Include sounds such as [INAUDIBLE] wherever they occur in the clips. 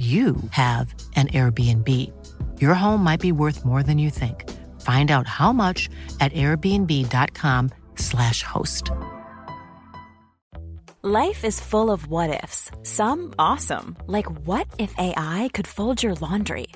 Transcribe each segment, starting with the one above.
you have an Airbnb. Your home might be worth more than you think. Find out how much at airbnb.com/slash host. Life is full of what ifs. Some awesome, like what if AI could fold your laundry?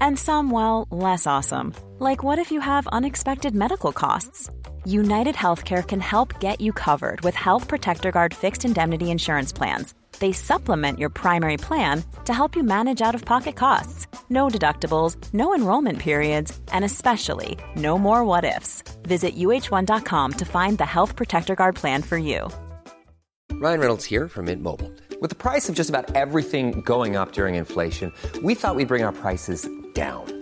And some, well, less awesome, like what if you have unexpected medical costs? United Healthcare can help get you covered with Health Protector Guard fixed indemnity insurance plans. They supplement your primary plan to help you manage out of pocket costs. No deductibles, no enrollment periods, and especially no more what ifs. Visit uh1.com to find the Health Protector Guard plan for you. Ryan Reynolds here from Mint Mobile. With the price of just about everything going up during inflation, we thought we'd bring our prices down.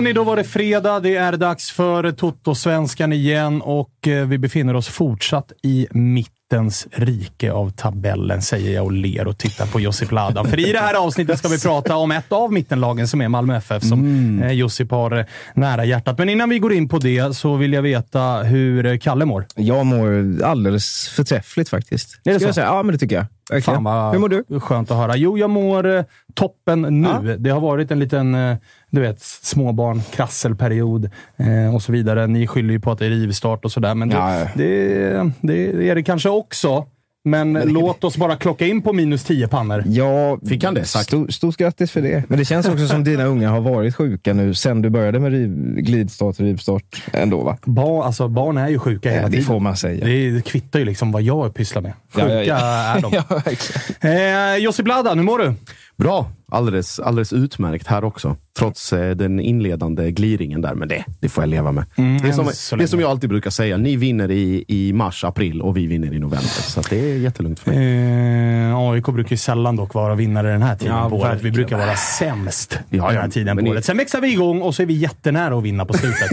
Hörni, då var det fredag. Det är dags för Toto-svenskan igen och eh, vi befinner oss fortsatt i mittens rike av tabellen, säger jag och ler och tittar på Josip Ladan. För i det här avsnittet ska vi prata om ett av mittenlagen som är Malmö FF, som mm. Josip har eh, nära hjärtat. Men innan vi går in på det så vill jag veta hur eh, Kalle mår. Jag mår alldeles förträffligt faktiskt. Är det så? Jag säga. Ja, men det tycker jag. Fan vad Hur mår du? Skönt att höra. Jo, jag mår eh, toppen nu. Ja. Det har varit en liten eh, du vet, småbarn, krasselperiod eh, och så vidare. Ni skyller ju på att det är rivstart och sådär, men det, Ja, ja. det, det är det kanske också. Men, låt oss bara klocka in på minus 10 pannor. Ja, Fick han det sagt? Stort, stort grattis för det. Men det känns också som dina unga har varit sjuka nu sen du började med riv, glidstart och rivstart ändå, va? Barn, alltså, barn är ju sjuka hela Ja, det tiden. får man säga. Det, det kvittar ju liksom vad jag pysslar med. Sjuka Ja, ja, ja. är de. [LAUGHS] Ja, eh, Josip Ladan, hur mår du? Bra. Alldeles, alldeles utmärkt här också. Trots eh, den inledande gliringen där. Men det, det får jag leva med. det, är som, det är som jag alltid brukar säga. Ni vinner i, i mars, april och vi vinner i november. Så att det är jättelugnt för mig. Eh, AIK brukar ju sällan dock vara vinnare den här tiden Ja, på året. Vi brukar vara sämst Ja, den ja, här tiden på ni- året. Sen växlar vi igång och så är vi jättenära att vinna på slutet.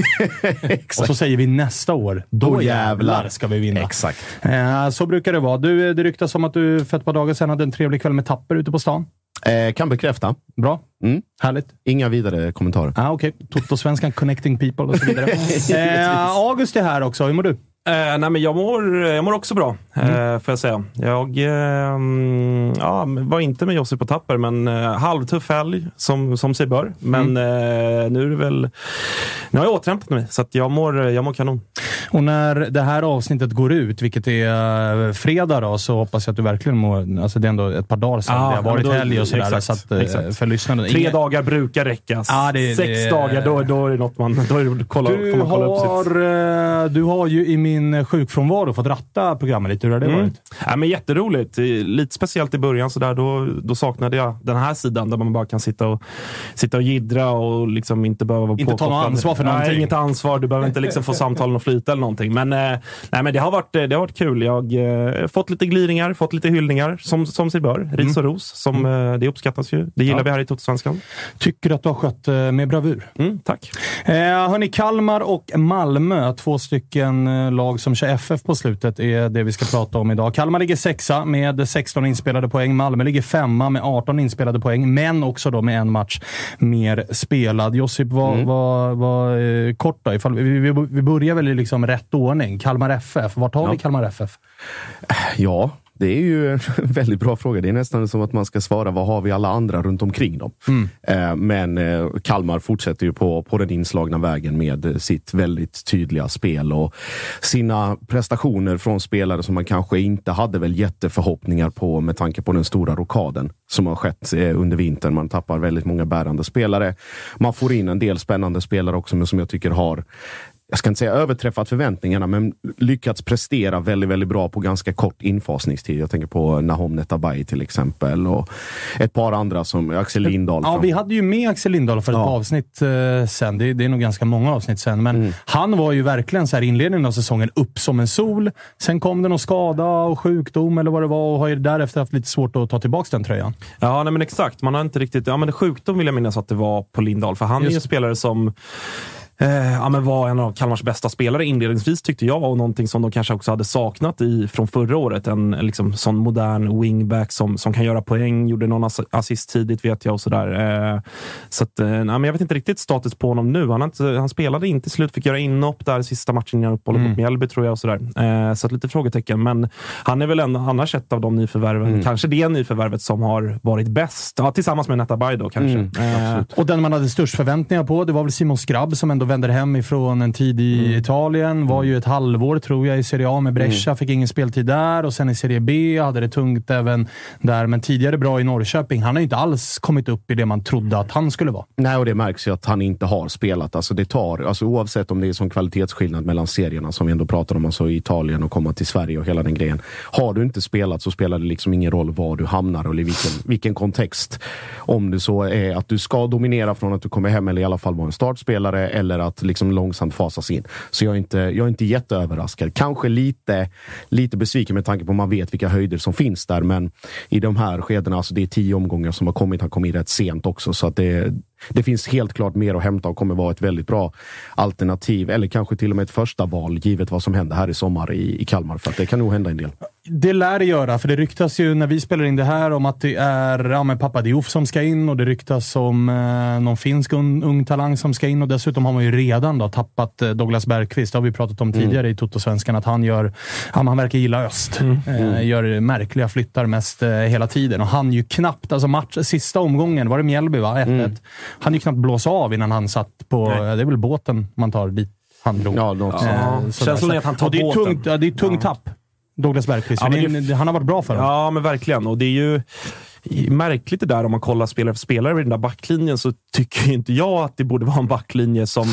[LAUGHS] och så säger vi nästa år, då, Då jävlar jävlar. ska vi vinna. Exakt. Eh, så brukar det vara. Du, det ryktas om att du för ett par dagar sedan hade en trevlig kväll med Tapper ute på stan. Eh, kan bekräfta. Bra. Mm. Härligt. Inga vidare kommentarer. Ah, Okej, Toto-svenskan connecting people och så vidare. [LAUGHS] eh, August är här också. Hur mår du? Eh, nej, men jag, mår, jag mår också bra, eh, får jag säga. Jag eh, mm, ja, var inte med Josip på tapper, men eh, halvtuff helg som, som sig bör. Men eh, nu är det väl... Nu har jag återhämtat mig, så jag, mår, jag mår kanon. Och när det här avsnittet går ut, vilket är eh, fredag, då, så hoppas jag att du verkligen mår... Alltså det är ändå ett par dagar sedan. Ja, det har varit då- helg och sådär. exakt, så att, eh, exakt. För lyssnarna. Tre Ingen- dagar brukar räcka. Det- Sex det- dagar, då, då är det något man... Då är det, kolla, Du man kolla upp sitt... har, eh, du har ju i min sjukfrånvaro fått ratta programmet lite. Hur har det Mm. varit? Ja, men jätteroligt. Eh, Lite speciellt i början. Så där, då, då saknade jag den här sidan där man bara kan sitta och, sitta och jiddra och liksom inte behöva vara Inte ta något ansvar för Nej, någonting. inget ansvar. Du behöver inte liksom få [LAUGHS] samtalen att flyta. eller någonting. Men, eh, nej, men det, har varit, det har varit kul. Jag har eh, fått lite gliringar, fått lite hyllningar, som, som sig bör. Ris och ros. Som, eh, det uppskattas ju. Det gillar vi här i Totosvenskan. Tycker att du har skött eh, med bravur. Mm, tack. Eh, hörni, Kalmar och Malmö, två stycken eh, lag som kör FF på slutet, är det vi ska prata om idag. Kalmar ligger sexa med 16 inspelade poäng. Malmö ligger femma med 18 inspelade poäng, men också då med en match mer spelad. Josip, vad, Mm. vad, vad, eh, kort då, ifall, vi, vi, vi börjar väl i liksom rätt ordning. Kalmar FF. Vart har vi Ja. Kalmar FF? Ja, det är ju en [LAUGHS] väldigt bra fråga. Det är nästan som att man ska svara, vad har vi alla andra runt omkring dem? Eh, Men eh, Kalmar fortsätter ju på, på den inslagna vägen med eh, sitt väldigt tydliga spel och sina prestationer från spelare som man kanske inte hade väl jätteförhoppningar på med tanke på den stora rokaden som har skett under vintern. Man tappar väldigt många bärande spelare. Man får in en del spännande spelare också, men som jag tycker har jag ska inte säga överträffat förväntningarna, men lyckats prestera väldigt, väldigt bra på ganska kort infasningstid. Jag tänker på Nahom Netabay till exempel och ett par andra som Axel Lindahl. Ja, från- vi hade ju med Axel Lindahl för ett Ja. par avsnitt eh, sen. Det, det är nog ganska många avsnitt sen, men Mm. han var ju verkligen så här inledningen av säsongen upp som en sol. Sen kom det någon skada och sjukdom eller vad det var och har ju därefter haft lite svårt att ta tillbaka den tröjan. Ja, nej, men exakt. Man har inte riktigt... Ja, men sjukdom vill jag minnas att det var på Lindahl, för han är ju en Just. spelare som Eh, ja, men var en av Kalmars bästa spelare inledningsvis tyckte jag och någonting som de kanske också hade saknat i, från förra året. En liksom, sån modern wingback som, som kan göra poäng, gjorde någon ass- assist tidigt vet jag och sådär. Eh, så att, eh, men jag vet inte riktigt status på honom nu. Han, inte, han spelade inte slut, fick göra inhopp där sista matchen innan uppehållet mot Mjällby tror jag. och sådär. Eh, så att lite frågetecken, men han är väl ändå annars ett av de nyförvärven, kanske det nyförvärvet som har varit bäst. Ja, tillsammans med Netabay då kanske. Eh, Och den man hade störst förväntningar på, det var väl Simon Skrabb som ändå vänder hem ifrån en tid i Mm. Italien. Var ju ett halvår, tror jag, i Serie A med Brescia. Fick ingen speltid där och sen i Serie B hade det tungt även där. Men tidigare bra i Norrköping. Han har ju inte alls kommit upp i det man trodde att han skulle vara. Nej, och det märks ju att han inte har spelat. Alltså det tar, alltså oavsett om det är som kvalitetsskillnad mellan serierna som vi ändå pratar om, alltså i Italien och komma till Sverige och hela den grejen. Har du inte spelat så spelar det liksom ingen roll var du hamnar eller i vilken, vilken kontext. Om det så är att du ska dominera från att du kommer hem eller i alla fall vara en startspelare eller att liksom långsamt fasas in. Så jag är inte, jag är inte jätteöverraskad. Kanske lite, lite besviken med tanke på att man vet vilka höjder som finns där. Men i de här skedena, alltså det är tio omgångar som har kommit. Han kom in rätt sent också. Så att det, det finns helt klart mer att hämta och kommer vara ett väldigt bra alternativ. Eller kanske till och med ett första val, givet vad som händer här i sommar i, i Kalmar. För att det kan nog hända en del. Det lär det göra, för det ryktas ju när vi spelar in det här om att det är ja, men pappa Diouf som ska in och det ryktas om eh, någon finsk un, ung talang som ska in. Och Dessutom har man ju redan då tappat eh, Douglas Bergqvist. Det har vi pratat om tidigare i Totosvenskan, att han gör... Men han verkar gilla öst. Eh, gör märkliga flyttar mest eh, hela tiden. Och han ju knappt... Alltså match, sista omgången, var det Mjällby va? 1-1. Han ju knappt blåsa av innan han satt på... Nej. Det är väl båten man tar dit han drog. Ja, något Ja. Känslan är att han tar Och det är båten. tungt, ja, det är ett tungt tapp. Douglas Bergqvist. Ja, det han har varit bra för dem. Ja, men verkligen. Och det är ju märkligt det där om man kollar spelare för spelare i den där backlinjen så tycker inte jag att det borde vara en backlinje som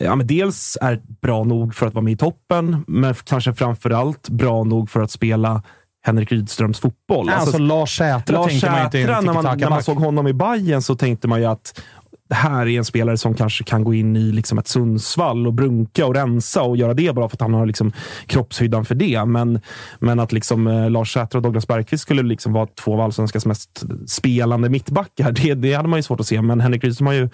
ja, men dels är bra nog för att vara med i toppen, men kanske framför allt bra nog för att spela Henrik Rydströms fotboll. Alltså, Lars Sätra Lars tänkte man ju inte Sätra, när man, när man såg honom i Bayern så tänkte man ju att det här är en spelare som kanske kan gå in i liksom ett Sundsvall och brunka och rensa och göra det bara för att han har liksom kroppshyddan för det. Men, men att liksom, eh, Lars Sätra och Douglas Bergqvist skulle liksom vara två av allsvenskans mest spelande mittbackar, det, det hade man ju svårt att se. Men Henrik Rydström har ju,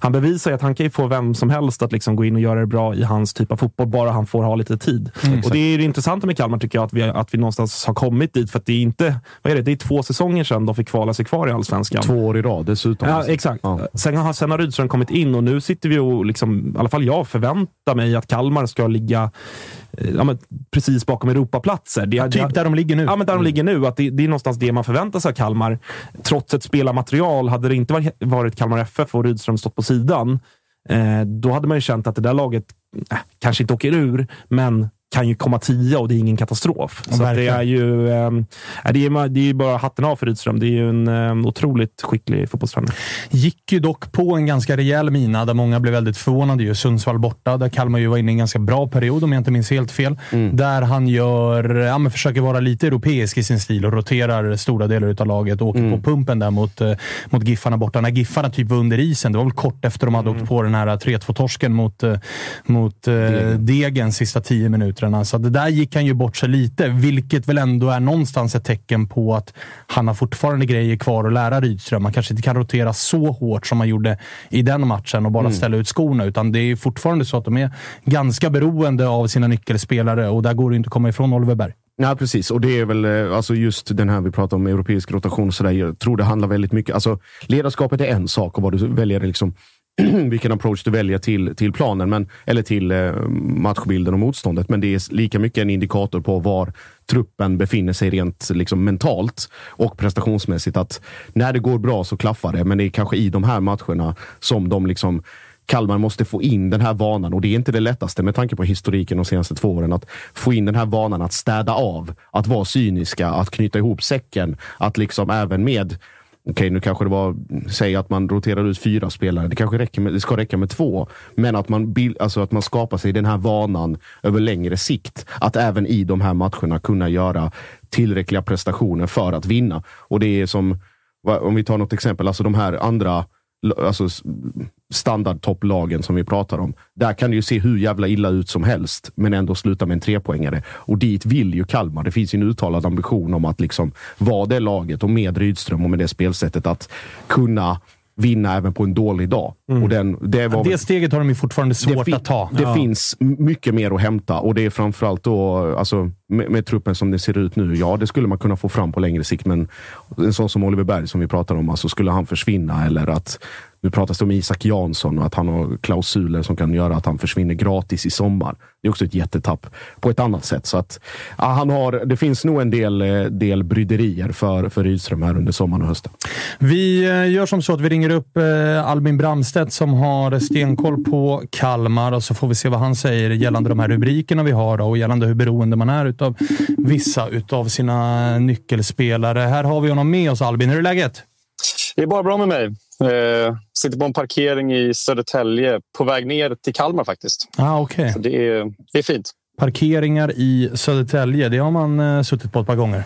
han bevisar ju att han kan ju få vem som helst att liksom gå in och göra det bra i hans typ av fotboll, bara han får ha lite tid. och Det är det intressanta med Kalmar, tycker jag, att vi, att vi någonstans har kommit dit. För att det är inte, vad är det, det är två säsonger sedan de fick kvala sig kvar i allsvenskan. Två år i rad dessutom. Ja, exakt. Ja. Sen, har, sen har Rydström kommit in och nu sitter vi och, liksom, i alla fall jag, förväntar mig att Kalmar ska ligga eh, ja, precis bakom Europaplatser. Det, Typ där de ligger nu. Ja, men där de ligger nu. Att det, det är någonstans det man förväntar sig av Kalmar. Trots ett spelarmaterial, hade det inte varit, varit Kalmar FF och Rydström stått på sidan, eh, då hade man ju känt att det där laget eh, kanske inte åker ur, men kan ju komma tia och det är ingen katastrof. Så det är ju eh, det är, det är bara hatten av för Rydström. Det är ju en eh, otroligt skicklig fotbollstränare. Gick ju dock på en ganska rejäl mina där många blev väldigt förvånade. Ju. Sundsvall borta, där Kalmar ju var inne i en ganska bra period om jag inte minns helt fel. Mm. Där han gör, ja, men försöker vara lite europeisk i sin stil och roterar stora delar av laget och åker mm. på pumpen där mot, eh, mot Giffarna borta. När Giffarna typ var under isen, det var väl kort efter de hade mm. åkt på den här 3-2-torsken mot, eh, mot eh, Degen. Sista tio minuterna. Så det där gick han ju bort sig lite, vilket väl ändå är någonstans ett tecken på att han har fortfarande grejer kvar att lära Rydström. Man kanske inte kan rotera så hårt som man gjorde i den matchen och bara mm. ställa ut skorna, utan det är fortfarande så att de är ganska beroende av sina nyckelspelare och där går det inte att komma ifrån Oliver Berg. Ja, precis. Och det är väl eh, alltså just den här vi pratar om, europeisk rotation. Så där, jag tror det handlar väldigt mycket... Alltså, ledarskapet är en sak och vad du väljer liksom [CLEARS THROAT] vilken approach du väljer till, till planen, men, eller till eh, matchbilden och motståndet. Men det är lika mycket en indikator på var truppen befinner sig rent liksom, mentalt och prestationsmässigt. Att när det går bra så klaffar det, men det är kanske i de här matcherna som de liksom Kalmar måste få in den här vanan och det är inte det lättaste med tanke på historiken de senaste två åren. Att få in den här vanan att städa av, att vara cyniska, att knyta ihop säcken, att liksom även med Okej, nu kanske det var, säg att man roterar ut fyra spelare. Det kanske räcker med, det ska räcka med två. Men att man, alltså att man skapar sig den här vanan över längre sikt. Att även i de här matcherna kunna göra tillräckliga prestationer för att vinna. Och det är som, om vi tar något exempel, alltså de här andra alltså standardtopplagen som vi pratar om. Där kan det ju se hur jävla illa ut som helst, men ändå sluta med en trepoängare. Och dit vill ju Kalmar. Det finns ju en uttalad ambition om att liksom vara det laget och med Rydström och med det spelsättet att kunna vinna även på en dålig dag. Mm. Och den, det, var, det steget har de ju fortfarande svårt att ta. Det ja. finns mycket mer att hämta och det är framförallt då, alltså, med, med, truppen som det ser ut nu. Ja, det skulle man kunna få fram på längre sikt, men en sån som Oliver Berg som vi pratar om, alltså skulle han försvinna eller att nu pratas det om Isak Jansson och att han har klausuler som kan göra att han försvinner gratis i sommar. Det är också ett jättetapp på ett annat sätt. Så att, ja, han har, det finns nog en del, eh, del bryderier för, för Rydström här under sommaren och hösten. Vi eh, gör som så att vi ringer upp eh, Albin Bramstedt som har stenkoll på Kalmar och så får vi se vad han säger gällande de här rubrikerna vi har och gällande hur beroende man är av vissa av sina nyckelspelare. Här har vi honom med oss Albin. Hur är läget? Det är bara bra med mig. Eh, sitter på en parkering i Södertälje på väg ner till Kalmar faktiskt. Ah, okay. Så det är, det är fint. Parkeringar i Södertälje, det har man eh, suttit på ett par gånger.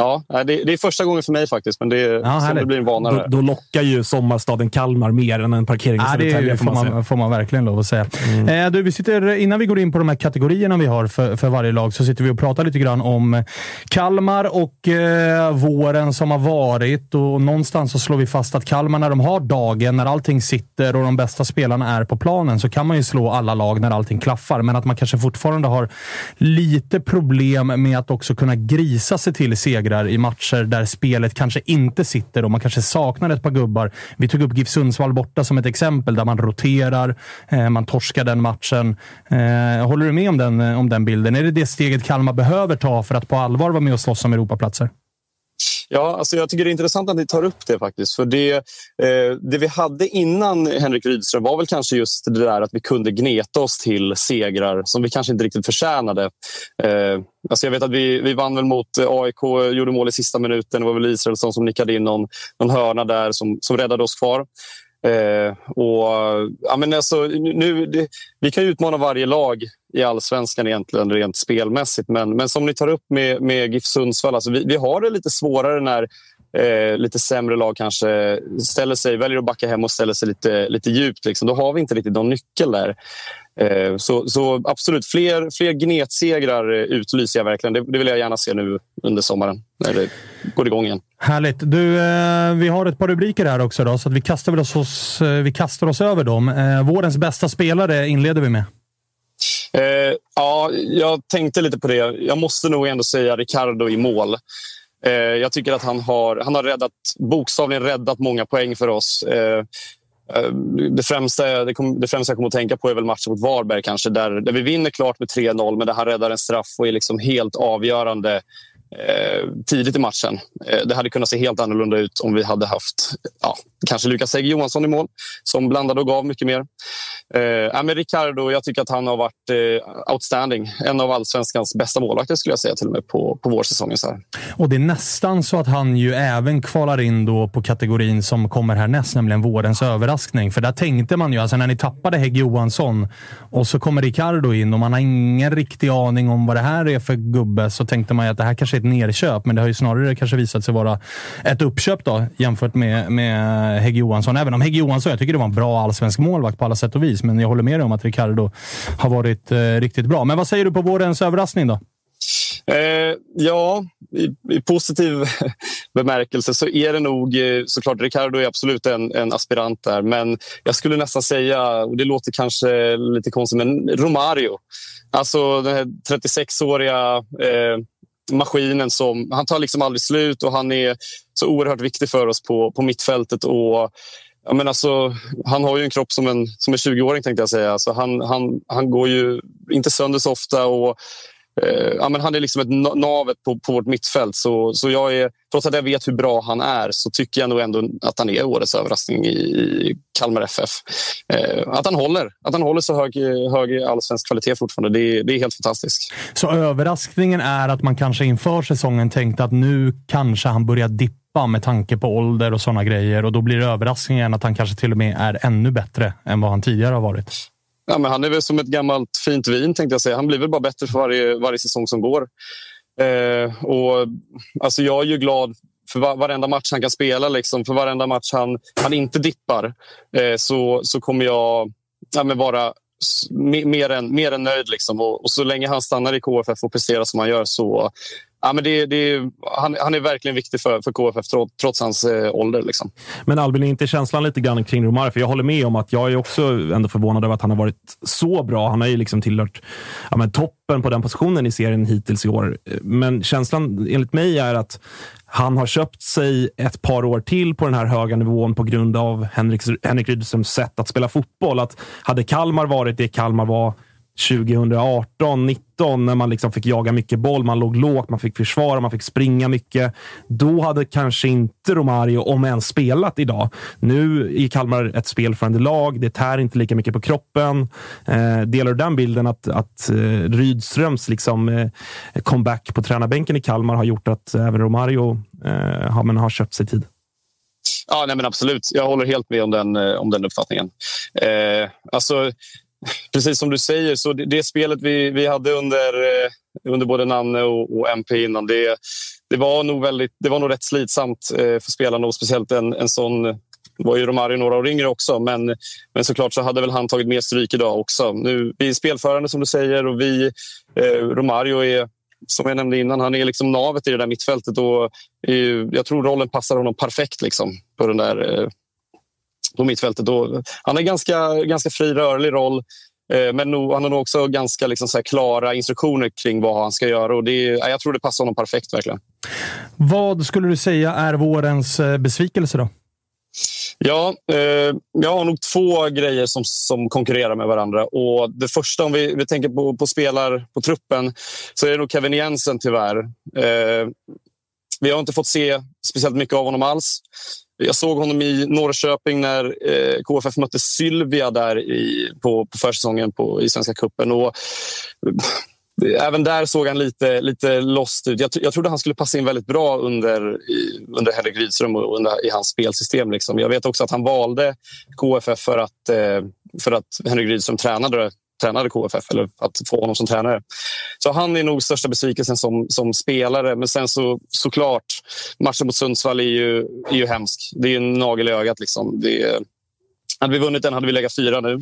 Ja, det, det, är första gången för mig faktiskt, men det, ja, det blir en vana. Då, då, lockar ju sommarstaden Kalmar mer än en parkering i ja, Södertälje. Det får man, man, får man verkligen lov att säga. Mm. Eh, du, vi sitter, innan vi går in på de här kategorierna vi har för, för varje lag så sitter vi och pratar lite grann om Kalmar och eh, våren som har varit. Och någonstans så slår vi fast att Kalmar, när de har dagen, när allting sitter och de bästa spelarna är på planen, så kan man ju slå alla lag när allting klaffar. Men att man kanske fortfarande har lite problem med att också kunna grisa sig till seger segrar i matcher där spelet kanske inte sitter och man kanske saknar ett par gubbar. Vi tog upp GIF Sundsvall borta som ett exempel där man roterar, eh, man torskar den matchen. Eh, håller du med om den, eh, om den bilden? Är det det steget Kalmar behöver ta för att på allvar vara med och slåss om Europaplatser? Ja, alltså jag tycker det är intressant att ni tar upp det faktiskt. För det, eh, det vi hade innan Henrik Rydström var väl kanske just det där att vi kunde gneta oss till segrar som vi kanske inte riktigt förtjänade. Eh, alltså jag vet att vi, vi vann väl mot eh, AIK, gjorde mål i sista minuten. Det var väl Israelsson som nickade in någon, någon hörna där som, som räddade oss kvar. Eh, och, ja, men alltså, nu, det, vi kan utmana varje lag i allsvenskan egentligen rent spelmässigt. Men, men som ni tar upp med, med GIF Sundsvall, alltså, vi, vi har det lite svårare när eh, lite sämre lag kanske ställer sig, väljer att backa hem och ställer sig lite, lite djupt. Liksom. Då har vi inte riktigt någon nyckel där. Eh, så, så, absolut, fler, fler gnetsegrar utlyser jag verkligen. Det, det, vill jag gärna se nu under sommaren när det går igång igen. Härligt. Du, eh, vi har ett par rubriker här också, då, så vi, kastar oss, eh, vi kastar oss över dem. Eh, vårens bästa spelare inleder vi med. Eh, ja, jag tänkte lite på det. Jag måste nog ändå säga Ricardo i mål. Eh, jag tycker att han har, han har räddat, bokstavligen räddat många poäng för oss. Eh, det främsta, det, kom, det främsta jag kommer att tänka på är väl matchen mot Varberg kanske där, där vi vinner klart med 3-0 men där han räddar en straff och är liksom helt avgörande Eh, tidigt i matchen. Eh, det hade kunnat se helt annorlunda ut om vi hade haft ja, kanske Lukas Hägg Johansson i mål som blandade och gav mycket mer. Eh, men Ricardo, jag tycker att han har varit eh, outstanding. En av allsvenskans bästa målvakter skulle jag säga till och med på, på vårsäsongen. Så här. Och det är nästan så att han ju även kvalar in då på kategorin som kommer härnäst, nämligen vårens överraskning. För där tänkte man ju, alltså när ni tappade Hägg Johansson och så kommer Ricardo in och man har ingen riktig aning om vad det här är för gubbe, så tänkte man ju att det här kanske är ett nerköp, men det har ju snarare kanske visat sig vara ett uppköp då, jämfört med, med Eh, Hägg Johansson. Även om Hägg Johansson, jag tycker det var en bra allsvensk målvakt på alla sätt och vis, men jag håller med dig om att Ricardo har varit eh, riktigt bra. Men vad säger du på vårens överraskning då? Eh, ja, i, i, positiv [LAUGHS] bemärkelse så är det nog eh, såklart Ricardo är absolut en, en, aspirant där. Men jag skulle nästan säga, och det låter kanske lite konstigt, men Romario. Alltså den här 36-åriga eh, maskinen som han tar liksom aldrig slut och han är så oerhört viktig för oss på, på mittfältet. Och, ja, men alltså, han har ju en kropp som en, som en 20-åring tänkte jag säga. Så han, han, han går ju inte sönder så ofta. Och, Eh, ja, men han är liksom ett navet på, på vårt mittfält. Så, så jag är, trots att jag vet hur bra han är så tycker jag nog ändå att han är årets överraskning i, i Kalmar FF. Eh, att, han håller, att han håller så hög, hög allsvensk kvalitet fortfarande, det, det är helt fantastiskt. Så överraskningen är att man kanske inför säsongen tänkte att nu kanske han börjar dippa med tanke på ålder och sådana grejer och då blir överraskningen att han kanske till och med är ännu bättre än vad han tidigare har varit. Ja, men han är väl som ett gammalt fint vin tänkte jag säga. Han blir väl bara bättre för varje, varje säsong som går. Eh, och, alltså jag är ju glad för varenda match han kan spela. Liksom. För varenda match han, han inte dippar eh, så, så kommer jag ja, men vara mer än, mer än nöjd. Liksom. Och, och, så länge han stannar i KFF och presterar som han gör så, Ja, men det, det, han, han är verkligen viktig för, för KFF trots, trots hans eh, ålder. Liksom. Men Albin, är inte känslan lite grann kring Romare? För jag håller med om att jag är också ändå förvånad över att han har varit så bra. Han har ju liksom tillhört ja, men toppen på den positionen i serien hittills i år. Men känslan enligt mig är att han har köpt sig ett par år till på den här höga nivån på grund av Henrik, Henrik Rydströms sätt att spela fotboll. Att hade Kalmar varit det Kalmar var 2018, 19 när man liksom fick jaga mycket boll. Man låg lågt, man fick försvara, man fick springa mycket. Då hade kanske inte Romario, om ens, spelat idag. Nu är Kalmar ett spelförande lag. Det tär inte lika mycket på kroppen. Eh, delar du den bilden att, att eh, Rydströms liksom, eh, comeback på tränarbänken i Kalmar har gjort att även Romario eh, har, men har köpt sig tid? Ja, nej men absolut. Jag håller helt med om den, eh, om den uppfattningen. Eh, alltså, [LAUGHS] precis som du säger, så det, det spelet vi, vi hade under, eh, under både Nanne och, och, MP innan, det, det, var nog väldigt, det var nog rätt slitsamt eh, för spelarna och speciellt en, en sån var ju Romario några år yngre också, men, men såklart så hade väl han tagit mer stryk idag också. Nu, vi är spelförande som du säger och vi, eh, Romario är som jag nämnde innan, han är liksom navet i det där mittfältet och eh, jag tror rollen passar honom perfekt liksom, på den där eh, på mittfältet. Då, han har ganska, ganska fri rörlig roll. Eh, men nog, han har nog också ganska liksom så klara instruktioner kring vad han ska göra. Och det, jag tror det passar honom perfekt verkligen. Vad skulle du säga är vårens eh, besvikelse då? Ja, eh, jag har nog två grejer som, som konkurrerar med varandra. Och Det första, om vi, vi tänker på, på spelar på truppen, så är det nog Kevin Jensen tyvärr. Eh, vi har inte fått se speciellt mycket av honom alls. Jag såg honom i Norrköping när eh, KFF mötte Sylvia där i, på, på försäsongen på, i Svenska cupen. Och, eh, även där såg han lite, lite lost ut. Jag, jag trodde han skulle passa in väldigt bra under, i, under Henrik Rydström och under, i hans spelsystem. Liksom. Jag vet också att han valde KFF för att, eh, för att Henrik Rydström tränade tränade KFF eller att få honom som tränare. Så han är nog största besvikelsen som, som spelare. Men sen så såklart, matchen mot Sundsvall är ju, är ju hemsk. Det är en nagel i ögat. Liksom. Det, hade vi vunnit den hade vi legat fyra nu.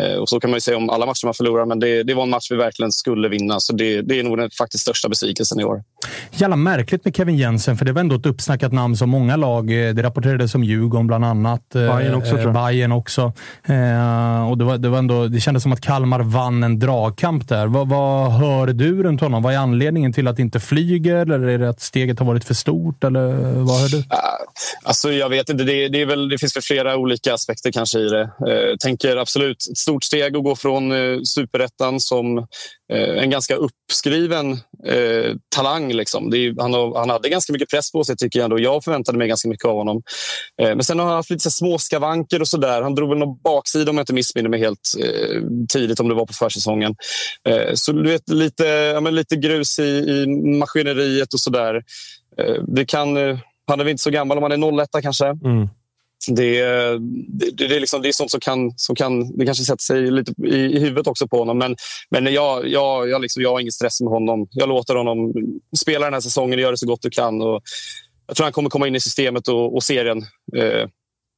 Eh, och så kan man ju säga om alla matcher man förlorar, men det, det var en match vi verkligen skulle vinna. Så det, det är nog den faktiskt största besvikelsen i år. Jävla märkligt med Kevin Jensen, för det var ändå ett uppsnackat namn som många lag. Eh, det rapporterades om Djurgården bland annat. Eh, Bayern också, jag. Bayern också. Eh, och det, var, det, var ändå, det kändes som att Kalmar vann en dragkamp där. Vad, vad hör du runt honom? Vad är anledningen till att det inte flyger? Eller är det att steget har varit för stort? Eller vad hör du? Alltså, jag vet inte. Det, det, är väl, det finns väl flera olika aspekter kanske i det. Eh, tänker absolut stort steg att gå från eh, superettan som eh, en ganska uppskriven eh, talang. Liksom. Är, han, han, hade ganska mycket press på sig tycker jag ändå. Jag förväntade mig ganska mycket av honom. Eh, men sen har han haft lite så små skavanker och sådär. Han drog väl någon baksida om jag inte missminner mig helt eh, tidigt om det var på försäsongen. Eh, så du vet, lite, ja, men lite grus i, i maskineriet och sådär. Eh, det kan, eh, han är väl inte så gammal om han är 01 kanske. Mm det, det, det, är liksom, det är sånt som kan, som kan... Det kanske sätter sig lite i, i huvudet också på honom. Men, men jag, jag, jag, liksom, jag har ingen stress med honom. Jag låter honom spela den här säsongen och göra det så gott du kan. Och jag tror han kommer komma in i systemet och, och serien eh,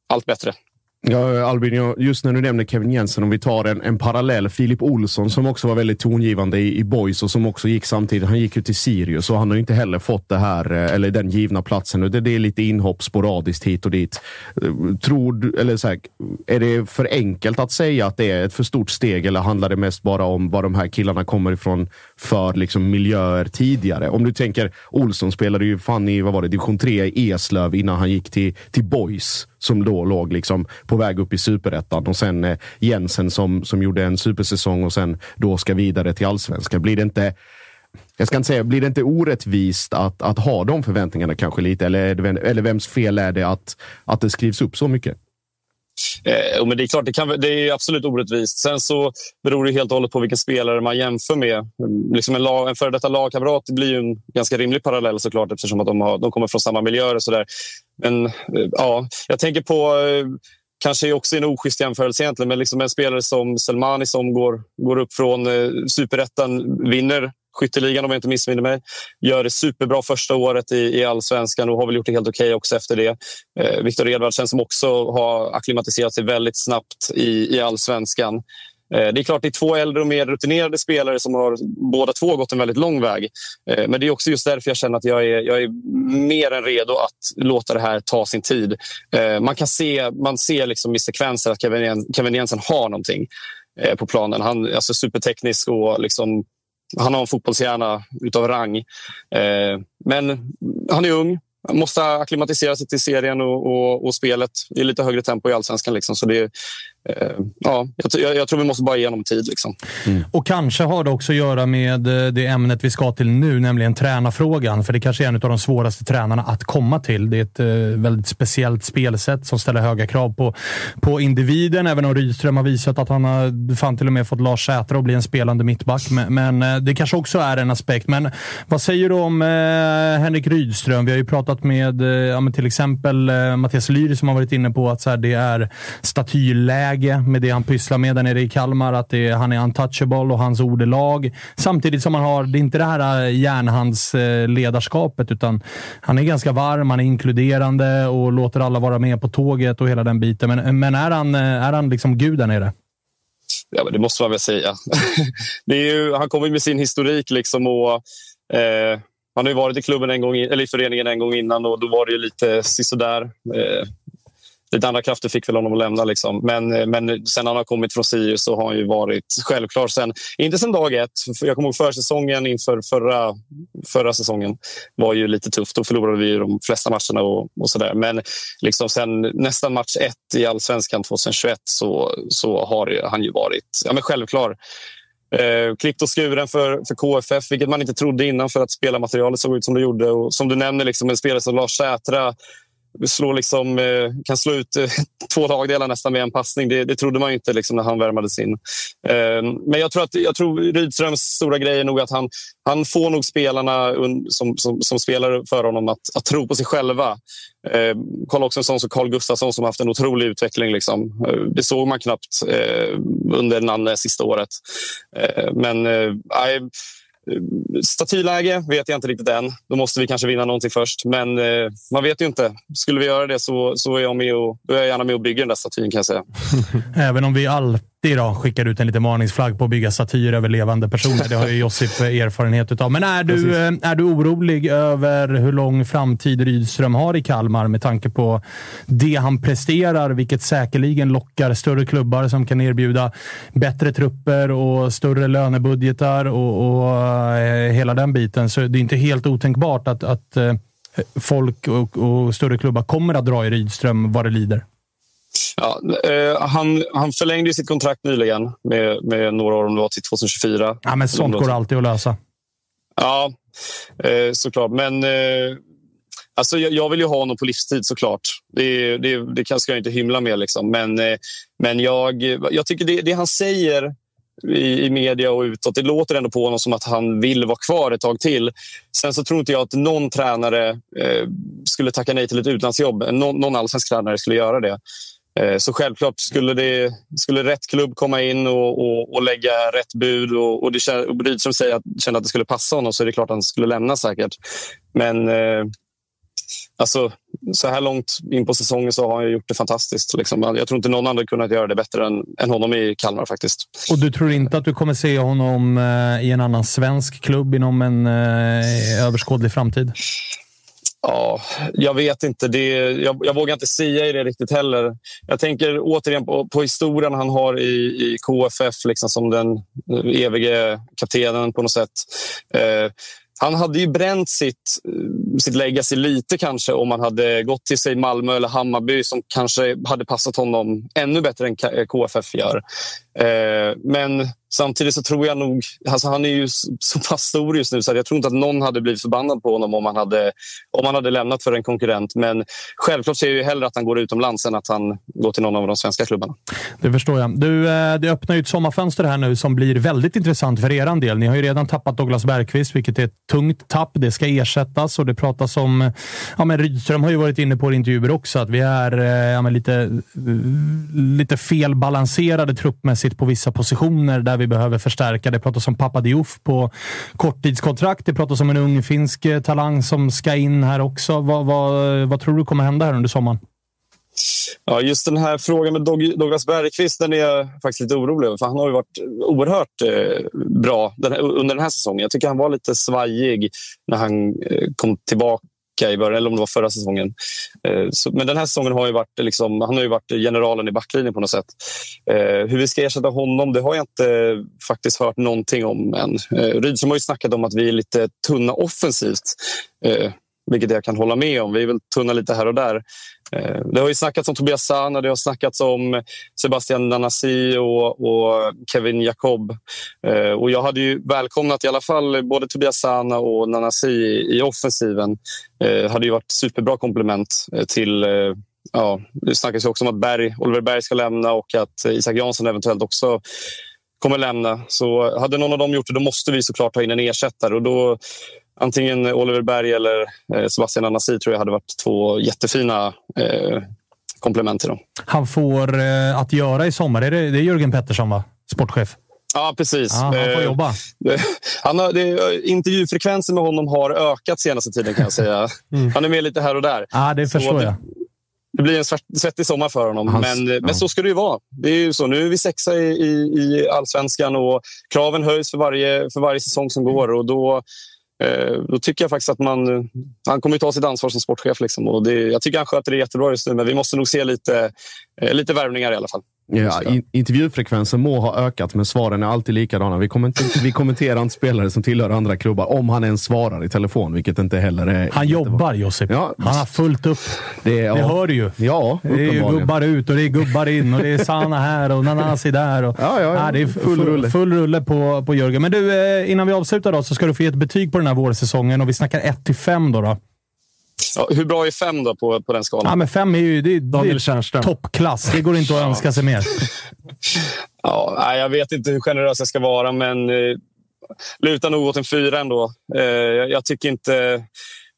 allt bättre. Ja, Albin, just när du nämner Kevin Jensen, om vi tar en, en parallell. Filip Olsson som också var väldigt tongivande i, i Boys och som också gick samtidigt. Han gick ju till Sirius och han har inte heller fått det här, eh, eller den givna platsen. Det, det är lite inhopp sporadiskt hit och dit. Eh, tror du, eller så här, är det för enkelt att säga att det är ett för stort steg eller handlar det mest bara om var de här killarna kommer ifrån för liksom miljöer tidigare? Om du tänker, Olsson spelade ju fan i vad var det, division 3 i Eslöv innan han gick till, till Boys som då låg liksom på väg upp i superettan och sen eh, Jensen som, som gjorde en supersäsong och sen då ska vidare till allsvenskan. Blir det inte jag ska inte säga, blir det inte orättvist att, att ha de förväntningarna kanske lite? Eller, det, eller vems fel är det att, att det skrivs upp så mycket? Eh, men det är klart, det, kan, det är absolut orättvist. Sen så beror det helt och hållet på vilken spelare man jämför med. Liksom en, lag, en före detta lagkamrat blir ju en ganska rimlig parallell såklart eftersom att de, har, de kommer från samma miljöer. Och så där. Men eh, ja, jag tänker på eh, kanske också en oschysst jämförelse egentligen, men liksom en spelare som Selmani som går, går upp från eh, superettan, vinner skytteligan om jag inte missminner mig. Gör det superbra första året i, i allsvenskan och har väl gjort det helt okej okay också efter det. Eh, Viktor Edvardsen som också har akklimatiserat sig väldigt snabbt i, i allsvenskan. Eh, det är klart det är två äldre och mer rutinerade spelare som har båda två gått en väldigt lång väg. Eh, men det är också just därför jag känner att jag är, jag är mer än redo att låta det här ta sin tid. Eh, man kan se, man ser liksom i sekvenser att Kevin, Jensen har någonting på planen. Han är alltså superteknisk och liksom han har en fotbollshjärna utav rang. Men han är ung, måste acklimatisera sig till serien och, och, och spelet i lite högre tempo i allsvenskan. Liksom. Så det, ja, jag, jag, tror vi måste bara ge honom tid. Liksom. Mm. Och kanske har det också att göra med eh, det ämnet vi ska till nu, nämligen tränarfrågan. För det kanske är en av de svåraste tränarna att komma till. Det är ett uh, väldigt speciellt spelsätt som ställer höga krav på, på individen. Även om Rydström har visat att han har fan till och med fått Lars Säter att bli en spelande mittback. Men, men det kanske också är en aspekt. Men vad säger du om uh, Henrik Rydström? Vi har ju pratat med ja, till exempel Mattias Lyr som har varit inne på att så här, det är statyläge läge med det han pysslar med där nere i Kalmar. Att det, han är untouchable och hans ordelag. Samtidigt som han har, det är inte det här eh, järnhandsledarskapet, utan han är ganska varm, han är inkluderande och låter alla vara med på tåget och hela den biten. Men, men är han, eh, är han liksom gud där nere? Ja, men det måste man väl säga. [LAUGHS] det är ju, han kommer med sin historik liksom och eh, han har ju varit i klubben en gång, eller i föreningen en gång innan och då var det ju lite sisådär. Eh, lite andra krafter fick väl honom att lämna. Liksom. Men, eh, men sen han har kommit från Sirius så har han ju varit självklar. Sen, inte sen dag ett. Jag kommer ihåg försäsongen inför förra, förra säsongen var ju lite tufft. Då förlorade vi de flesta matcherna och, och så där. Men liksom sen nästan match ett i allsvenskan 2021 så, så har han ju varit ja, men självklar. Eh, klippt och skuren för, för KFF, vilket man inte trodde innan för att spelarmaterialet såg ut som det gjorde. Och som du nämner, liksom en spelare som Lars Sätra slå liksom, eh, kan slå ut eh, [LAUGHS] två lagdelar nästan med en passning. Det, det trodde man inte liksom när han värmades in. Eh, men jag tror att jag tror Rydströms stora grej är nog att han, han får nog spelarna som, som, som spelar för honom att, att tro på sig själva. kolla också en sån som Carl Gustafsson som haft en otrolig utveckling. Liksom. det såg man knappt under Nanne sista året. men Statyläge vet jag inte riktigt än. Då måste vi kanske vinna någonting först. Men eh, man vet ju inte. Skulle vi göra det så, så är jag, med och, är jag gärna med och bygger den där statyn kan jag säga. [LAUGHS] Även om vi alltid då skickar ut en liten varningsflagg på att bygga statyer över levande personer. Det har ju Josip erfarenhet av. Men är du, eh, är du orolig över hur lång framtid Rydström har i Kalmar med tanke på det han presterar, vilket säkerligen lockar större klubbar som kan erbjuda bättre trupper och större lönebudgetar och, och Eh, hela den biten. Så det är inte helt otänkbart att, att eh, folk och, och, större klubbar kommer att dra i Rydström vad det lider. Ja, eh, han, han förlängde sitt kontrakt nyligen med, med några år, om det var till 2024. Ja, men sånt går alltid att lösa. Ja, eh, såklart. Men eh, alltså, jag, jag, vill ju ha honom på livstid såklart. Det, det, det ska jag inte hymla med. Liksom. Men, eh, men jag, jag tycker det, det han säger i, i media och utåt. Det låter ändå på honom som att han vill vara kvar ett tag till. Sen så tror inte jag att någon tränare eh, skulle tacka nej till ett utlandsjobb. Någon, någon allsvensk tränare skulle göra det. Eh, så självklart, skulle, det, skulle rätt klubb komma in och, och, och lägga rätt bud och, och, det, och Rydström säger att, kände att det skulle passa honom så är det klart att han skulle lämna säkert. Men eh, alltså, så här långt in på säsongen så har han gjort det fantastiskt. Liksom. Jag tror inte någon annan kunnat göra det bättre än, än honom i Kalmar faktiskt. Och du tror inte att du kommer se honom eh, i en annan svensk klubb inom en eh, överskådlig framtid? Ja, jag vet inte. Det, jag, jag, vågar inte säga i det riktigt heller. Jag tänker återigen på, på historien han har i, i KFF liksom som den evige kaptenen på något sätt. Eh, han hade ju bränt sitt, sitt legacy lite kanske om han hade gått till sig Malmö eller Hammarby som kanske hade passat honom ännu bättre än KFF gör. Eh, men samtidigt så tror jag nog... Alltså han är ju så pass stor just nu så jag tror inte att någon hade blivit förbannad på honom om han hade, om han hade lämnat för en konkurrent. Men självklart ser jag ju hellre att han går utomlands än att han går till någon av de svenska klubbarna. Det förstår jag. Du, eh, det öppnar ju ett sommarfönster här nu som blir väldigt intressant för er del. Ni har ju redan tappat Douglas Bergqvist, vilket är ett tungt tapp. Det ska ersättas och det pratas om... Ja, men Rydström har ju varit inne på i intervjuer också att vi är eh, ja, lite, lite felbalanserade truppmässigt på vissa positioner där vi behöver förstärka. Det pratas om Papa Diouf på korttidskontrakt. Det pratas om en ung finsk eh, talang som ska in här också. Vad, vad, vad tror du kommer hända här under sommaren? Ja, just den här frågan med Douglas Bergqvist den är jag faktiskt lite orolig över. För han har ju varit oerhört eh, bra under den här säsongen. Jag tycker han var lite svajig när han eh, kom tillbaka i början, eller om det var förra säsongen. Eh, så, men den här säsongen har ju varit, eh, liksom, han har ju varit eh, generalen i backlinjen på något sätt. Eh, hur vi ska ersätta honom det har jag inte eh, faktiskt hört någonting om än. Eh, Rydström har ju snackat om att vi är lite tunna offensivt. Vilket jag kan hålla med om. Vi är väl tunna lite här och där. Eh, det har ju snackats om Tobias Sana, det har snackats om Sebastian Nanasi och, och, Kevin Jacob. Eh, och jag hade ju välkomnat i alla fall både Tobias Sana och Nanasi i offensiven. Det hade ju varit superbra komplement till Ja, det snackas ju också om att Berg, Oliver Berg ska lämna och att Isak Jansson eventuellt också kommer lämna. Så hade någon av dem gjort det, då måste vi såklart ta in en ersättare. Och då, antingen Oliver Berg eller eh, Sebastian Anasi tror jag hade varit två jättefina eh, komplement till dem. Han får eh, att göra i sommar. Är det, det är Jörgen Pettersson, va? sportchef? Ja, precis. Ja, han får eh, jobba. Han har, det, intervjufrekvensen med honom har ökat senaste tiden kan jag säga. [LAUGHS] Mm. Han är med lite här och där. Ja, det förstår så jag. Det blir en svettig sommar för honom, Hans, men, ja. men så ska det ju vara. Det är ju så. Nu är vi sexa i, i, i allsvenskan och kraven höjs för varje, för varje säsong som går. Och då, eh, Eh, då tycker jag faktiskt att man... Han kommer ta sitt ansvar som sportchef. Liksom, och det, jag tycker han sköter det jättebra just nu, men vi måste nog se lite, eh, lite värvningar i alla fall. Ja, in, intervjufrekvensen må ha ökat, men svaren är alltid likadana. Vi, kommenter, [LAUGHS] vi kommenterar inte spelare som tillhör andra klubbar, om han ens svarar i telefon, vilket inte heller är... Han jobbar, Josip. Ja. Han har fullt upp. Det, ja. det hör du ju. Ja, det är gubbar ut och det är gubbar in och det är Sana här och Nanasi där. Och, [LAUGHS] ja, ja, ja. det är full, rulle, full rulle på, på Jörgen. Men du, eh, innan vi avslutar då, så ska du få ge ett betyg på den här vårsäsongen och vi snackar 1 till 5 då. då. Ja, hur bra är fem då på, på den skalan? Ja, men fem är ju det, är toppklass. Det går inte att önska sig mer. ja, jag vet inte hur generös jag ska vara, men eh, lutar nog åt en fyra ändå. Eh, jag tycker inte...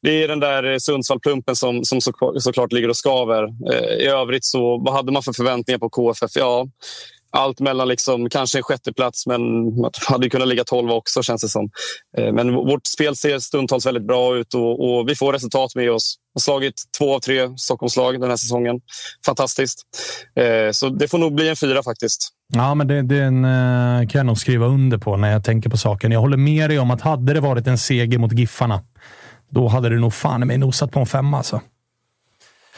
Det är den där Sundsvallplumpen som, som så, såklart ligger och skaver. Eh, I övrigt, så vad hade man för förväntningar på KFF? Ja, allt mellan liksom, kanske en sjätteplats, men man hade kunnat ligga tolva också känns det som. Eh, men vårt spel ser stundtals väldigt bra ut och, och vi får resultat med oss. Vi har slagit två av tre Stockholmslag den här säsongen. Fantastiskt. Eh, så det får nog bli en fyra faktiskt. Ja, men det, den eh, kan jag nog skriva under på när jag tänker på saken. Jag håller med dig om att hade det varit en seger mot Giffarna, då hade det nog fan mig nosat på en femma. Alltså.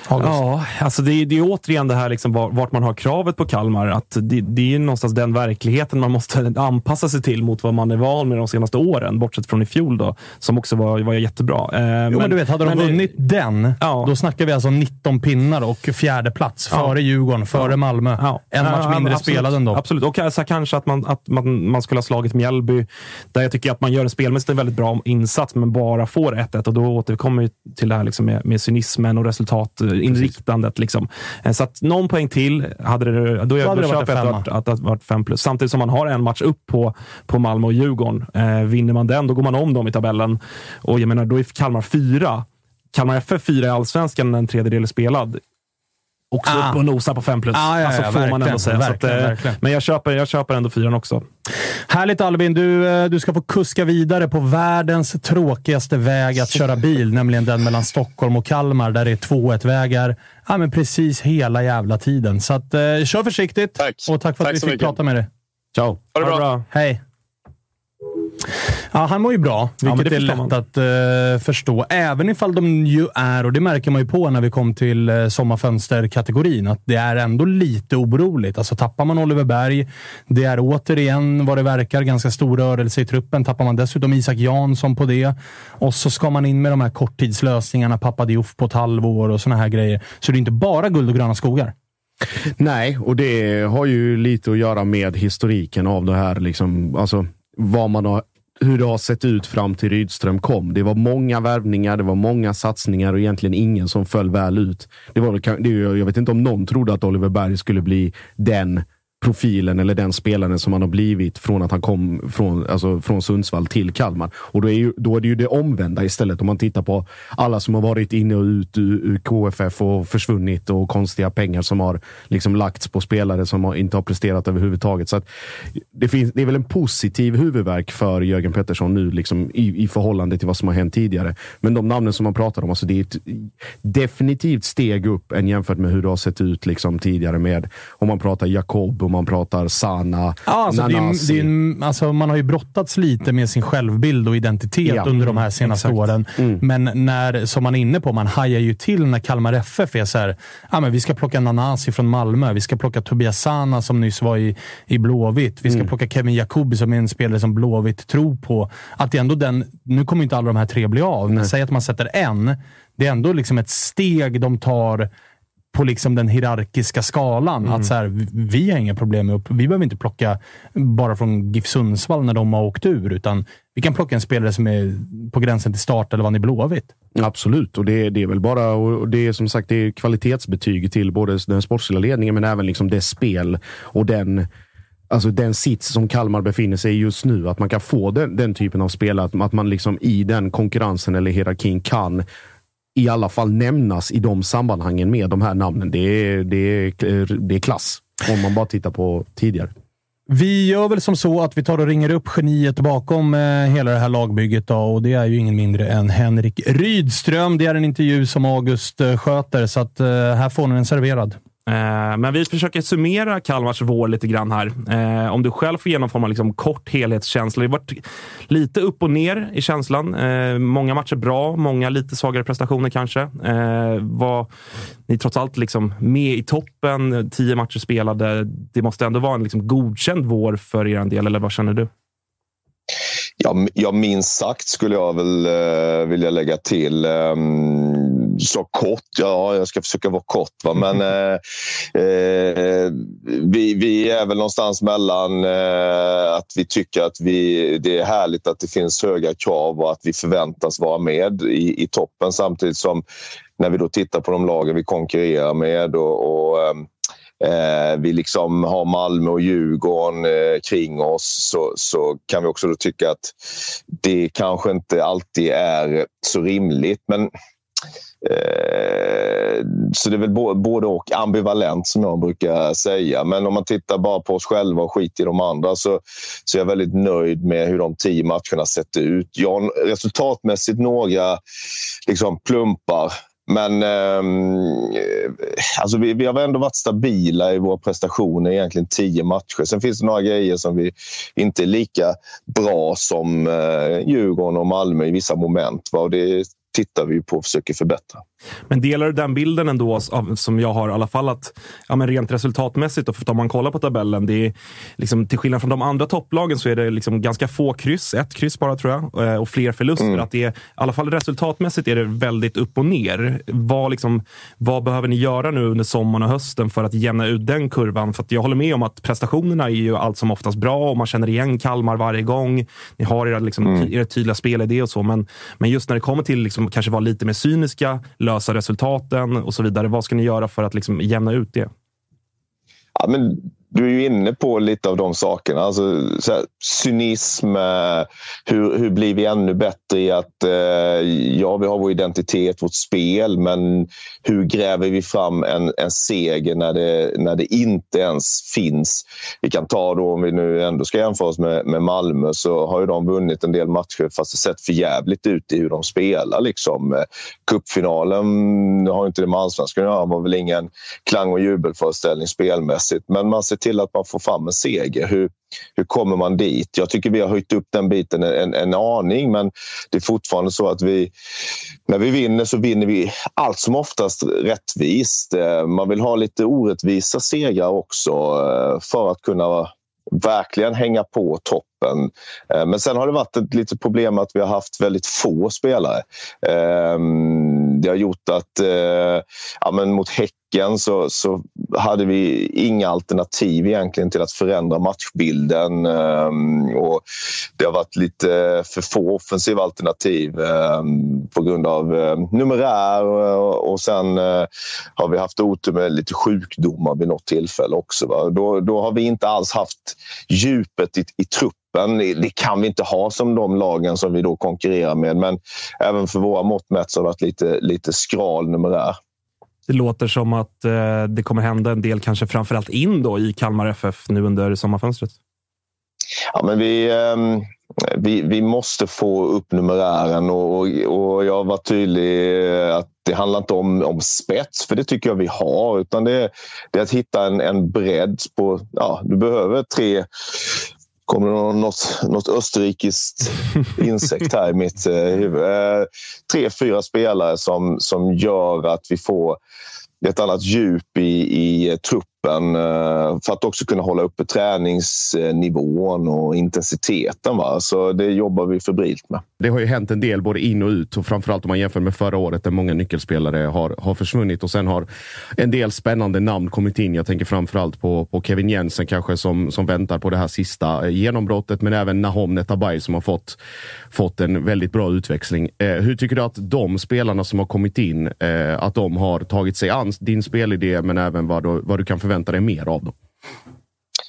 Ja, alltså det, är, det är återigen det här liksom vart man har kravet på Kalmar. Att det, det är någonstans den verkligheten man måste [LAUGHS] anpassa sig till mot vad man är van med de senaste åren, bortsett från i fjol då, som också var, var jättebra. Eh, jo, men, men, du vet, hade de vunnit det, den, ja. då snackar vi alltså 19 pinnar och fjärde plats ja. före Djurgården, före ja. Malmö. Ja. En match mindre spelad ändå. Absolut, och alltså, kanske att, man, att man, man skulle ha slagit Mjällby, där jag tycker att man gör en spelmässigt väldigt bra insats, men bara får 1-1 och då återkommer vi till det här liksom med, med cynismen och resultatinriktandet. Liksom. Eh, så att någon poäng till, hade det, då, hade det varit att, att, att, varit fem plus. Samtidigt som man har en match upp på, på Malmö och Djurgården. Eh, vinner man den, då går man om dem i tabellen. Och jag menar, då är Kalmar fyra. Kalmar FF fyra i allsvenskan, en tredjedel är spelad också ah. upp och nosa på 5 plus. Ah, ja, alltså, får man ändå säga. Verkligen, att, eh, men jag köper, jag köper ändå fyran också. Härligt Albin! Du, eh, du ska få kuska vidare på världens tråkigaste väg att köra bil, nämligen den mellan Stockholm och Kalmar, där det är 2-1-vägar. Ja, men precis hela jävla tiden. Så att, eh, kör försiktigt tack. och tack för att tack vi fick mycket. prata med dig. Ciao! Ha det bra! Ha det bra. Hej! Ja, han mår ju bra, vilket ja, är lätt man. att uh, förstå. Även ifall de ju är, och det märker man ju på när vi kom till uh, sommarfönsterkategorin, att det är ändå lite oroligt. Alltså tappar man Oliver Berg, det är återigen vad det verkar ganska stor rörelse i truppen. Tappar man dessutom Isak Jansson på det och så ska man in med de här korttidslösningarna, pappa Diouf på ett halvår och såna här grejer. Så det är inte bara guld och gröna skogar. Nej, och det har ju lite att göra med historiken av det här. Liksom, alltså, vad man har hur det har sett ut fram till Rydström kom. Det var många värvningar, det var många satsningar och egentligen ingen som föll väl ut. Det var väl, jag vet inte om någon trodde att Oliver Berg skulle bli den profilen eller den spelaren som han har blivit från att han kom från, alltså från Sundsvall till Kalmar. Och då är, ju, då är det ju det omvända istället. Om man tittar på alla som har varit inne och ut ur KFF och försvunnit och konstiga pengar som har liksom lagts på spelare som har, inte har presterat överhuvudtaget. Så det, finns, det är väl en positiv huvudverk för Jörgen Pettersson nu liksom, i, i förhållande till vad som har hänt tidigare. Men de namnen som man pratar om, alltså det är ett definitivt steg upp än jämfört med hur det har sett ut liksom, tidigare med om man pratar Jakob man pratar Sana, ja, alltså det är, det är, alltså Man har ju brottats lite med sin självbild och identitet ja, under de här senaste exakt. åren. Mm. Men när, som man är inne på, man hajar ju till när Kalmar FF är så här, ja, men vi ska plocka Nanasi från Malmö, vi ska plocka Tobias Sana som nyss var i, i Blåvitt, vi ska mm. plocka Kevin Jacobi som är en spelare som Blåvitt tror på. Att det ändå den, nu kommer inte alla de här tre bli av, men säg att man sätter en. Det är ändå liksom ett steg de tar på liksom den hierarkiska skalan. Mm. Att så här, vi har inga problem med upp. Vi behöver inte plocka bara från GIF Sundsvall när de har åkt ur, utan vi kan plocka en spelare som är på gränsen till start eller vad ni Blåvitt. Absolut, och det, det är väl bara och det är som sagt det är kvalitetsbetyg till både den sportsliga ledningen, men även liksom det spel och den Alltså den sits som Kalmar befinner sig i just nu. Att man kan få den, den typen av spel. Att, att man liksom i den konkurrensen eller hierarkin kan i alla fall nämnas i de sammanhangen med de här namnen. Det är, det är, det är klass, om man bara tittar på tidigare. Vi gör väl som så att vi tar och ringer upp geniet bakom eh, hela det här lagbygget då, och det är ju ingen mindre än Henrik Rydström. Det är en intervju som August eh, sköter, så att, eh, här får ni den serverad. Eh, men vi försöker summera Kalmars vår lite grann här. Eh, om du själv får genomföra liksom kort helhetskänsla. Det har varit lite upp och ner i känslan. Eh, många matcher bra, många lite svagare prestationer kanske. Var ni trots allt liksom med i toppen, tio matcher spelade. Det måste ändå vara en liksom godkänd vår för er del, eller vad känner du? Ja, ja, minst sagt skulle jag väl vilja lägga till. Um så kort, ja, jag ska försöka vara kort. Va? Men [LAUGHS] eh, eh, vi, vi är väl någonstans mellan eh, att vi tycker att vi, det är härligt att det finns höga krav och att vi förväntas vara med i, i toppen samtidigt som när vi då tittar på de lagen vi konkurrerar med och, och ehm, eh, vi liksom har Malmö och Djurgården eh, kring oss så, så kan vi också då tycka att det kanske inte alltid är så rimligt. Men eh, så det är väl både och ambivalent som jag brukar säga. Men om man tittar bara på oss själva och skit i de andra så, så är jag väldigt nöjd med hur de tio matcherna sett ut. Ja, resultatmässigt några liksom plumpar men ehm, eh, alltså vi, vi har ändå varit stabila i våra prestationer egentligen tio matcher. Sen finns det några grejer som vi inte är lika bra som eh, Djurgården och Malmö i vissa moment. Va? Och det tittar vi på och försöker förbättra. Men delar du den bilden ändå av, som jag har i alla fall att ja, men rent resultatmässigt och om man kollar på tabellen, det är liksom, till skillnad från de andra topplagen så är det liksom ganska få kryss, ett kryss bara tror jag, eh, och fler förluster. Mm. Att det är, I alla fall resultatmässigt är det väldigt upp och ner. Vad, liksom, vad behöver ni göra nu under sommaren och hösten för att jämna ut den kurvan? För jag håller med om att prestationerna är ju allt som oftast bra och man känner igen Kalmar varje gång. Ni har era, liksom, mm. era tydliga spelidé och så, men, men just när det kommer till liksom, kanske vara lite mer cyniska, lösa resultaten och så vidare. Vad ska ni göra för att liksom, jämna ut det? Ja, men du är ju inne på lite av de sakerna. Alltså, så här, cynism, eh, hur, hur blir vi ännu bättre i att, eh, ja vi har vår identitet, vårt spel, men hur gräver vi fram en, en seger när det, när det inte ens finns? Vi kan ta då, om vi nu ändå ska jämföra oss med, med Malmö, så har ju de vunnit en del matcher fast det sett för jävligt ut i hur de spelar. Liksom. Eh, cupfinalen har inte det med allsvenskan att göra, var väl ingen klang och jubelföreställning spelmässigt, men man ser till att man får fram en seger. Hur, hur kommer man dit? Jag tycker vi har höjt upp den biten en, en aning, men det är fortfarande så att vi när vi vinner så vinner vi allt som oftast rättvist. Eh, man vill ha lite orättvisa segrar också eh, för att kunna verkligen hänga på toppen. Eh, men sen har det varit ett litet problem att vi har haft väldigt få spelare. Ehm, det har gjort att eh, ja, men mot Häcken så, så hade vi inga alternativ egentligen till att förändra matchbilden. Ehm, och det har varit lite för få offensiva alternativ ehm, på grund av eh, numerär och, och sen eh, har vi haft otur med lite sjukdomar vid något tillfälle också. Va? Då, då har vi inte alls haft djupet i, i truppen det kan vi inte ha som de lagen som vi då konkurrerar med. Men även för våra mått mätt så har det varit lite, lite skral numerär. Det låter som att eh, det kommer hända en del, kanske framförallt in då i Kalmar FF nu under sommarfönstret. Ja, men vi, eh, vi, vi måste få upp numerären och, och jag var tydlig att det handlar inte om, om spets, för det tycker jag vi har. Utan det, det är att hitta en, en bredd på... Ja, du behöver tre kommer det något, något österrikiskt [LAUGHS] insekt här i mitt eh, huvud. Eh, tre, fyra spelare som, som gör att vi får ett annat djup i, i truppen kroppen eh, för att också kunna hålla uppe träningsnivån och intensiteten. Va? Så det jobbar vi febrilt med. Det har ju hänt en del både in och ut och framförallt om man jämför med förra året där många nyckelspelare har, har försvunnit och sen har en del spännande namn kommit in. Jag tänker framförallt på, på Kevin Jensen kanske som, som väntar på det här sista eh, genombrottet, men även Nahom Netabay som har fått, fått en väldigt bra utväxling. Eh, hur tycker du att de spelarna som har kommit in, eh, att de har tagit sig an din spelidé, men även vad du, vad du kan förvänta förvänta dig mer av dem?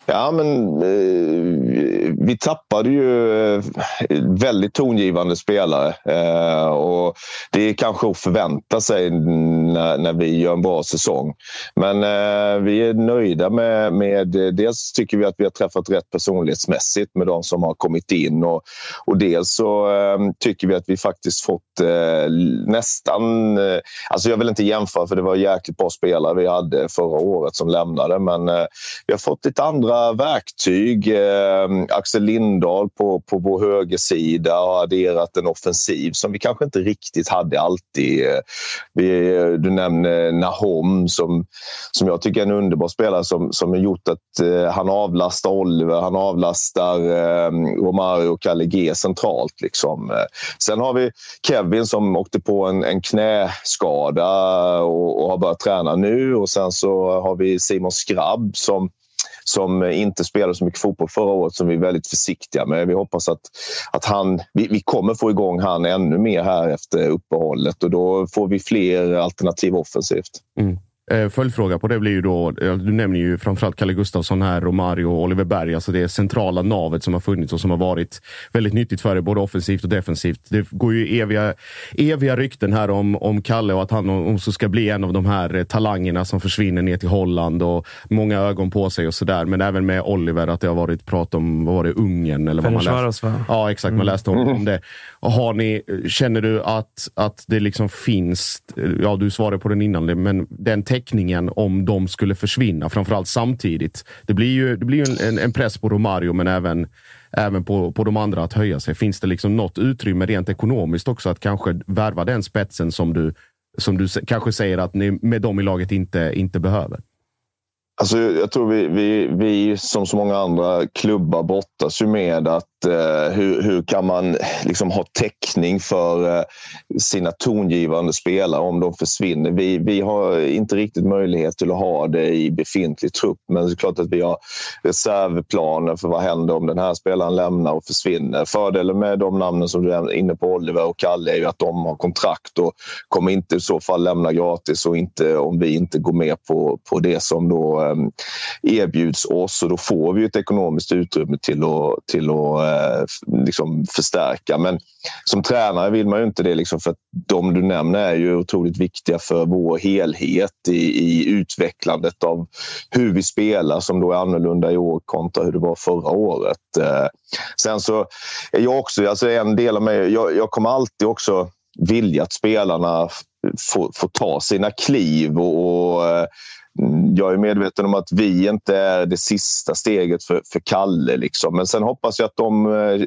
Ja, men eh, vi tappade ju eh, väldigt tongivande spelare. Eh, och Det är kanske att förvänta sig när, när vi gör en bra säsong. Men eh, vi är nöjda med, med... Eh, dels tycker vi att vi har träffat rätt personlighetsmässigt med de som har kommit in. Och, och dels så eh, tycker vi att vi faktiskt fått eh, nästan... Eh, alltså jag vill inte jämföra, för det var jäkligt bra spelare vi hade förra året som lämnade. Men eh, vi har fått lite andra andra verktyg. Eh, Axel Lindahl på, på vår högersida har adderat en offensiv som vi kanske inte riktigt hade alltid. Vi, du nämner Nahom som, som jag tycker är en underbar spelare som, som har gjort att eh, han avlastar Oliver, han avlastar eh, Romario och Kalle G centralt. Liksom. Sen har vi Kevin som åkte på en, en knäskada och, och har börjat träna nu. Och sen så har vi Simon Skrabb som som inte spelade så mycket fotboll förra året som vi är väldigt försiktiga med. Vi hoppas att, att han, vi, vi kommer få igång han ännu mer här efter uppehållet och då får vi fler alternativ offensivt. Mm. Eh, följdfråga på det blir ju då, du nämner ju framförallt Kalle Gustafsson här, Romario och Oliver Berg. Alltså det centrala navet som har funnits och som har varit väldigt nyttigt för er, både offensivt och defensivt. Det går ju eviga, eviga rykten här om, om Kalle och att han också ska bli en av de här eh, talangerna som försvinner ner till Holland och många ögon på sig och sådär. Men även med Oliver, att det har varit prat om, vad var det, Ungern? Eller vad man läste. Ja, exakt. Man mm. läste om, om det. Har ni, känner du att, att det liksom finns, ja du svarade på den innan, men den täckningen om de skulle försvinna, framförallt samtidigt. Det blir ju, det blir ju en, en press på Romario, men även, även på, på de andra att höja sig. Finns det liksom något utrymme rent ekonomiskt också att kanske värva den spetsen som du som du kanske säger att ni med dem i laget inte, inte behöver? Alltså, jag tror vi, vi, vi som så många andra klubbar brottas ju med att eh, hur, hur kan man liksom ha täckning för eh, sina tongivande spelare om de försvinner. Vi, vi har inte riktigt möjlighet till att ha det i befintlig trupp men det är klart att vi har reservplaner för vad händer om den här spelaren lämnar och försvinner. Fördelen med de namnen som du är inne på, Oliver och Kalle, är ju att de har kontrakt och kommer inte i så fall lämna gratis och inte om vi inte går med på, på det som då Ehm, erbjuds oss och då får vi ett ekonomiskt utrymme till att, till att eh, liksom förstärka. Men som tränare vill man ju inte det liksom för att de du nämner är ju otroligt viktiga för vår helhet i, i utvecklandet av hur vi spelar som då är annorlunda i år kontra hur det var förra året. Eh, sen så är jag också, alltså en del av mig, jag, jag kommer alltid också vilja att spelarna får, få ta sina kliv och, och eh, jag är medveten om att vi inte är det sista steget för, för Kalle. Liksom. Men sen hoppas jag att de eh,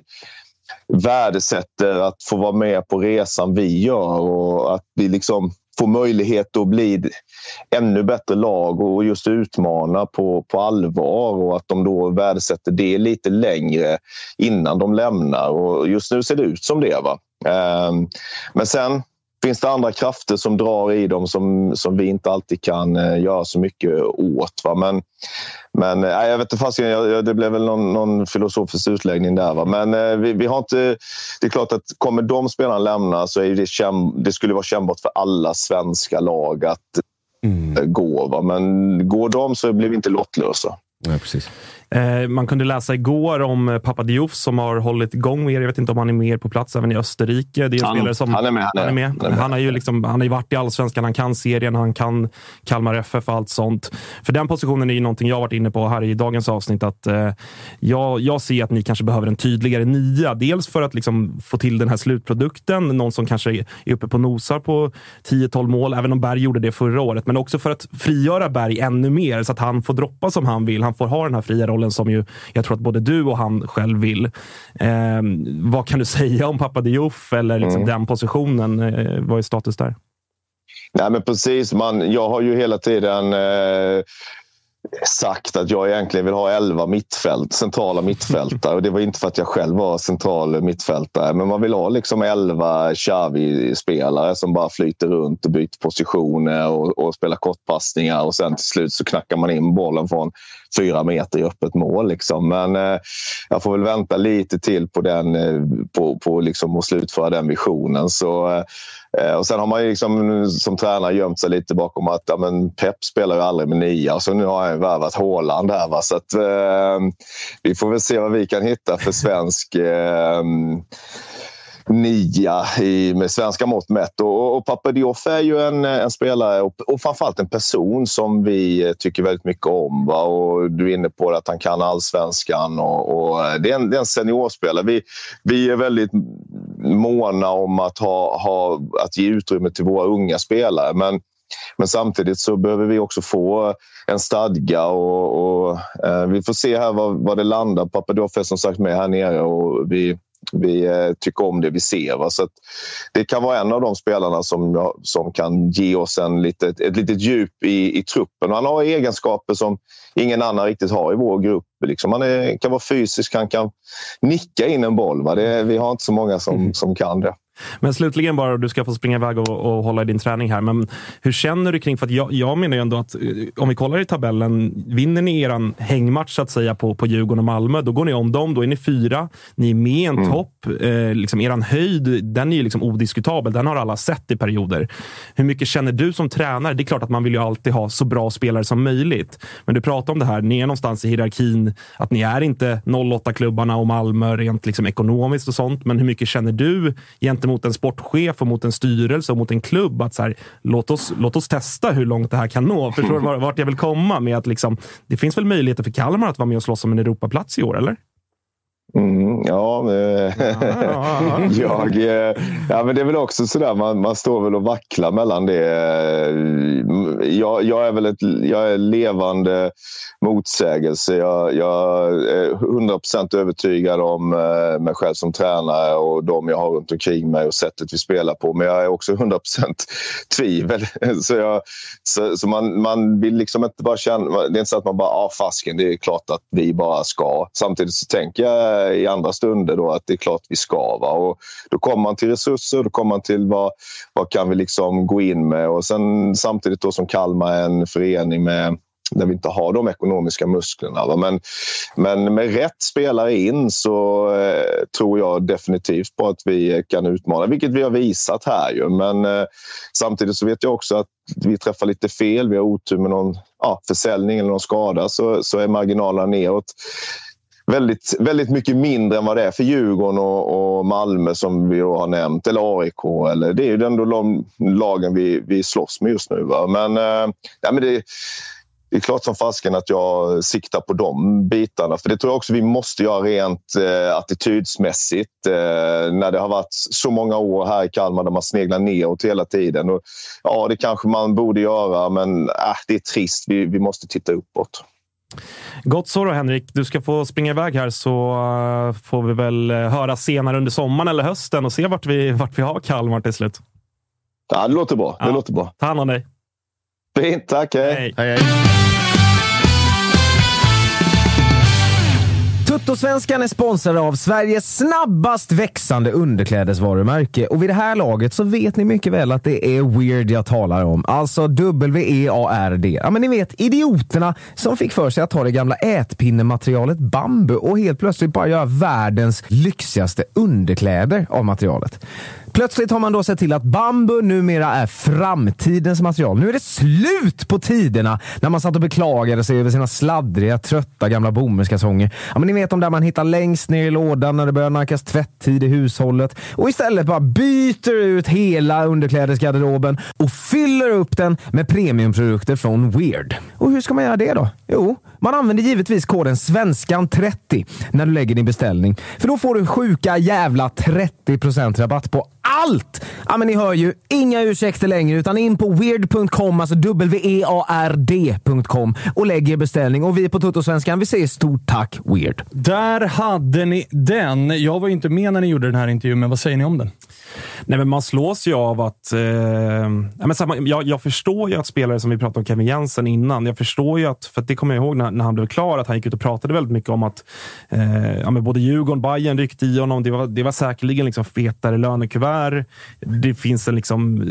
värdesätter att få vara med på resan vi gör och att vi liksom får möjlighet att bli ännu bättre lag och just utmana på, på allvar och att de då värdesätter det lite längre innan de lämnar. Och just nu ser det ut som det. Va? Ehm, men sen finns det andra krafter som drar i dem som, som vi inte alltid kan eh, göra så mycket åt. Va? Men, men eh, jag vet inte, fast jag, jag, det blev väl någon, någon, filosofisk utläggning där. Va? Men eh, vi, vi, har inte... Det är klart att kommer de spelarna lämna så är det, käm, det skulle vara kännbart för alla svenska lag att mm. gå. Va? Men går de så blir vi inte lottlösa. Ja, precis. Eh, man kunde läsa igår om eh, Papa Diouf som har hållit igång med er. Jag vet inte om han är med på plats även i Österrike. Det är han, som, han, är med, han, är med. Han, är med. han har ju liksom, han har varit i allsvenskan, han kan serien, han kan Kalmar FF och allt sånt. För den positionen är ju någonting jag varit inne på här i dagens avsnitt. att eh, jag, jag ser att ni kanske behöver en tydligare nia. Dels för att liksom få till den här slutprodukten. Någon som kanske är uppe på nosar på 10-12 mål, även om Berg gjorde det förra året. Men också för att frigöra Berg ännu mer så att han får droppa som han vill. Han får ha den här fria rollen som ju jag tror att både du och han själv vill. Eh, vad kan du [LAUGHS] säga om Papa Diouf eller liksom mm. den positionen? Eh, vad är status där? Nej, men precis. Man, jag har ju hela tiden eh, sagt att jag egentligen vill ha elva mittfält, centrala mittfältare. Och det var inte för att jag själv var central mittfältare. Men man vill ha liksom elva Xavi-spelare som bara flyter runt och byter positioner och, och spelar kortpassningar. Och sen till slut så knackar man in bollen från fyra meter i öppet mål. Liksom. Men eh, jag får väl vänta lite till på, den, eh, på, på liksom att slutföra den visionen. Så, eh, Eh, och sen har man ju liksom, som tränare gömt sig lite bakom att ja, men Pep spelar ju aldrig med nia. Så nu har han ju värvat Haaland här. Va? Så att, eh, vi får väl se vad vi kan hitta för svensk eh, nia i, med svenska mått mätt. Och, och Papadioff är ju en, en spelare och, och framförallt en person som vi tycker väldigt mycket om. Va? Och du är inne på att han kan allsvenskan. Och, och eh, det, är en, det är en seniorspelare. Vi, vi är väldigt måna om att, ha, ha, att ge utrymme till våra unga spelare. Men men samtidigt så behöver vi också få en stadga och, och eh, vi får se här vad, vad det landar. Papadiouf är som sagt med här nere och vi, vi eh, tycker om det vi ser. Va? Så det kan vara en av de spelarna som, som kan ge oss en litet, ett litet djup i, i truppen. han har egenskaper som ingen annan riktigt har i vår grupp. Liksom han är, kan vara fysisk, han kan nicka in en boll. Va? Det, vi har inte så många som, mm. som kan det. Men slutligen bara, du ska få springa iväg och, och hålla i din träning här. Men hur känner du kring, för jag, jag menar ju ändå att eh, om vi kollar i tabellen, vinner ni eran hängmatch så att säga på, på Djurgården och Malmö, då går ni om dem. Då är ni fyra. Ni är med i en mm. topp. Eh, liksom eran höjd, den är ju liksom odiskutabel. Den har alla sett i perioder. Hur mycket känner du som tränare? Det är klart att man vill ju alltid ha så bra spelare som möjligt. Men du pratar om det här, ni är någonstans i hierarkin, att ni är inte 08-klubbarna och Malmö rent liksom ekonomiskt och sånt. Men hur mycket känner du gentemot gentemot en sportchef och mot en styrelse och mot en klubb att så här, låt, oss, låt oss testa hur långt det här kan nå. Förstår du vart jag vill komma med att liksom, det finns väl möjligheter för Kalmar att vara med och slåss om en Europaplats i år, eller? Mm, ja, men, [LAUGHS] jag, eh, ja, men det är väl också sådär, man, man står väl och vacklar mellan det. Jag, jag är väl ett jag är levande motsägelse. Jag, jag är 100 övertygad om eh, mig själv som tränare och de jag har runt omkring mig och sättet vi spelar på. Men jag är också 100 tvivel. [LAUGHS] Så, jag, så, så, man, man vill liksom inte bara känna... Det är inte så att man bara, ah, fasken, det är klart att vi bara ska. Samtidigt så tänker jag i andra stunder då att det är klart vi ska. Va? Och då kommer man till resurser, då kommer man till vad, vad kan vi liksom gå in med. Och sen samtidigt då som Kalmar är en förening med där vi inte har de ekonomiska musklerna. Va? Men, men med rätt spelare in så eh, tror jag definitivt på att vi kan utmana, vilket vi har visat här. Ju. Men eh, samtidigt så vet jag också att vi träffar lite fel. Vi har otur med någon ja, försäljning eller någon skada så, så är marginalerna neråt väldigt, väldigt mycket mindre än vad det är för Djurgården och, och Malmö som vi har nämnt, eller AIK. Eller, det är ju ändå de lagen vi, vi slåss med just nu. Va? Men, eh, ja, men det, det är klart som fasken att jag siktar på de bitarna. För det tror jag också vi måste göra rent eh, attitydsmässigt. Eh, när det har varit så många år här i Kalmar där man sneglar neråt hela tiden. Och, ja, det kanske man borde göra, men eh, det är trist. Vi, vi måste titta uppåt. Gott så då, Henrik. Du ska få springa iväg här så uh, får vi väl uh, höra senare under sommaren eller hösten och se vart vi, vart vi har Kalmar till slut. Ja, det låter bra. Det låter bra. Ta hand om dig. Fint, tack. Hej. hej. hej, Tuttosvenskan är sponsrad av Sveriges snabbast växande underklädesvarumärke och vid det här laget så vet ni mycket väl att det är Weird jag talar om. Alltså W-E-A-R-D. Ja, men ni vet idioterna som fick för sig att ta det gamla ätpinnematerialet bambu och helt plötsligt bara göra världens lyxigaste underkläder av materialet. Plötsligt har man då sett till att bambu numera är framtidens material. Nu är det slut på tiderna när man satt och beklagade sig över sina sladdriga, trötta gamla bomullskalsonger. Ja, men ni vet de där man hittar längst ner i lådan när det börjar nackas tvätttid i hushållet och istället bara byter ut hela underklädesgarderoben och fyller upp den med premiumprodukter från Weird. Och hur ska man göra det då? Jo, man använder givetvis koden SVENSKAN30 när du lägger din beställning. För då får du sjuka jävla 30% rabatt på allt! Ja, men ni hör ju, inga ursäkter längre, utan in på weird.com, alltså w-e-a-r-d.com och lägg er beställning. Och vi på Tuttosvenskan, vi säger stort tack Weird. Där hade ni den. Jag var ju inte med när ni gjorde den här intervjun, men vad säger ni om den? Nej, men man slås ju av att... Eh, ja, men här, jag, jag, förstår ju att spelare som vi pratade om Kevin Jensen innan. Jag förstår ju att, för att det kommer jag ihåg när, när han blev klar, att han gick ut och pratade väldigt mycket om att eh, ja, men både Djurgården och Bayern ryckte i honom. Det var, det var säkerligen liksom fetare lönekuvert. Det finns en liksom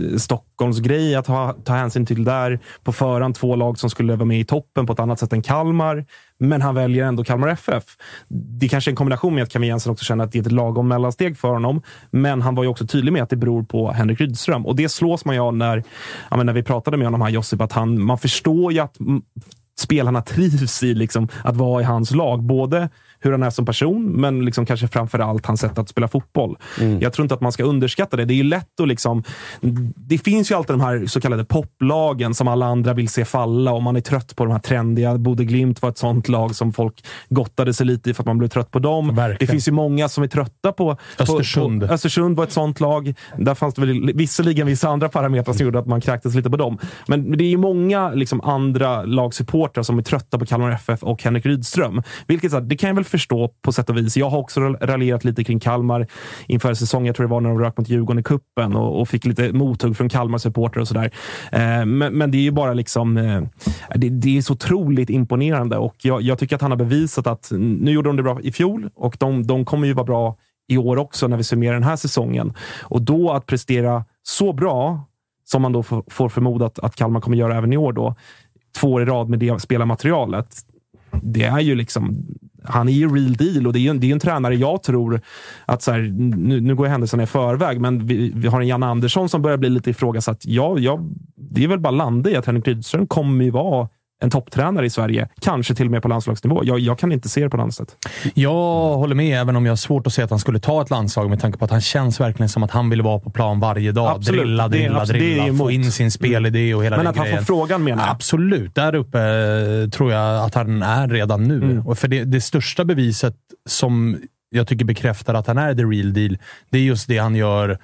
Stockholmsgrej att ha, ta hänsyn till där. På förhand två lag som skulle vara med i toppen på ett annat sätt än Kalmar men han väljer ändå Kalmar FF. Det är kanske är en kombination med att Kevin Jensen också känner att det är ett lagom mellansteg för honom, men han var ju också tydlig med att det beror på Henrik Rydström. Och det slås man ju av när, ja, när vi pratade med honom här, Josip, att han, man förstår ju att spelarna [LAUGHS] trivs i liksom, att vara i hans lag. Både hur han är som person, men liksom kanske framför allt hans sätt att spela fotboll. Mm. Jag tror inte att man ska underskatta det. Det är lätt att liksom... Det finns ju alltid de här så kallade poplagen som alla andra vill se falla och man är trött på de här trendiga. Bode Glimt var ett sånt lag som folk gottade sig lite i för att man blev trött på dem. Verkligen. Det finns ju många som är trötta på... Östersund. På, på, Östersund var ett sånt lag. Där fanns det väl visserligen vissa andra parametrar som gjorde att man kräktes lite på dem. Men det är ju många liksom, andra lagsupportrar som är trötta på Kalmar FF och Henrik Rydström. Vilket det kan jag väl förstå på sätt och vis. Jag har också raljerat lite kring Kalmar inför säsongen. Jag tror det var när de rök mot Djurgården i kuppen och, och fick lite mothugg från Kalmar supportrar och sådär. Eh, men, men, det är ju bara liksom... Eh, det, det, är så otroligt imponerande och jag, jag, tycker att han har bevisat att nu gjorde de det bra i fjol och de, de kommer ju vara bra i år också när vi summerar den här säsongen. Och då att prestera så bra som man då får förmoda att, att Kalmar kommer göra även i år då, två år i rad med det spelarmaterialet. Det är ju liksom han är ju real deal och det är ju en, det är en tränare jag tror att så här, nu, nu går händelserna i förväg, men vi, vi har en Jan Andersson som börjar bli lite ifrågasatt. Ja, ja, det är väl bara landa i att Henrik Rydström kommer ju vara en topptränare i Sverige. Kanske till och med på landslagsnivå. Jag, jag kan inte se det på något annat sätt. Jag håller med, även om jag har svårt att se att han skulle ta ett landslag med tanke på att han känns verkligen som att han vill vara på plan varje dag. Absolut. Drilla, drilla, det, drilla. Få in sin spelidé och hela Men den att han grejen. får frågan menar jag. Absolut. Där uppe eh, tror jag att han är redan nu. Mm. Och för det, det största beviset som jag tycker bekräftar att han är the real deal, det är just det han gör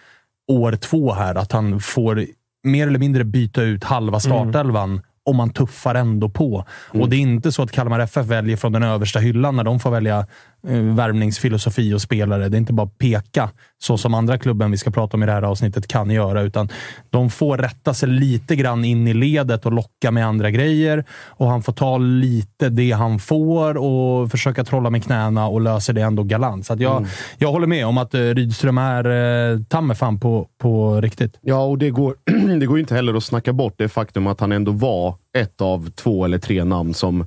år två här. Att han får mer eller mindre byta ut halva startelvan och man tuffar ändå på. Och det är inte så att Kalmar FF väljer från den översta hyllan när de får välja värvningsfilosofi och spelare. Det är inte bara peka, så som andra klubben vi ska prata om i det här avsnittet kan göra, utan de får rätta sig lite grann in i ledet och locka med andra grejer. Och han får ta lite det han får och försöka trolla med knäna och löser det ändå galant. Så jag, jag håller med om att eh, Rydström är eh, ta mig fan på, på riktigt. Ja, och det går, [CLEARS THROAT] det går inte heller att snacka bort det faktum att han ändå var ett av två eller tre namn som,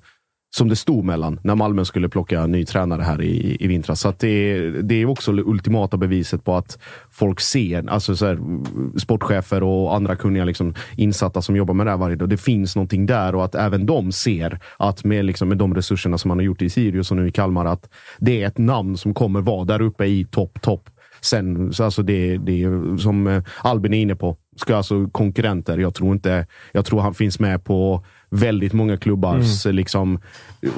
som det stod mellan när Malmö skulle plocka ny tränare här i, i vintras. Så att det, det är också det ultimata beviset på att folk ser, alltså så här, sportchefer och andra kunniga liksom, insatta som jobbar med det här varje dag. Det finns någonting där och att även de ser att med, liksom, med de resurserna som man har gjort i Sirius och nu i Kalmar, att det är ett namn som kommer vara där uppe i topp, topp. Sen, så alltså det, det är som eh, Albin är inne på, ska alltså konkurrenter. Jag tror inte, jag tror han finns med på väldigt många klubbars, liksom,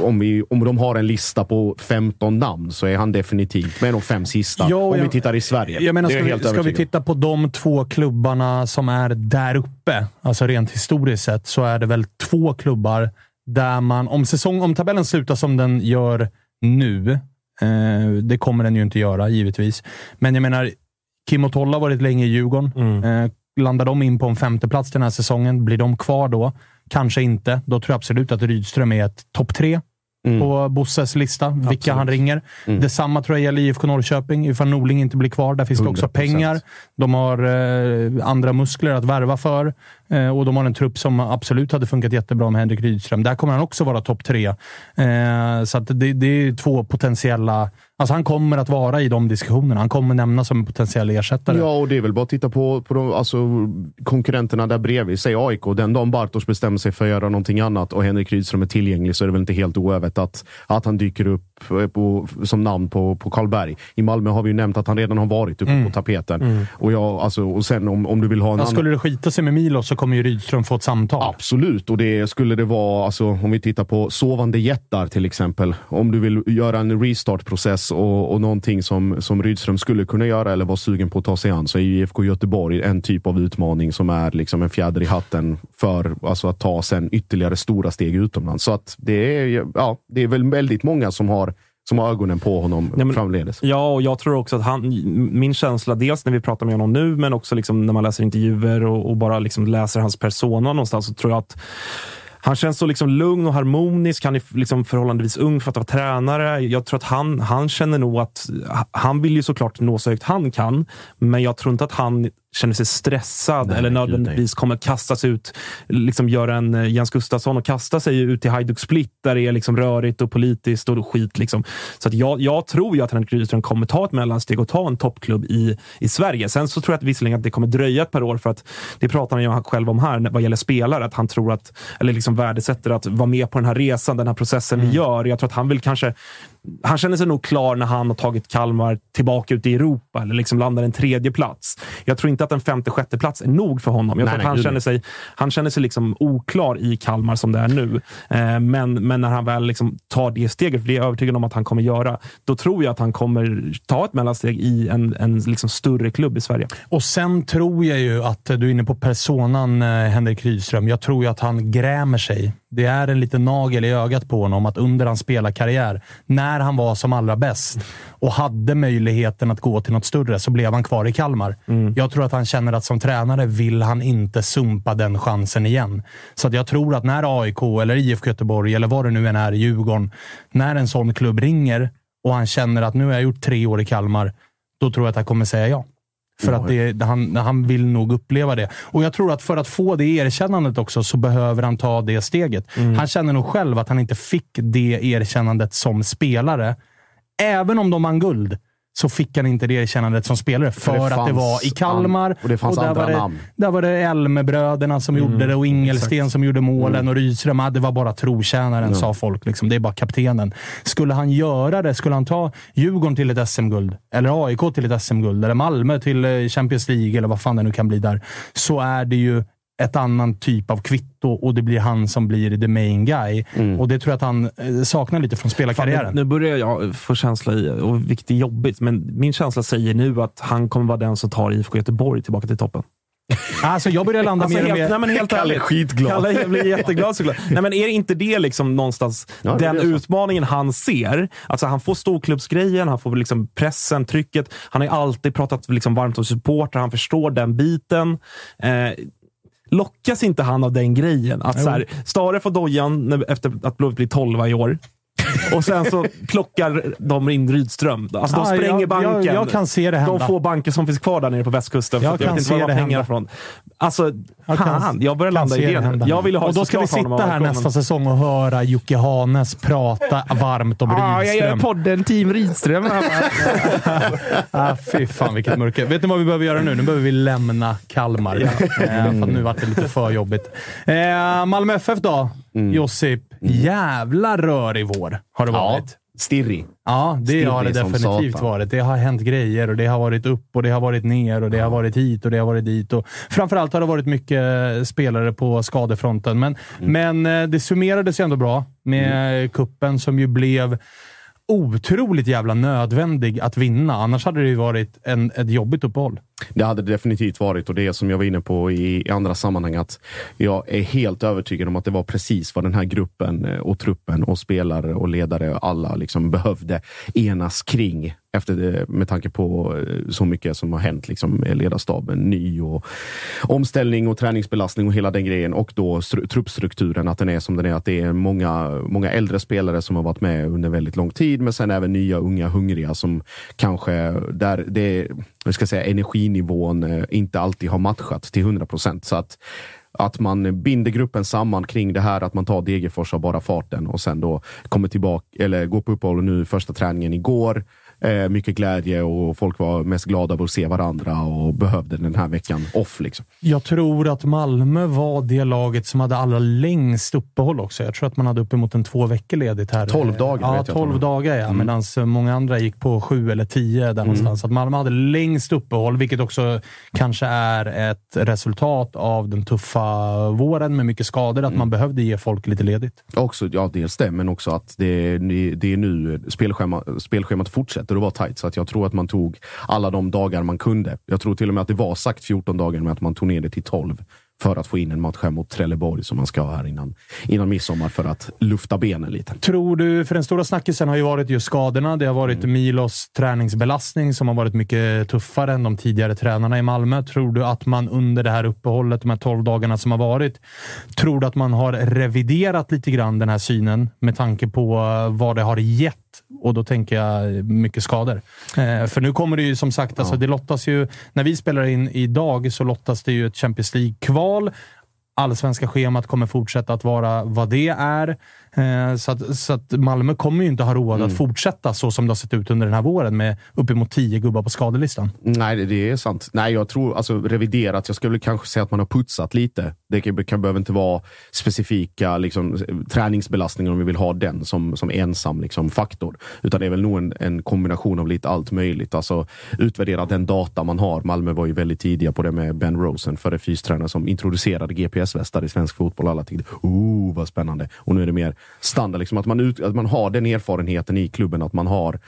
om, vi, om de har en lista på 15 namn så är han definitivt med de fem sista. Ja, och om vi jag- tittar i Sverige. Jag menar, ska, vi, ska vi titta på de två klubbarna som är där uppe, alltså rent historiskt sett, så är det väl två klubbar där man, om, säsong, om tabellen slutar som den gör nu, eh, det kommer den ju inte göra givetvis, men jag menar, Kim och Tolla har varit länge i Djurgården. Eh, landar de in på en femteplats den här säsongen, blir de kvar då? Kanske inte. Då tror jag absolut att Rydström är ett topp tre på Bosses lista, vilka han ringer. Detsamma tror jag gäller IFK Norrköping. Ifall Norling inte blir kvar. Där finns det också 100%. pengar. De har eh, andra muskler att värva för eh, och de har en trupp som absolut hade funkat jättebra med Henrik Rydström. Där kommer han också vara topp tre. Eh, så det, det är två potentiella... Alltså han kommer att vara i de diskussionerna. Han kommer nämnas som en potentiell ersättare. Ja, och det är väl bara att titta på, på de, alltså, konkurrenterna där bredvid. Säg AIK. Den dagen Bartosz bestämmer sig för att göra någonting annat och Henrik Rydström är tillgänglig så är det väl inte helt oövet att, att han dyker upp eh, på, som namn på, på Karlberg. I Malmö har vi ju nämnt att han redan har varit uppe på tapeten. Och, jag, alltså, och sen om, om du vill ha en Ja, annan... skulle det skita sig med Milos så kommer ju Rydström få ett samtal. Absolut, och det skulle det vara, alltså, om vi tittar på sovande jättar till exempel. Om du vill göra en restartprocess och, och någonting som, som Rydström skulle kunna göra eller vara sugen på att ta sig an så är ju IFK Göteborg en typ av utmaning som är liksom en fjäder i hatten för alltså, att ta sen ytterligare stora steg utomlands. Så att det, är, ja, det är väl väldigt många som har, som har ögonen på honom Ja, men- framledes. Ja, och jag tror också att han, min känsla, dels när vi pratar med honom nu, men också liksom när man läser intervjuer och, och bara liksom läser hans persona någonstans, så tror jag att han känns så liksom lugn och harmonisk. Han är liksom förhållandevis ung för att vara tränare. Jag tror att han, han känner nog att eh, han vill ju såklart nå så högt han kan, men jag tror inte att han känner sig stressad eller gud, nödvändigtvis kommer kasta sig ut, liksom göra en eh, Jens Gustafsson och kasta sig ut i Hajduk Split där det är liksom rörigt och politiskt och skit. Liksom. Så att jag, jag tror ju att Henrik Rydström kommer ta ett mellansteg och ta en toppklubb i, i Sverige. Sen så tror jag att visserligen att det kommer dröja ett par år för att det pratar han själv om här vad gäller spelare, att han tror att, eller liksom värdesätter att vara med på den här resan, den här processen vi gör. Jag tror att han vill kanske han känner sig nog klar när han har tagit Kalmar tillbaka ut i Europa eller liksom landar en tredje plats. Jag tror inte att en femte, sjätte plats är nog för honom. Jag Nej, tror att nej, han känner sig, han känner sig liksom oklar i Kalmar som det är nu. Eh, men, men när han väl liksom tar det steget, för det är jag övertygad om att han kommer göra, då tror jag att han kommer ta ett mellansteg i en, en liksom större klubb i Sverige. Och sen tror jag ju att du är inne på personan eh, Henrik Rydström. Jag tror ju att han grämer sig. Det är en liten nagel i ögat på honom att under hans spelarkarriär, när han var som allra bäst och hade möjligheten att gå till något större, så blev han kvar i Kalmar. Jag tror att han känner att som tränare vill han inte sumpa den chansen igen. Så jag tror att när AIK, eller IFK Göteborg, eller vad det nu än är, Djurgården, när en sån klubb ringer och han känner att nu har jag gjort tre år i Kalmar, då tror jag att han kommer säga ja. För att det, han, han vill nog uppleva det. Och jag tror att för att få det erkännandet också så behöver han ta det steget. Han känner nog själv att han inte fick det erkännandet som spelare. Även om de vann guld så fick han inte det erkännandet som spelare för, det att det var i Kalmar. och det fanns där andra var det, namn. Där var det Elmebröderna som gjorde det och Ingelsten som gjorde målen och Rydström. Det var bara trotjänaren, sa folk. Liksom. Det är bara kaptenen. Skulle han göra det, skulle han ta Djurgården till ett SM-guld, eller AIK till ett SM-guld, eller Malmö till eh, Champions League, eller vad fan det nu kan bli där, så är det ju ett annan typ av kvitto och det blir han som blir the main guy. Mm. Och det tror jag att han eh, saknar lite från spelarkarriären. Fan, nu, börjar jag få känsla i, och vilket är jobbigt, men min känsla säger nu att han kommer vara den som tar IFK Göteborg tillbaka till toppen. [LAUGHS] Alltså jag börjar landa Alltså mer och helt, mer... nej, men helt Kalle är skitglad. Kalle blir jätteglad såklart. [LAUGHS] Nej, men är det inte det liksom någonstans Ja, det den det så. utmaningen han ser? Alltså han får storklubbsgrejen, han får liksom pressen, trycket. Han har alltid pratat liksom varmt om supportrar, han förstår den biten. Eh, lockas inte han av den grejen? Att så här, Stare får dojan efter att Blåvitt blir 12 i år. Och sen så plockar de in Rydström. Alltså de Ja, spränger jag- jag- banken. jag kan se det hända. De få banker som finns kvar där nere på västkusten. Jag jag kan inte se det hända. från. Alltså, Jag kan- fan. Jag börjar landa i det. Jag vill ha och då ska vi sitta här nästa säsong och höra Jocke Hanes prata [LAUGHS] varmt om Rydström. podden Team Rydström. [LAUGHS] Ah, fy fan vilket mörker. Vet ni vad vi behöver göra nu? Nu behöver vi lämna Kalmar. Eh, för nu vart det lite för jobbigt. Eh, Malmö FF då, Josip. Jävla rör i vår har det Ja, varit. stirrig. Ja, det Stirrig har det definitivt satan. varit. Det har hänt grejer och det har varit upp och det har varit ner och det har varit hit och det har varit dit. Och framförallt har det varit mycket spelare på skadefronten. Men, Mm. men eh, det summerades ju ändå bra med kuppen som ju blev otroligt jävla nödvändig att vinna. Annars hade det ju varit en, ett jobbigt uppehåll. Det hade det definitivt varit och det som jag var inne på i, i andra sammanhang att jag är helt övertygad om att det var precis vad den här gruppen eh, och truppen och spelare och ledare och alla liksom behövde enas kring efter det, med tanke på eh, så mycket som har hänt liksom med ledarstaben, ny och omställning och träningsbelastning och hela den grejen och då truppstrukturen att den är som den är. Att det är många, många äldre spelare som har varit med under väldigt lång tid, men sen även nya unga hungriga som kanske där det vi ska säga, energinivån eh, inte alltid har matchat till 100 procent. Så att att man binder gruppen samman kring det här, att man tar Degerfors av bara farten och sen då kommer tillbaka, eller går på uppehåll nu första träningen igår. Eh, mycket glädje och folk var mest glada av att se varandra och behövde den här veckan off. Liksom. Jag tror att Malmö var det laget som hade allra längst uppehåll också. Jag tror att man hade uppemot en två veckor ledigt här. 12 dagar Ja, 12 de har. dagar ja. Mm. Medan många andra gick på sju eller tio där någonstans. Så att Malmö hade längst uppehåll, vilket också kanske är ett resultat av den tuffa våren med mycket skador. Att man behövde ge folk lite ledigt. Också, ja, dels det, men också att det, det är nu spelschema, spelschemat fortsätter att vara tajt. Så att jag tror att man tog alla de dagar man kunde. Jag tror till och med att det var sagt 14 dagar, men att man tog ner det till 12 för att få in en match hem mot Trelleborg som man ska ha här innan, innan midsommar för att lufta benen lite. Tror du, för den stora snackisen har ju varit just skadorna. Det har varit Mm. Milos träningsbelastning som har varit mycket tuffare än de tidigare tränarna i Malmö. Tror du att man under det här uppehållet, de här 12 dagarna som har varit, tror du att man har reviderat lite grann den här synen med tanke på vad det har gett? Och då tänker jag mycket skador. Eh, för nu kommer det ju som sagt, alltså det lottas ju, när vi spelar in idag så lottas det ju ett Champions League-kval. Allsvenska schemat kommer fortsätta att vara vad det är. Eh, Så att, så att Malmö kommer ju inte ha råd Mm. att fortsätta så som det har sett ut under den här våren med uppemot tio gubbar på skadelistan. Nej, det, det är sant. Nej, jag tror alltså reviderat. Jag skulle kanske säga att man har putsat lite. Det kan, kan behöver inte vara specifika liksom, träningsbelastningar om vi vill ha den som, som ensam liksom, faktor. Utan det är väl nog en, en kombination av lite allt möjligt. Alltså utvärdera den data man har. Malmö var ju väldigt tidiga på det med Ben Rosen, före fystränare som introducerade GPS-västar i svensk fotboll. Alla tyckte oh vad spännande. Och nu är det mer standard, liksom, att, man ut, att man har den erfarenheten i klubben. Att man har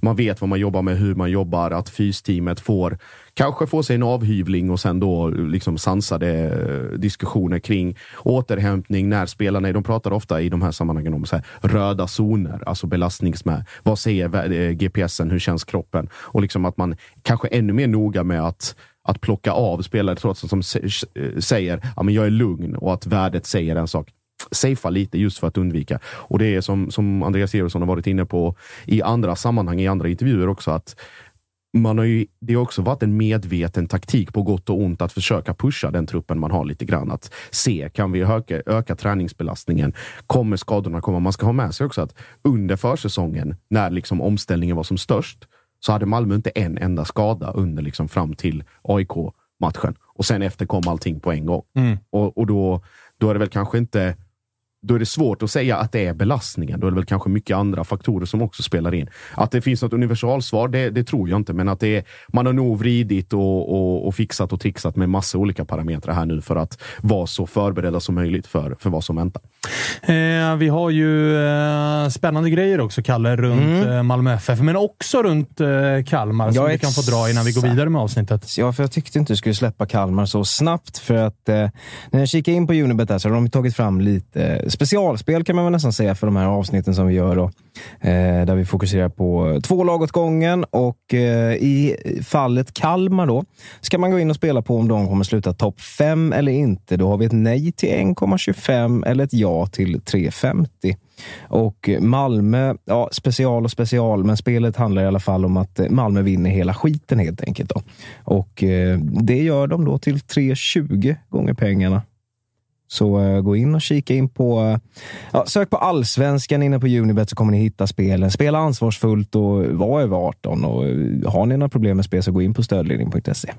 man vet vad man jobbar med, hur man jobbar, att fysteamet får kanske få sig en avhyvling och sen då liksom sansade eh, diskussioner kring återhämtning, när spelarna. De pratar ofta i de här sammanhangen om så här, röda zoner, alltså belastningsmed. Vad säger eh, GPSen? Hur känns kroppen? Och liksom att man kanske ännu mer noga med att att plocka av spelare trots att de eh, säger att ja, men jag är lugn och att värdet säger en sak safea lite just för att undvika. Och det är som, som Andreas Eriksson har varit inne på i andra sammanhang, i andra intervjuer också, att man har ju, det har också varit en medveten taktik på gott och ont att försöka pusha den truppen man har lite grann. Att se, kan vi öka, öka träningsbelastningen? Kommer skadorna komma? Man ska ha med sig också att under försäsongen, när liksom omställningen var som störst, så hade Malmö inte en enda skada under liksom fram till AIK-matchen. Och sen efter kom allting på en gång. Mm. Och, och då, då är det väl kanske inte då är det svårt att säga att det är belastningen. Då är det väl kanske mycket andra faktorer som också spelar in. Att det finns något universalsvar, det, det tror jag inte, men att det är, man har nog vridit och, och, och fixat och trixat med massa olika parametrar här nu för att vara så förberedda som möjligt för, för vad som väntar. Eh, vi har ju eh, spännande grejer också, Kalle, runt Mm. eh, Malmö FF, men också runt eh, Kalmar som vi kan få dra innan vi går vidare med avsnittet. Ja, för jag tyckte inte du skulle släppa Kalmar så snabbt. För att eh, när jag kikar in på Unibet där så har de tagit fram lite specialspel kan man väl nästan säga för de här avsnitten som vi gör. Då, eh, där vi fokuserar på två lag åt gången och eh, i fallet Kalmar då ska man gå in och spela på om de kommer sluta topp 5 eller inte. Då har vi ett nej till 1,25 eller ett ja till 3,50. Och Malmö, ja special och special, men spelet handlar i alla fall om att Malmö vinner hela skiten helt enkelt. Då. Och eh, det gör de då till 3,20 gånger pengarna. Så eh, gå in och kika in på... Eh, ja, sök på allsvenskan inne på Unibet så kommer ni hitta spelen. Spela ansvarsfullt och var över 18. Och, eh, har ni några problem med spel så gå in på stödlinjen.se.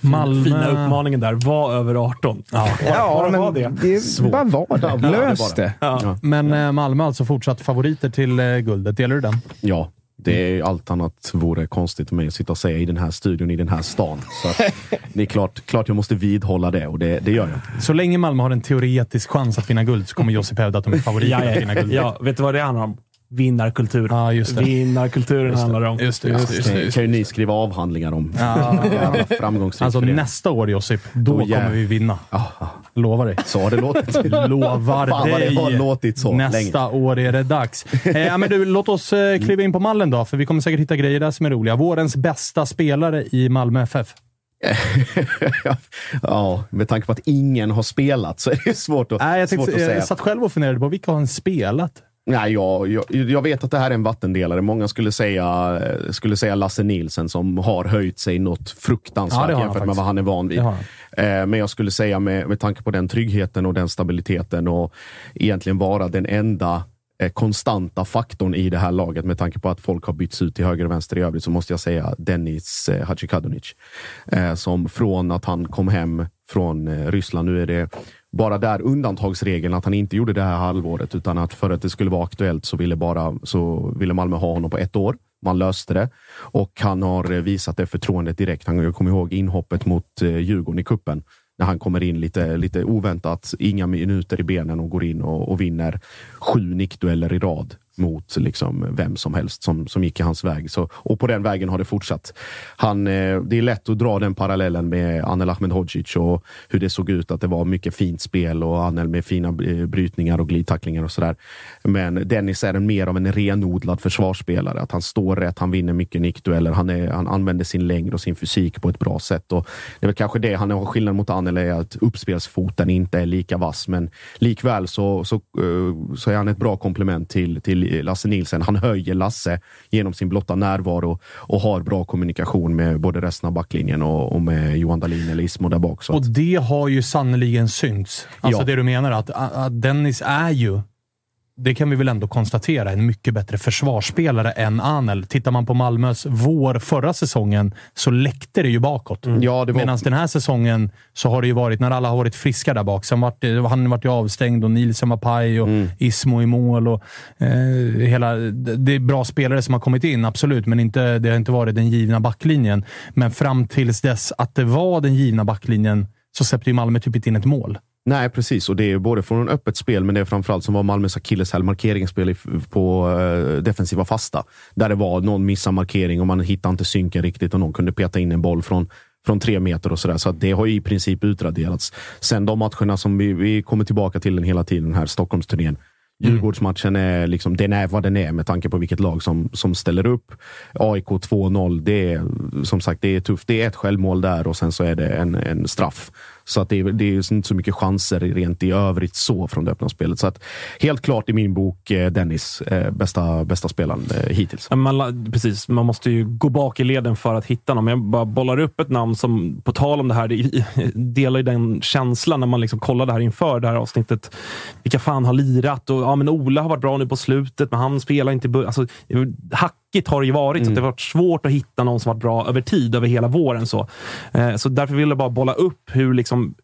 Malmö... Fina uppmaningen där. Var över 18. Ja. Ja, bara men var det. det är bara var det. Lös bara. det. Ja. Men Malmö alltså fortsatt favoriter till guldet. Delar du den? Ja, det är allt annat vore konstigt för mig att sitta och säga i den här studion i den här stan. Så att, det är klart, klart jag måste vidhålla det och det, det gör jag. Så länge Malmö har en teoretisk chans att vinna guld så kommer Josip hävda att de är favoriter att vinna guld. ja, vet du vad det handlar om? Vinnarkultur. Just det. Vinnarkulturen handlar det om. Just det, just det, just det, Kan, ju ni skriva avhandlingar om. [LAUGHS] Framgångsrik Alltså förening. nästa år Josip, då Då kommer vi vinna. Lovar dig. Så har det låtit. [LAUGHS] Lovar Fan vad det dig. har låtit så Nästa länge. år är det dags. Eh, ja, men du, låt oss eh, kliva in på mallen då, för vi kommer säkert hitta grejer där som är roliga. Vårens bästa spelare i Malmö FF. [LAUGHS] ja, med tanke på att ingen har spelat så är det svårt att, Nej, jag, svårt tänkte, att säga. jag satt själv och funderade på vilka har han spelat? Nej, jag, jag, jag vet att det här är en vattendelare. Många skulle säga, skulle säga Lasse Nilsen som har höjt sig något Ja, fruktansvärt han jämfört med vad han är van vid. Eh, Men jag skulle säga med, med tanke på den tryggheten och den stabiliteten och egentligen vara den enda eh, konstanta faktorn i det här laget med tanke på att folk har bytts ut till höger och vänster i övrigt så måste jag säga Dennis eh, Hadzikadunic. Som från att han kom hem från Ryssland, nu är det bara där undantagsregeln att han inte gjorde det här halvåret utan att för att det skulle vara aktuellt så ville, bara, så ville Malmö ha honom på ett år. Man löste det och han har visat det förtroendet direkt. Han jag kommer ihåg inhoppet mot eh, Djurgården i kuppen när han kommer in lite, lite oväntat, inga minuter i benen och går in och, och vinner sju nickdueller i rad mot liksom vem som helst som, som gick i hans väg. Så, och på den vägen har det fortsatt. Han, eh, det är lätt att dra den parallellen med Anel Ahmedhodzic och hur det såg ut att det var mycket fint spel och Anel med fina eh, brytningar och glidtacklingar och sådär. Men Dennis är en mer av en renodlad försvarsspelare. Att han står rätt, han vinner mycket nickdueller, han, är, han använder sin längd och sin fysik på ett bra sätt. Och det är väl kanske det han har skillnad mot Anel är att uppspelsfoten inte är lika vass, men likväl så, så, eh, så är han ett bra komplement till, till Lasse Nilsen. Han höjer Lasse genom sin blotta närvaro och har bra kommunikation med både resten av backlinjen och, och med Johan Dahlin eller Ismo där bak. Och det har ju sannoliken synts. Alltså Ja. det du menar, att, att Dennis är ju, det kan vi väl ändå konstatera, en mycket bättre försvarsspelare än Anel. Tittar man på Malmös vår förra säsongen så läckte det ju bakåt. ja, det var, Medan den här säsongen så har det ju varit, när alla har varit friska där bak, sen vart det, han vart ju avstängd och Nielsen var paj och Mm. Ismo i mål. Och, eh, hela, det det är bra spelare som har kommit in, absolut, men inte, det har inte varit den givna backlinjen. Men fram tills dess att det var den givna backlinjen så släppte ju Malmö typ inte in ett mål. Nej, precis. Och det är både från öppet spel, men det är framförallt som var Malmös akilleshäl, markeringsspel på eh, defensiva fasta. Där det var någon missar markering och man hittade inte synken riktigt och någon kunde peta in en boll från från tre meter och sådär. Så att det har ju i princip utraderats. Sen de matcherna som vi, vi kommer tillbaka till den hela tiden, den här Stockholmsturnén. Djurgårdsmatchen är, liksom, den är vad den är med tanke på vilket lag som, som ställer upp. AIK 2-0, det är som sagt det är tufft. Det är ett självmål där och sen så är det en, en straff. Så att det, är, det är inte så mycket chanser rent i övrigt så från det öppna spelet. Så att helt klart i min bok eh, Dennis, eh, bästa, bästa spelaren eh, hittills. Man, precis, man måste ju gå bak i leden för att hitta någon. Jag bara bollar upp ett namn som, på tal om det här, det [LAUGHS] delar ju den känslan när man liksom kollar det här inför det här avsnittet. Vilka fan har lirat? Och, ja, men Ola har varit bra nu på slutet, men han spelar inte... i alltså, hack hackigt har det ju varit, så att det har varit svårt att hitta någon som varit bra över tid, över hela våren. Så, eh, så därför vill jag bara bolla upp hur liksom...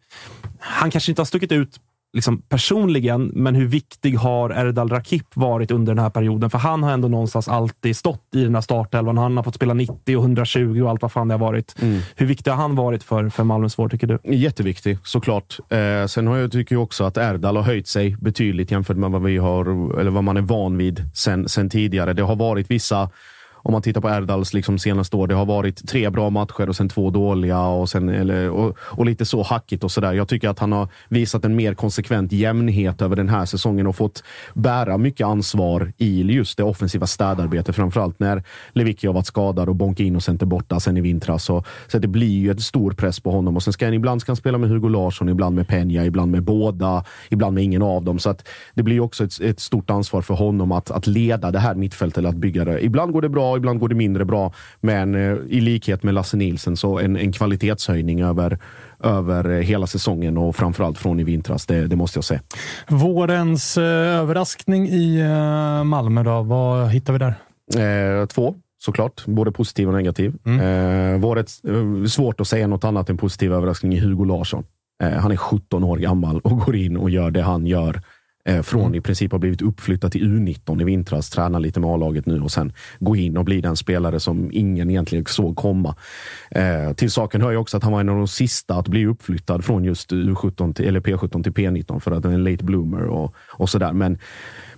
Han kanske inte har stuckit ut liksom personligen, men hur viktig har Erdal Rakip varit under den här perioden? För han har ändå någonstans alltid stått i den här startelvan. Han har fått spela 90 och 120 och allt vad fan det har varit. Mm. Hur viktig har han varit för, för Malmös vård, tycker du? Jätteviktig, såklart. Eh, sen har jag, tycker jag också att Erdal har höjt sig betydligt jämfört med vad, vi har, eller vad man är van vid sen, sen tidigare. Det har varit vissa om man tittar på Erdals liksom senaste år. Det har varit tre bra matcher och sen två dåliga och, sen, eller, och, och lite så hackigt och sådär. Jag tycker att han har visat en mer konsekvent jämnhet över den här säsongen och fått bära mycket ansvar i just det offensiva städarbetet. Framförallt när Lewicki har varit skadad och Bonke Innocent är borta sen i vintras. Så, så det blir ju en stor press på honom och sen ska han ibland ska han spela med Hugo Larsson, ibland med Peña, ibland med båda, ibland med ingen av dem. Så att det blir också ett, ett stort ansvar för honom att, att leda det här mittfältet, eller att bygga det. Ibland går det bra, ibland går det mindre bra. Men eh, i likhet med Lasse Nilsen så en, en kvalitetshöjning över, över hela säsongen och framförallt från i vintras. Det, det måste jag säga. Vårens eh, överraskning i eh, Malmö då? Vad hittar vi där? Eh, två såklart, både positiv och negativ. Mm. Eh, eh, svårt att säga något annat än positiv överraskning i Hugo Larsson. Eh, han är 17 år gammal och går in och gör det han gör Eh, från mm. i princip har blivit uppflyttad till U19 i vintras, tränar lite med A-laget nu och sen gå in och bli den spelare som ingen egentligen såg komma. Eh, till saken hör ju också att han var en av de sista att bli uppflyttad från just U17 till, eller P17 till P19 för att han är en late bloomer och, och sådär. Men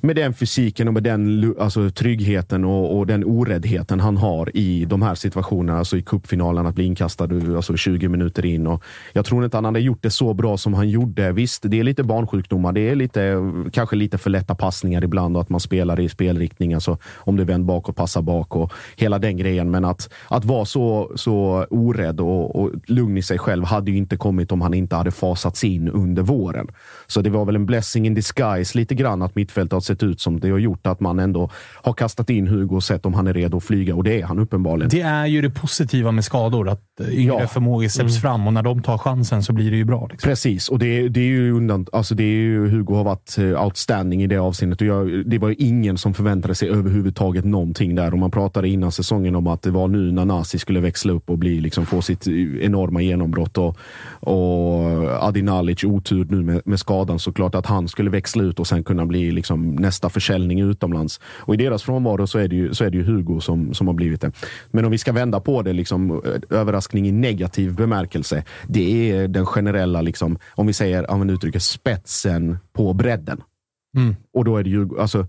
med den fysiken och med den alltså, tryggheten och, och, den oräddheten han har i de här situationerna, alltså i cupfinalen, att bli inkastad alltså 20 minuter in. Och jag tror inte han hade gjort det så bra som han gjorde. Visst, det är lite barnsjukdomar. Det är lite, kanske lite för lätta passningar ibland och att man spelar i spelriktning. Alltså om du vänder bak och passar bak och hela den grejen. Men att, att vara så, så orädd och, och lugn i sig själv hade ju inte kommit om han inte hade fasats in under våren. Så det var väl en blessing in disguise lite grann att mittfältet sett ut som det har gjort att man ändå har kastat in Hugo och sett om han är redo att flyga och det är han uppenbarligen. Det är ju det positiva med skador, att yngre ja. förmågor släpps mm. fram och när de tar chansen så blir det ju bra. Liksom. Precis, och det, det är ju undan, alltså det är ju, Hugo har varit eh, outstanding i det avseendet och jag, det var ju ingen som förväntade sig överhuvudtaget någonting där och man pratade innan säsongen om att det var nu när Nasi skulle växla upp och bli, liksom, få sitt enorma genombrott och, och Adi Nalic otur nu med, med skadan såklart att han skulle växla ut och sen kunna bli liksom nästa försäljning utomlands. Och i deras frånvaro så är det ju, så är det ju Hugo som, som har blivit det. Men om vi ska vända på det, liksom, eh, överraskning i negativ bemärkelse. Det är den generella, liksom, om vi säger, använder uttrycket, spetsen på bredden. Mm. Och då är det Djurgården. Alltså,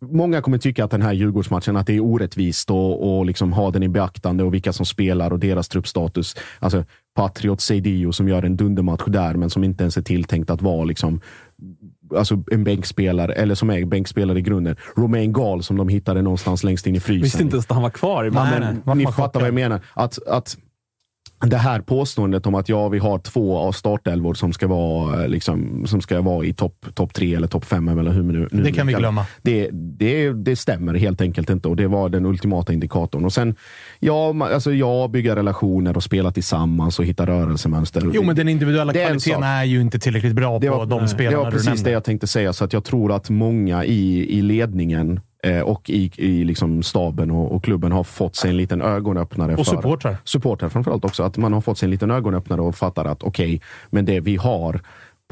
många kommer tycka att den här Djurgårdsmatchen att det är orättvist och, och liksom ha den i beaktande och vilka som spelar och deras truppstatus. Alltså, Patriot Seidio som gör en dundermatch där, men som inte ens är tilltänkt att vara liksom, alltså en bänkspelare, eller som är bänkspelare i grunden. Romain Gall som de hittade någonstans längst in i frysen. Visste inte ens att han var kvar i matchen. Ni fattar vad jag menar. Att, att det här påståendet om att ja, vi har två av startelvor som ska vara, liksom, som ska vara i topp top tre eller topp fem. Eller hur nu, nu det kan vi glömma. Det, det, det stämmer helt enkelt inte och det var den ultimata indikatorn. Och sen, ja, alltså, ja, bygga relationer och spela tillsammans och hitta rörelsemönster. Jo, men den individuella kvaliteten är, är ju inte tillräckligt bra det på var, de spelarna Det var precis det jag tänkte säga, så att jag tror att många i, i ledningen Eh, och i, i liksom staben och, och, klubben har fått sig en liten ögonöppnare. Och supportrar. Supportrar framförallt också. Att man har fått sig en liten ögonöppnare och fattar att okej, okay, men det vi har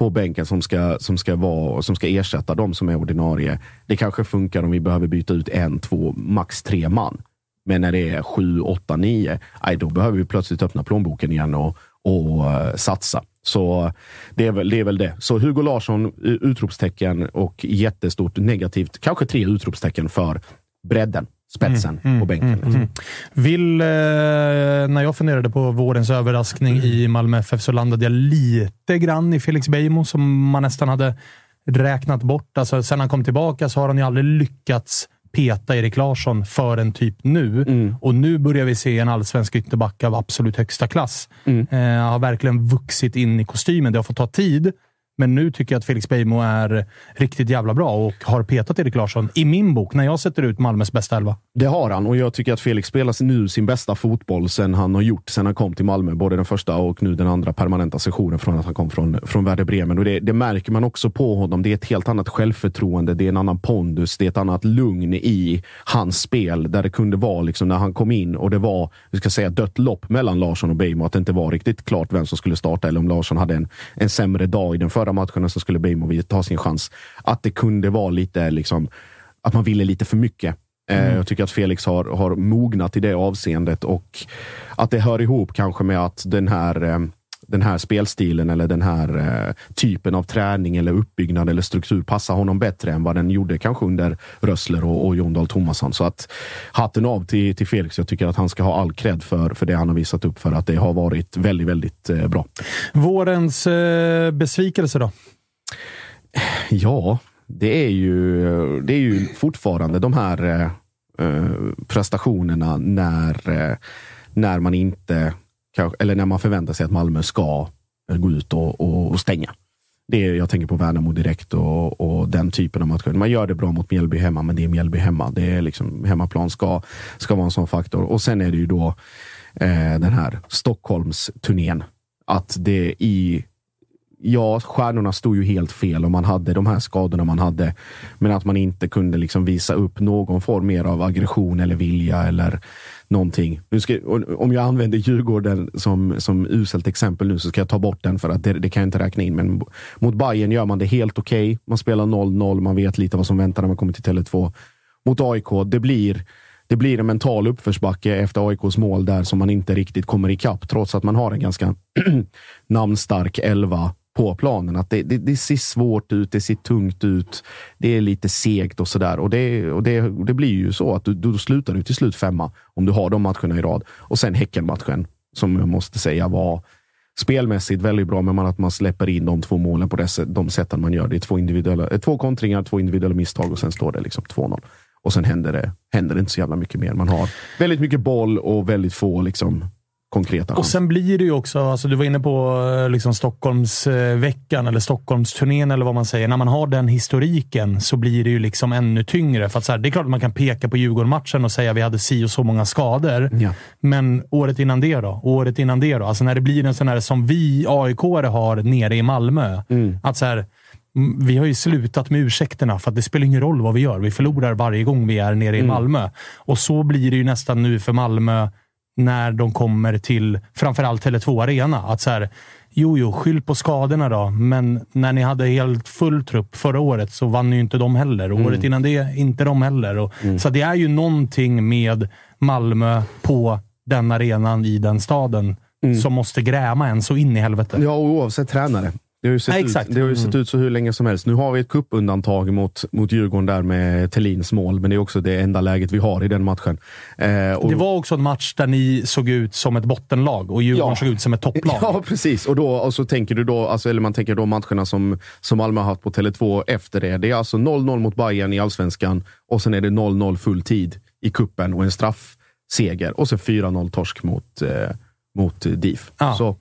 på bänken som ska, som, ska vara, som ska ersätta de som är ordinarie. Det kanske funkar om vi behöver byta ut en, två, max tre man. Men när det är sju, åtta, nio, då behöver vi plötsligt öppna plånboken igen och, och uh, satsa. Så det är, väl, det är väl det. Så Hugo Larsson, utropstecken och jättestort negativt, kanske tre utropstecken för bredden spetsen mm, på bänken. Mm, liksom. mm. Vill, eh, när jag funderade på vårens överraskning i Malmö FF så landade jag lite grann i Felix Beijmo som man nästan hade räknat bort. Alltså, sen han kom tillbaka så har han ju aldrig lyckats peta Erik Larsson förrän typ nu. Mm. Och nu börjar vi se en allsvensk ytterback av absolut högsta klass. Mm. Eh, har verkligen vuxit in i kostymen. Det har fått ta tid, men nu tycker jag att Felix Beijmo är riktigt jävla bra och har petat Erik Larsson i min bok när jag sätter ut Malmös bästa elva. Det har han och jag tycker att Felix spelar nu sin bästa fotboll sen han har gjort sen han kom till Malmö. Både den första och nu den andra permanenta sessionen från att han kom från, från Werder Bremen. Och det, det märker man också på honom. Det är ett helt annat självförtroende. Det är en annan pondus. Det är ett annat lugn i hans spel där det kunde vara liksom när han kom in och det var, vi ska säga dött lopp mellan Larsson och Beijmo. Att det inte var riktigt klart vem som skulle starta eller om Larsson hade en, en sämre dag i den förra förra matcherna så skulle Bejmovic ta sin chans. Att det kunde vara lite, liksom, att man ville lite för mycket. Eh, Mm. Jag tycker att Felix har, har mognat i det avseendet och att det hör ihop kanske med att den här eh, den här spelstilen eller den här eh, typen av träning eller uppbyggnad eller struktur passar honom bättre än vad den gjorde kanske under Rössler och, och Jon Dahl Tomasson. Så att hatten av till, till Felix. Jag tycker att han ska ha all cred för, för det han har visat upp för att det har varit väldigt, väldigt eh, bra. Vårens eh, besvikelse då? [SIGHS] Ja, det är ju, det är ju fortfarande de här eh, eh, prestationerna när, eh, när man inte kanske- eller när man förväntar sig att Malmö ska gå ut och, och, och stänga. Det är, jag tänker på Värnamo direkt och, och den typen av matcher. Man gör det bra mot Mjällby hemma, men det är Mjällby hemma. Det är liksom, hemmaplan ska, ska vara en sån faktor. Och sen är det ju då eh, den här Stockholmsturnén. Att det i ja, stjärnorna stod ju helt fel och man hade de här skadorna man hade. Men att man inte kunde liksom visa upp någon form mer av aggression eller vilja eller någonting. Nu ska, om jag använder Djurgården som, som uselt exempel nu så ska jag ta bort den för att det, det kan jag inte räkna in. Men mot Bayern gör man det helt okej. Man spelar 0-0, man vet lite vad som väntar när man kommer till Tele2. Mot AIK, det blir det blir en mental uppförsbacke efter AIKs mål där som man inte riktigt kommer ikapp trots att man har en ganska [CLEARS THROAT] namnstark elva på planen. Att det, det, det ser svårt ut, det ser tungt ut, det är lite segt och sådär. Och, det, och det, det blir ju så att du, du slutar du till slut femma om du har de matcherna i rad. Och sen Häckenmatchen som jag måste säga var spelmässigt väldigt bra, men man, att man släpper in de två målen på det, de sätten man gör. Det är två, individuella, eh, två kontringar, två individuella misstag och sen står det liksom 2-0. Och sen händer det, händer det inte så jävla mycket mer. Man har väldigt mycket boll och väldigt få liksom, konkreta Och sen blir det ju också, alltså du var inne på eh, liksom Stockholmsveckan eller Stockholmsturnén eller vad man säger. När man har den historiken så blir det ju liksom ännu tyngre. För så här, det är klart att man kan peka på Djurgården-matchen och säga att vi hade si och så många skador. Ja. Men året innan det då? Året innan det då? Alltså när det blir en sån här som vi aik har nere i Malmö. Att så här, mm, vi har ju slutat med ursäkterna för att det spelar ingen roll vad vi gör. Vi förlorar varje gång vi är nere i Malmö. Och så blir det ju nästan nu för Malmö när de kommer till framförallt Tele2 Arena. Att så här, jo, jo, skyll på skadorna då, men när ni hade helt full trupp förra året så vann ju inte de heller. Och Året innan det, inte de heller. Och, Så det är ju någonting med Malmö på den arenan i den staden som måste gräma en så in i helvete. Ja, och oavsett tränare. Det har ju sett, Ja, ut, det har ju sett ut så hur länge som helst. Nu har vi ett kuppundantag mot, mot Djurgården där med Tellins mål, men det är också det enda läget vi har i den matchen. Eh, och, Det var också en match där ni såg ut som ett bottenlag och Djurgården Ja. såg ut som ett topplag. [LAUGHS] Ja, precis. Och, då, och så tänker du då, alltså, eller man tänker då matcherna som, som Malmö har haft på Tele2 efter det. Det är alltså 0-0 mot Bayern i allsvenskan och sen är det 0-0 full tid i kuppen och en straffseger och sen 4-0 torsk mot, eh, mot DIF. Ja. Så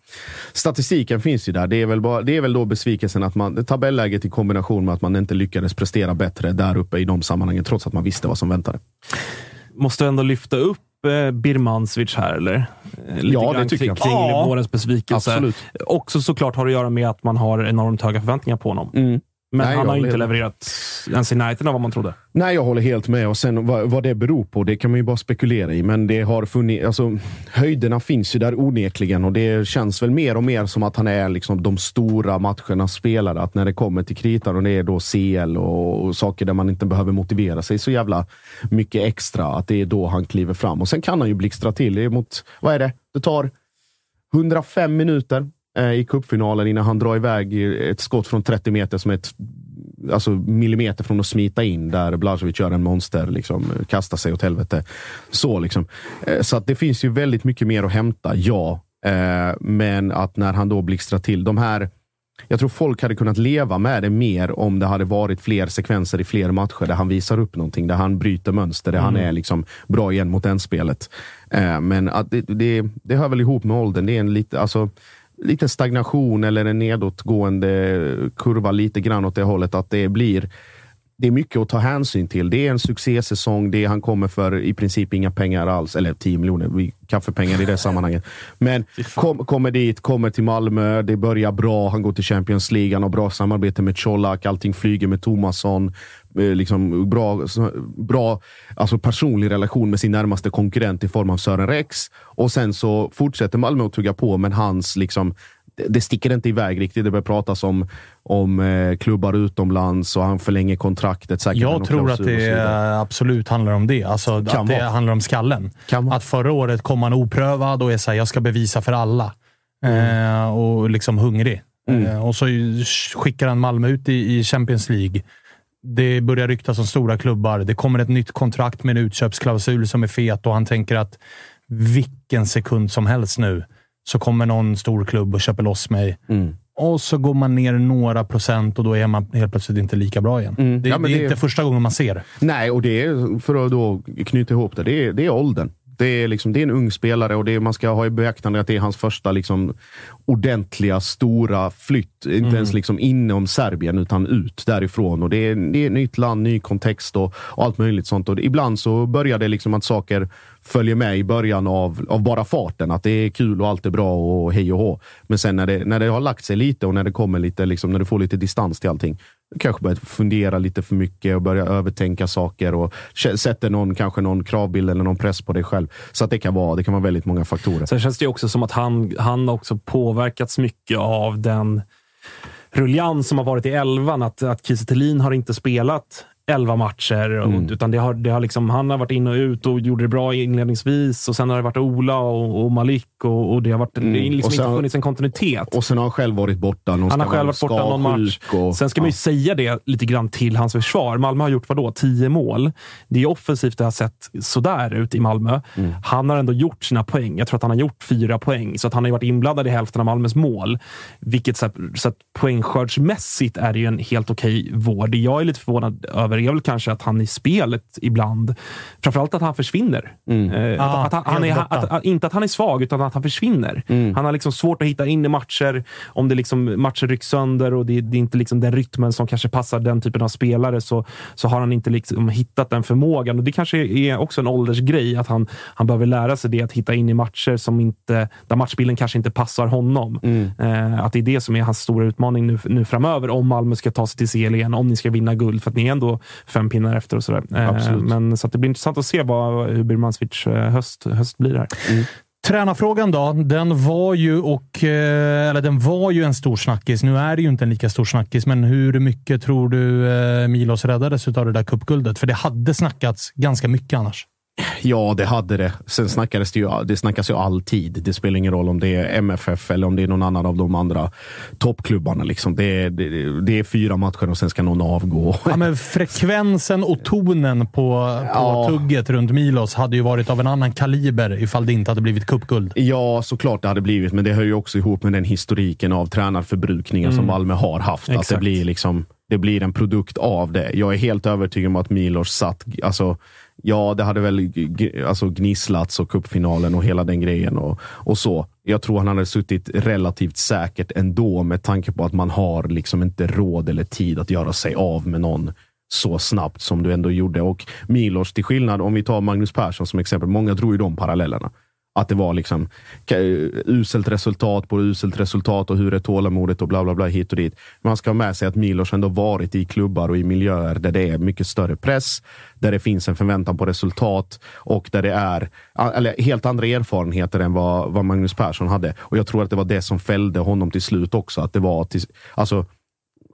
statistiken finns ju där. Det är väl, bara, det är väl då besvikelsen att man, tabelläget i kombination med att man inte lyckades prestera bättre där uppe i de sammanhangen, trots att man visste vad som väntade. Måste ändå lyfta upp eh, Birmancevic här, eller? Eh, Lite Ja, det tycker kring, jag. Kring Ja. vårens besvikelse. Absolut. Också såklart har att göra med att man har enormt höga förväntningar på honom. Mm. Men Nej, han har ju inte levererat ens i närheten av vad man trodde. Nej, jag håller helt med. Och sen vad, vad det beror på, det kan man ju bara spekulera i. Men det har funnits, alltså, höjderna finns ju där onekligen och det känns väl mer och mer som att han är liksom de stora matchernas spelare. Att när det kommer till kritan och det är då CL och, och saker där man inte behöver motivera sig så jävla mycket extra, att det är då han kliver fram. Och sen kan han ju blixtra till. Det mot, vad är det? Det tar 105 minuter i cupfinalen innan han drar iväg ett skott från 30 meter som är ett alltså millimeter från att smita in där Blaževic gör en monster, liksom, kastar sig åt helvete. Så, liksom. Eh, så att det finns ju väldigt mycket mer att hämta, ja. Eh, men att när han då blixtrar till, de här jag tror folk hade kunnat leva med det mer om det hade varit fler sekvenser i fler matcher där han visar upp någonting, där han bryter mönster, där han är liksom bra igen mot den spelet. Eh, men att det, det, det hör väl ihop med åldern. Det är en lite, alltså, lite stagnation eller en nedåtgående kurva lite grann åt det hållet. Att det blir det är mycket att ta hänsyn till. Det är en succésäsong. Det är, han kommer för i princip inga pengar alls. Eller 10 miljoner kaffepengar i det sammanhanget. Men [LAUGHS] kom, kommer dit, kommer till Malmö. Det börjar bra. Han går till Champions League. Han har bra samarbete med Colak. Allting flyger med Tomasson. Eh, Liksom bra, bra alltså personlig relation med sin närmaste konkurrent i form av Sören Rex. Och sen så fortsätter Malmö att tugga på, men hans liksom det, sticker inte iväg riktigt. Det börjar pratas om, om eh, klubbar utomlands och han förlänger kontraktet. Säkert Jag tror att det vidare. absolut handlar om det. Alltså, att Kan det vara. handlar om skallen. Vara. Att förra året kom han oprövad och är såhär, jag ska bevisa för alla. Mm. Eh, och liksom hungrig. Eh, och så skickar han Malmö ut i, i Champions League. Det börjar ryktas om stora klubbar. Det kommer ett nytt kontrakt med en utköpsklausul som är fet och han tänker att vilken sekund som helst nu så kommer någon stor klubb och köper loss mig. Mm. Och så går man ner några procent och då är man helt plötsligt inte lika bra igen. Mm. Det, Ja, men det är det- inte första gången man ser. Nej, och det är, för att då knyta ihop det, det är, det är åldern. Det är, liksom, det är en ung spelare och det är, man ska ha i beaktande att det är hans första liksom, ordentliga, stora flytt. Inte ens liksom inom Serbien, utan ut därifrån. Och det, är, det är nytt land, ny kontext och, och allt möjligt sånt. Och ibland så börjar det liksom att saker följer med i början av, av bara farten. Att det är kul och allt är bra och hej och hå. Men sen när det, när det har lagt sig lite och när det kommer lite, liksom, när du får lite distans till allting. Kanske börjat fundera lite för mycket och börja övertänka saker och sätter någon, kanske någon kravbild eller någon press på dig själv. Så att det kan vara, det kan vara väldigt många faktorer. Sen känns det också som att han, han också påverkats mycket av den ruljans som har varit i elvan. Att, att Kiese Thelin har inte spelat elva matcher, och, Mm. utan det har, det har liksom, han har varit in och ut och gjorde det bra inledningsvis. Och Sen har det varit Ola och, och Malik och, och det har varit, det Mm. liksom Och sen- inte funnits en kontinuitet. Och sen har han själv varit borta. Någon Han har själv varit borta någon match. Och, Sen ska man ju säga det lite grann till hans försvar. Malmö har gjort vadå? Tio mål. Det är offensivt det har sett sådär ut i Malmö. Mm. Han har ändå gjort sina poäng. Jag tror att han har gjort fyra poäng, så att han har ju varit inblandad i hälften av Malmös mål. Vilket så, här, så att poängskördsmässigt är det ju en helt okej vård. Det jag är lite förvånad över är väl kanske att han i spelet ibland, framförallt att han försvinner. Mm. Eh, Ah, att, att han, han är, att, inte att han är svag, utan att han försvinner. Mm. Han har liksom svårt att hitta in i matcher. Om det liksom matcher rycks sönder och det, det är inte liksom den rytmen som kanske passar den typen av spelare, så, så har han inte liksom hittat den förmågan. Och Det kanske är också en åldersgrej, att han, han behöver lära sig det, att hitta in i matcher som inte, där matchbilden kanske inte passar honom. Mm. Eh, att det är det som är hans stora utmaning nu, nu framöver, om Malmö ska ta sig till CL igen, om ni ska vinna guld, för att ni är ändå fem pinnar efter och sådär. Eh, Absolut. men, så det blir intressant att se vad, hur Birmancevic eh, höst, höst blir här. Tränarfrågan då, den var ju och, eh, eller den var ju en stor snackis. Nu är det ju inte en lika stor snackis, men hur mycket tror du Milos räddades av det där cupguldet? För det hade snackats ganska mycket annars. Ja, det hade det. Sen snackades det ju, det snackas ju alltid. Det spelar ingen roll om det är MFF eller om det är någon annan av de andra toppklubbarna. Liksom. Det, är, det, det är fyra matcher och sen ska någon avgå. Ja, men [LAUGHS] frekvensen och tonen på, på Ja. tugget runt Milos hade ju varit av en annan kaliber ifall det inte hade blivit cupguld. Ja, såklart det hade blivit, men det hör ju också ihop med den historiken av tränarförbrukningen som Malmö har haft. Att det Exakt. blir, liksom, det blir en produkt av det. Jag är helt övertygad om att Milos satt... Alltså, ja, det hade väl alltså, gnisslats och cupfinalen och hela den grejen och, och så. Jag tror han hade suttit relativt säkert ändå med tanke på att man har liksom inte råd eller tid att göra sig av med någon så snabbt som du ändå gjorde. Och Milos, till skillnad om vi tar Magnus Persson som exempel, många drog ju de parallellerna. Att det var liksom uselt resultat på uselt resultat och hur är tålamodet och bla bla bla hit och dit. Man ska ha med sig att Milos ändå varit i klubbar och i miljöer där det är mycket större press, där det finns en förväntan på resultat och där det är eller helt andra erfarenheter än vad, vad Magnus Persson hade. Och jag tror att det var det som fällde honom till slut också. Att det var till, alltså,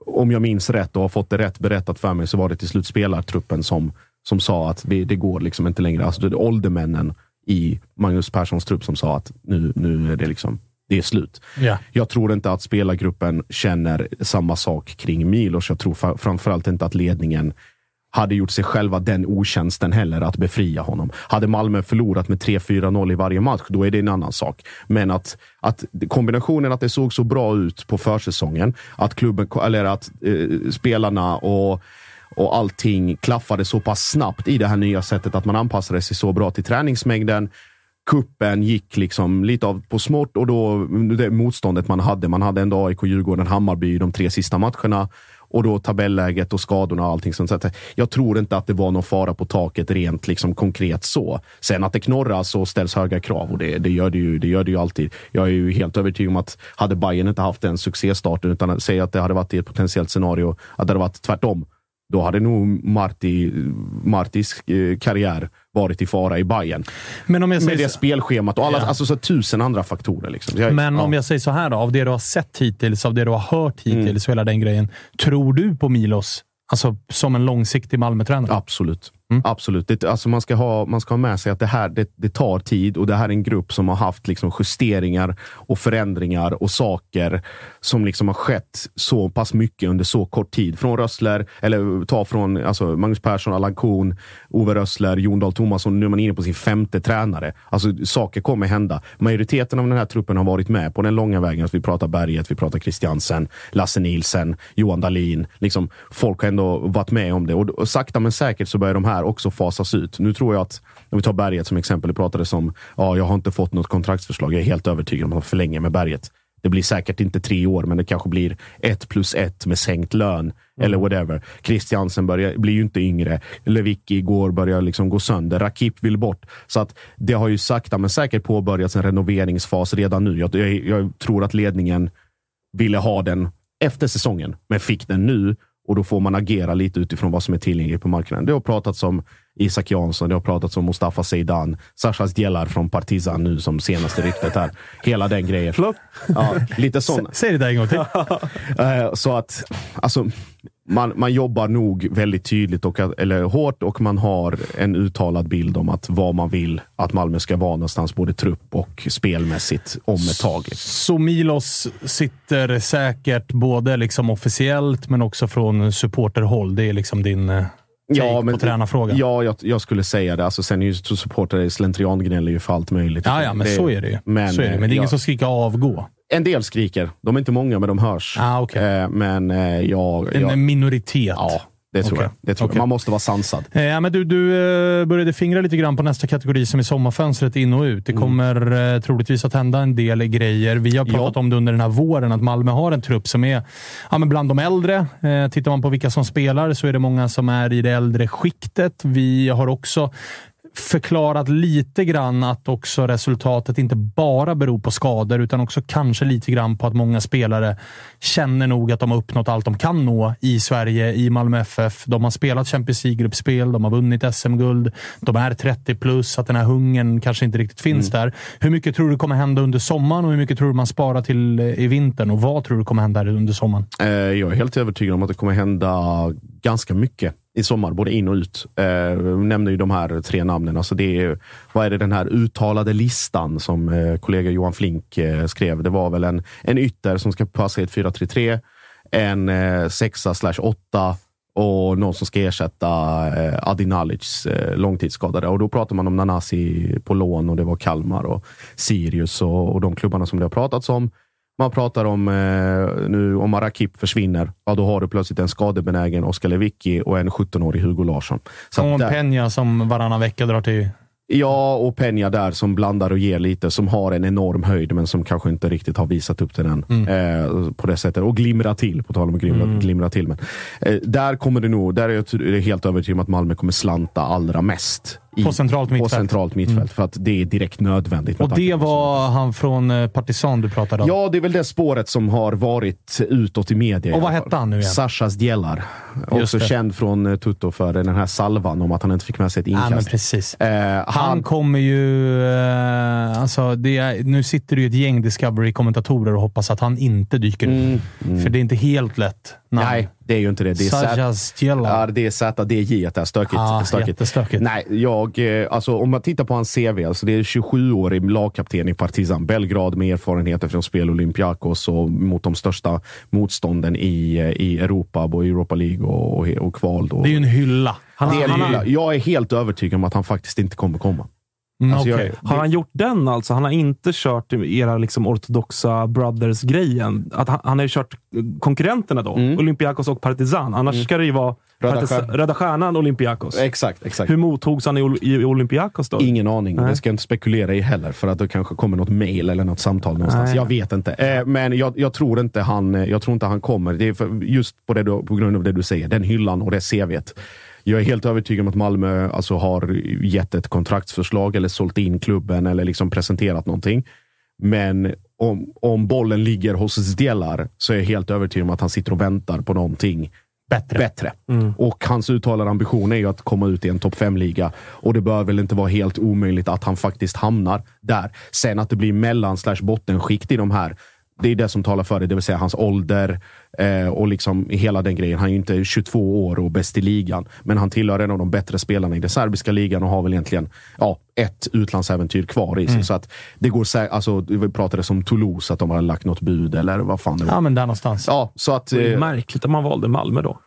om jag minns rätt och har fått det rätt berättat för mig så var det till slut spelartruppen som, som sa att det, det går liksom inte längre. Alltså det är åldermännen i Magnus Perssons trupp som sa att nu, nu är det liksom det är slut. Ja. Jag tror inte att spelargruppen känner samma sak kring Milos. Jag tror framförallt inte att ledningen hade gjort sig själva den otjänsten heller att befria honom. Hade Malmö förlorat med 3-4-0 i varje match, då är det en annan sak. Men att, att kombinationen att det såg så bra ut på försäsongen, att klubben, eller att eh, spelarna och och allting klaffade så pass snabbt i det här nya sättet att man anpassade sig så bra till träningsmängden. Kuppen gick liksom lite av på smått och då det motståndet man hade. Man hade ändå AIK, Djurgården, Hammarby i de tre sista matcherna och då tabelläget och skadorna och allting sånt. Jag tror inte att det var någon fara på taket rent liksom konkret så. Sen att det knorras och ställs höga krav och det, det, gör det, ju, det gör det ju alltid. Jag är ju helt övertygad om att hade Bayern inte haft den succéstarten utan säg säga att det hade varit i ett potentiellt scenario, att det hade varit tvärtom då hade nog Marti, Martis eh, karriär varit i fara i Bayern. Men om jag Med säger det så- spelschemat och alla, Ja. alltså så tusen andra faktorer. Liksom. Jag, Men ja. om jag säger så här då, av det du har sett hittills, av det du har hört Mm. hittills, och hela den grejen. Tror du på Milos Alltså som en långsiktig Malmötränare? Absolut. Mm. Absolut. Det, alltså man, ska ha, man ska ha med sig att det här det, det tar tid och det här är en grupp som har haft liksom justeringar och förändringar och saker som liksom har skett så pass mycket under så kort tid. Från Rössler, eller ta från alltså Magnus Persson, Allan Kuhn, Ove Rössler, Jon Dahl Tomasson. Nu är man inne på sin femte tränare. Alltså saker kommer hända. Majoriteten av den här truppen har varit med på den långa vägen. Alltså, vi pratar Berget, vi pratar Christiansen, Lasse Nielsen, Johan Dahlin. Liksom, folk har ändå varit med om det och, och sakta men säkert så börjar de här här också fasas ut. Nu tror jag att, om vi tar Berget som exempel, det pratades om, ja, jag har inte fått något kontraktsförslag. Jag är helt övertygad om att de förlänger med Berget. Det blir säkert inte tre år, men det kanske blir ett plus ett med sänkt lön eller whatever. Christiansen börjar, blir ju inte yngre. Lewicki går börjar liksom gå sönder. Rakip vill bort. Så att det har ju sakta men säkert påbörjats en renoveringsfas redan nu. Jag, jag, jag tror att ledningen ville ha den efter säsongen, men fick den nu och då får man agera lite utifrån vad som är tillgängligt på marknaden. Det har pratats om Isak Jansson, det har pratats om Mustafa Zeidan, Sasha Djelar från Partizan nu som senaste ryktet här. Hela den grejen. Ja, lite sån. Säg det där en gång till. [LAUGHS] Eh, Så att, alltså, man, man jobbar nog väldigt tydligt och, eller hårt och man har en uttalad bild om att vad man vill att Malmö ska vara någonstans, både trupp och spelmässigt, om ett tag. Så Milos sitter säkert både liksom officiellt, men också från supporterhåll. Det är liksom din eh, take på tränarfrågan. Ja, jag, jag skulle säga det. Alltså, sen är ju supportrar slentriangnäller ju för allt möjligt. Ja, ja, men så är det ju. Men, så är det. men det är ingen ja, som skriker avgå. En del skriker. De är inte många, men de hörs. Ah, okay. Eh, men eh, jag... En jag minoritet. Ja, det tror Okej. jag. Det tror Okej. jag. Man måste vara sansad. Eh, Ja, men du, du eh, började fingra lite grann på nästa kategori som är sommarfönstret in och ut. Det Mm. kommer eh, troligtvis att hända en del grejer. Vi har pratat om det under den här våren, att Malmö har en trupp som är ja, men bland de äldre. Eh, tittar man på vilka som spelar så är det många som är i det äldre skiktet. Vi har också förklarat lite grann att också resultatet inte bara beror på skador, utan också kanske lite grann på att många spelare känner nog att de har uppnått allt de kan nå i Sverige, i Malmö FF. De har spelat Champions League-gruppspel, de har vunnit SM-guld, de är 30 plus, att den här hungern kanske inte riktigt finns där. Hur mycket tror du kommer hända under sommaren och hur mycket tror du man sparar till eh, i vintern? Och vad tror du kommer hända under sommaren? Eh, Jag är helt övertygad om att det kommer hända ganska mycket i sommar, både in och ut. Eh, nämner ju de här tre namnen. Alltså det är, vad är det den här uttalade listan som eh, kollega Johan Flink eh, skrev? Det var väl en, en ytter som ska passa i ett 4-3-3, en eh, sexa slash åtta och någon som ska ersätta eh, Adi Nalic, eh, långtidsskadade. Och då pratar man om Nanasi på lån och det var Kalmar och Sirius och, och de klubbarna som det har pratats om. Man pratar om eh, nu om Rakip försvinner, ja då har du plötsligt en skadebenägen Oskar Lewicki och en 17-årig Hugo Larsson. Så Och en där- Peña som varannan vecka drar till... Ja, och Peña där som blandar och ger lite, som har en enorm höjd, men som kanske inte riktigt har visat upp den än. Eh, på det sättet. Och glimra till, på tal om att glimra, Mm. glimra till. Men, eh, där kommer det nog, där är jag helt övertygad om att Malmö kommer slanta allra mest. I, På centralt På mittfält. centralt mittfält, Mm. för att det är direkt nödvändigt. Och det på- var han från eh, Partisan du pratade om. Ja, det är väl det spåret som har varit utåt i media. Och vad hette han nu igen? Sashas Djelar. Också känd från eh, Tutto för den här salvan om att han inte fick med sig ett Ja, inkast. men precis. Eh, Han, han, kommer ju... Eh, alltså är, nu sitter det ju ett gäng Discovery-kommentatorer och hoppas att han inte dyker upp. För det är inte helt lätt. namn. nej, det är ju inte det. Det är Sajas Djelar. Ja, det är ZDJ att det är stökigt. Ah, stökigt. Nej, jag, eh, alltså, om man tittar på hans CV, alltså det är 27-årig lagkapten i Partizan Belgrad med erfarenheter från spel Olympiakos och mot de största motstånden i, eh, i Europa, både Europa League och, och, och kval. Då. Det är ju en hylla. Han, Det är en hylla. Jag är helt övertygad om att han faktiskt inte kommer komma. Mm, Alltså, jag- okej. har han gjort den alltså? Han har inte kört era liksom ortodoxa brothers-grejen? Han, han har ju kört konkurrenterna då? Olympiakos och Partizan. Annars ska det ju vara Röda Stjärnan. Röda Stjärnan, Olympiakos. Exakt, exakt. Hur mottogs han i, Ol- i Olympiakos då? Ingen aning. Nej. Det ska jag inte spekulera i heller, för att det kanske kommer något mail eller något samtal någonstans. Nej. Jag vet inte. Eh, men jag, jag, tror inte han, eh, jag tror inte han kommer. Det är för, just på, det du, på grund av det du säger. Den hyllan och det CVt. Jag är helt övertygad om att Malmö alltså, har gett ett kontraktsförslag eller sålt in klubben eller liksom presenterat någonting. Men om, om bollen ligger hos Delar så är jag helt övertygad om att han sitter och väntar på någonting bättre. bättre. Och hans uttalade ambition är ju att komma ut i en topp 5-liga. Och det bör väl inte vara helt omöjligt att han faktiskt hamnar där. Sen att det blir mellan slash bottenskikt i de här. Det är det som talar för det, det vill säga hans ålder eh, och liksom hela den grejen. Han är ju inte 22 år och bäst i ligan, men han tillhör en av de bättre spelarna i den serbiska ligan och har väl egentligen ja, ett utlandsäventyr kvar i sig. Mm. Så att det går alltså, Vi pratade som Toulouse, att de har lagt något bud eller vad fan det var. Ja, men där någonstans. Ja, så att, Det är eh, märkligt att man valde Malmö då.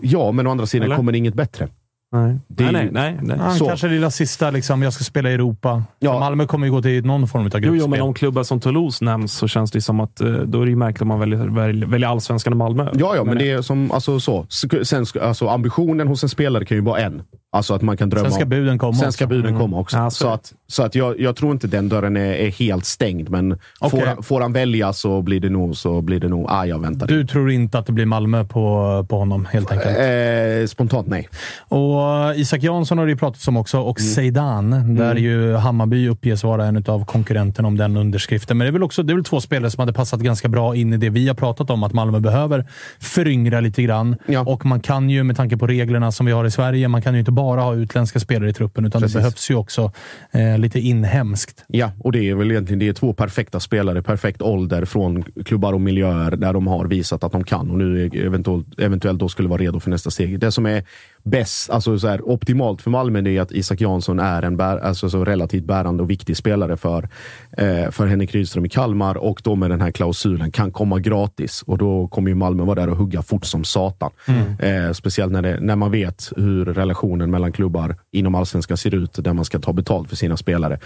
ja, men å andra sidan Eller? kommer det inget bättre. Nej, Det är nej, nej. nej, nej. Så. kanske lilla sista, liksom, jag ska spela i Europa. Ja. Malmö kommer ju gå till någon form av Jo, gruppspel. jo, men om klubbar som Toulouse nämns så känns det som att eh, då är det ju märkligt om man väljer, väljer, väljer allsvenskan och Malmö. Ja, ja, men det är som alltså, så. Sen, alltså, ambitionen hos en spelare kan ju vara en. Alltså att man kan drömma Sen ska buden komma Sen också. ska buden Mm. komma också. Ja, så att, så att jag, jag tror inte den dörren är, är helt stängd, men Okej. får, han- får han välja så blir det nog, så blir det nog, ah, jag väntar. Du tror inte att det blir Malmö på, på honom, helt enkelt? Eh, spontant nej. Och Isak Jansson har det ju pratats om också, och Mm. Zeidan, där ju Hammarby uppges vara en av konkurrenterna om den underskriften. Men det är väl också det är väl två spelare som hade passat ganska bra in i det vi har pratat om, att Malmö behöver föryngra lite grann. Ja. Och man kan ju, med tanke på reglerna som vi har i Sverige, man kan ju inte bara ha utländska spelare i truppen, utan Precis. det behövs ju också eh, lite inhemskt. Ja, och det är väl egentligen det är två perfekta spelare, perfekt ålder från klubbar och miljöer där de har visat att de kan och nu eventuellt, eventuellt då skulle vara redo för nästa steg. Det som är bäst, alltså så här, optimalt för Malmö är att Isak Jansson är en bär, alltså så relativt bärande och viktig spelare för, eh, för Henrik Rydström i Kalmar och då med den här klausulen kan komma gratis och då kommer ju Malmö vara där och hugga fort som satan. Eh, speciellt när, det, när man vet hur relationen mellan klubbar inom allsvenskan ser ut där man ska ta betalt för sina spelare.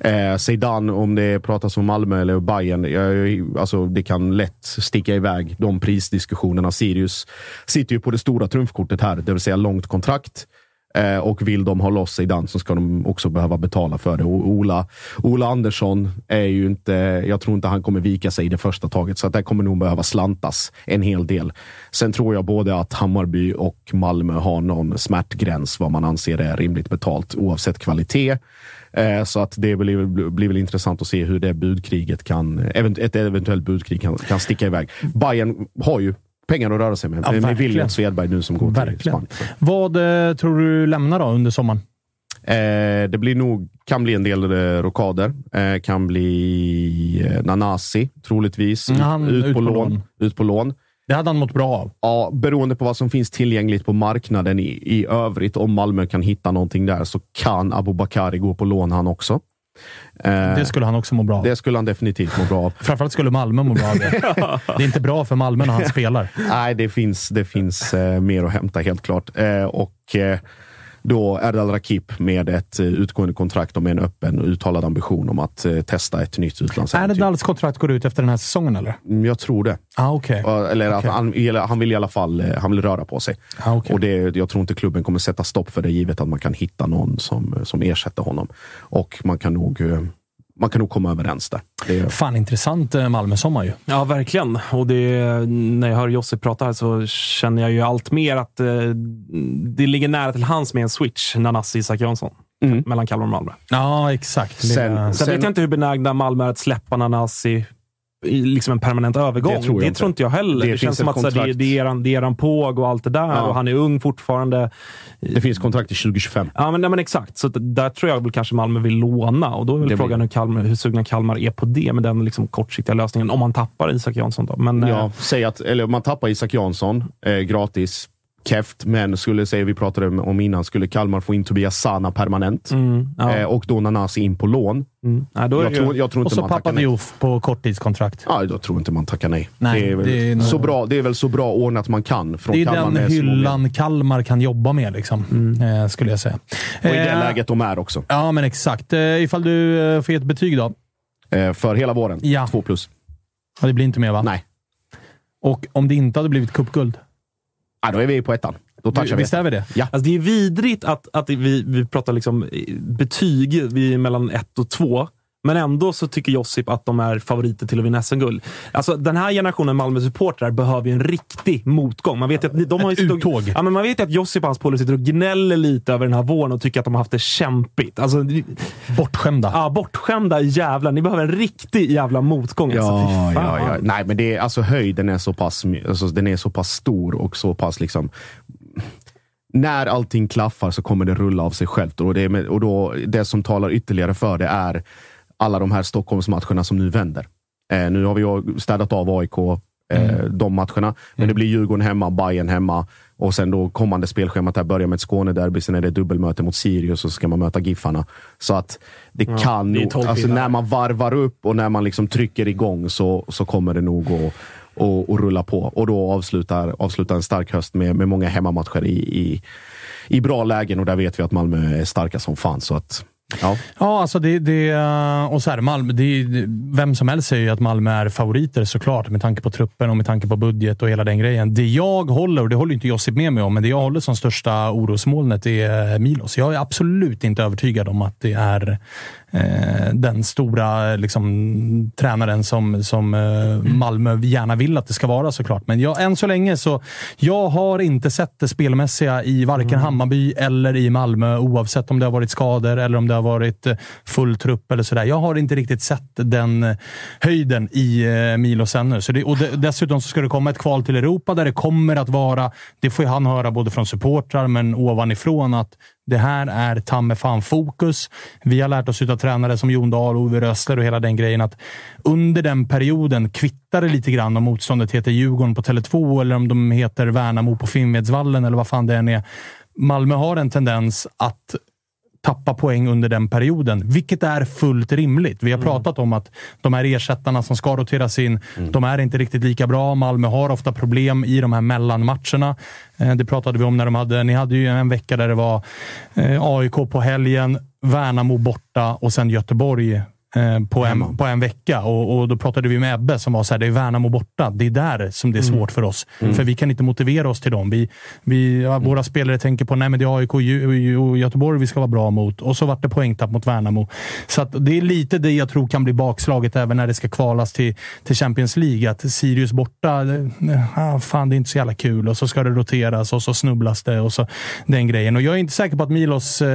Eh, Zeidan, om det pratas om Malmö eller Bayern, jag, alltså det kan lätt sticka iväg de prisdiskussionerna. Sirius sitter ju på det stora trumfkortet här, det vill säga långt kontrakt. Eh, och vill de ha loss Zidane så ska de också behöva betala för det. Och Ola, Ola Andersson är ju inte, jag tror inte han kommer vika sig i det första taget, så att det kommer nog behöva slantas en hel del. Sen tror jag både att Hammarby och Malmö har någon smärtgräns vad man anser är rimligt betalt oavsett kvalitet. Eh, Så att det blir, blir väl intressant att se hur det budkriget kan, ett eventuellt budkrig kan, kan sticka iväg. Bayern har ju pengar att röra sig med. Ja, med verkligen. William Svedberg nu som går till Verkligen. Spanien. Vad eh, tror du lämnar då under sommaren? Eh, det blir nog, kan bli en del eh, rockader. Eh, kan bli eh, Nanasi, troligtvis. Mm, han- ut, på lån. ut på lån. Det hade han mått bra av. Ja, beroende på vad som finns tillgängligt på marknaden i, i övrigt. Om Malmö kan hitta någonting där så kan Abubakari gå på lån han också. Eh, Det skulle han också må bra av. det skulle han definitivt må bra av. [LAUGHS] Framförallt skulle Malmö må bra av det. [LAUGHS] Det är inte bra för Malmö när han [LAUGHS] spelar. Nej, det finns, det finns eh, mer att hämta helt klart. Eh, och då Erdal Rakip med ett eh, utgående kontrakt och med en öppen och uttalad ambition om att eh, testa ett nytt utlandsäventyr. Erdals kontrakt går ut efter den här säsongen, eller? Mm, Jag tror det. Ah. Eh, Eller att Okej. han, han vill i alla fall eh, han vill röra på sig. Ah, okej. Och det, jag tror inte klubben kommer sätta stopp för det, givet att man kan hitta någon som, som ersätter honom. Och man kan nog, man kan nog komma överens där. Det, Fan intressant eh, Malmö-sommar ju. Ja, verkligen. Och det, när jag hör Josip prata här så känner jag ju allt mer att eh, det ligger nära till hands med en switch, Nanasi Isak Jansson, Mm. mellan Kalmar och Malmö. Ja, exakt. Det- Sen- Sen, vet jag inte hur benägna Malmö är att släppa Nanasi i liksom en permanent övergång. Det tror jag inte. inte jag heller. Det Det, känns som att så här, det, det, är eran, det är eran påg och allt det där. Ja. Och han är ung fortfarande. det finns kontrakt till 2025. Ja, men, nej, men exakt. Så där tror jag väl kanske Malmö vill låna. Och då är väl Det frågan blir- hur, Kalmar, hur sugna Kalmar är på det med den liksom kortsiktiga lösningen. Om man tappar Isak Jansson då. Men, Ja, eh, säg att eller man tappar Isak Jansson eh, gratis. Keft, men skulle säga vi pratade om innan, skulle Kalmar få in Tobias Sana permanent mm, ja, eh, och då Nanasi in på lån. mm. Är Jag ju- tror, jag tror Och inte så man pappa. Diouf på korttidskontrakt. Ja, jag tror inte man tackar nej. Nej, det, är väl det är så bra, det är väl så bra ordnat man kan. Från Det är Kalmar den hyllan Kalmar kan jobba med, liksom, eh, skulle jag säga. Och i det Eh, läget de är också. Ja, men exakt. Eh, ifall du eh, får ge ett betyg då? Eh, för hela våren. Ja. Två plus. Ja, det blir inte mer, va? Nej. Och om det inte hade blivit cupguld? Ja, då är vi på ettan. Då touchar vi Visst är vi det? Ja. Alltså det är vidrigt att, att vi, vi pratar liksom betyg vi mellan ett och två. Men ändå så tycker Josip att de är favoriter till att vinna SM-guld. Alltså, den här generationen Malmö-supportrar behöver ju en riktig motgång. Man vet ju att de har ju uttåg. Ja, men man vet ju att Josip och hans polare sitter och gnäller lite över den här våren och tycker att de har haft det kämpigt. Alltså, Bortskämda. Ja, bortskämda jävlar. Ni behöver en riktig jävla motgång. Alltså, Ja, fan. ja, ja. Nej, men det är, alltså, höjden är så pass, alltså, den är så pass stor och så pass liksom... När allting klaffar så kommer det rulla av sig självt. Och det, med, och då, det som talar ytterligare för det är alla de här Stockholmsmatcherna som nu vänder. Eh, nu har vi städat av AIK, eh, de matcherna. Men det blir Djurgården hemma, Bayern hemma och sen då kommande spelschemat här börjar med ett Skånederby, sen är det dubbelmöte mot Sirius och så ska man möta Giffarna. Så att det Ja, kan det nog, alltså när man varvar upp och när man liksom trycker igång så, så kommer det nog att och, och rulla på. Och då avslutar, avslutar en stark höst med, med många hemmamatcher i, i, i bra lägen och där vet vi att Malmö är starka som fan. Så att, ja. Ja, alltså det, det, och så här, Malmö, det, vem som helst säger ju att Malmö är favoriter såklart, med tanke på truppen och med tanke på budget och hela den grejen. Det jag håller, och det håller inte Josip med mig om, men det jag håller som största orosmolnet är Milos. Jag är absolut inte övertygad om att det är den stora liksom, tränaren som, som eh, Malmö gärna vill att det ska vara såklart. Men jag, än så länge så jag har inte sett det spelmässiga i varken Hammarby eller i Malmö, oavsett om det har varit skador eller om det har varit eh, full trupp eller sådär. Jag har inte riktigt sett den eh, höjden i eh, Milos ännu. Så det, och det, dessutom så ska det komma ett kval till Europa där det kommer att vara, det får han höra både från supportrar men ovanifrån, att det här är tamme fan fokus. Vi har lärt oss av tränare som Jon Dahl, Ove Rösler och hela den grejen att under den perioden kvittar det lite grann om motståndet heter Djurgården på Tele2 eller om de heter Värnamo på Finnvedsvallen eller vad fan det än är. Malmö har en tendens att tappa poäng under den perioden, vilket är fullt rimligt. Vi har pratat om att de här ersättarna som ska roteras in, de är inte riktigt lika bra. Malmö har ofta problem i de här mellanmatcherna. Eh, Det pratade vi om när de hade, ni hade ju en vecka där det var eh, AIK på helgen, Värnamo borta och sen Göteborg på en, på en vecka. Och, och Då pratade vi med Ebbe som var så här, det är Värnamo borta. Det är där som det är svårt för oss. För vi kan inte motivera oss till dem. Vi, vi, ja, Våra spelare tänker på nej men det är AIK och Göteborg vi ska vara bra mot. Och så vart det poängtapp mot Värnamo. Så det är lite det jag tror kan bli bakslaget även när det ska kvalas till, till Champions League. Att Sirius borta, det, ah, fan det är inte så jävla kul. Och så ska det roteras och så snubblas det och så den grejen. Och jag är inte säker på att Milos eh,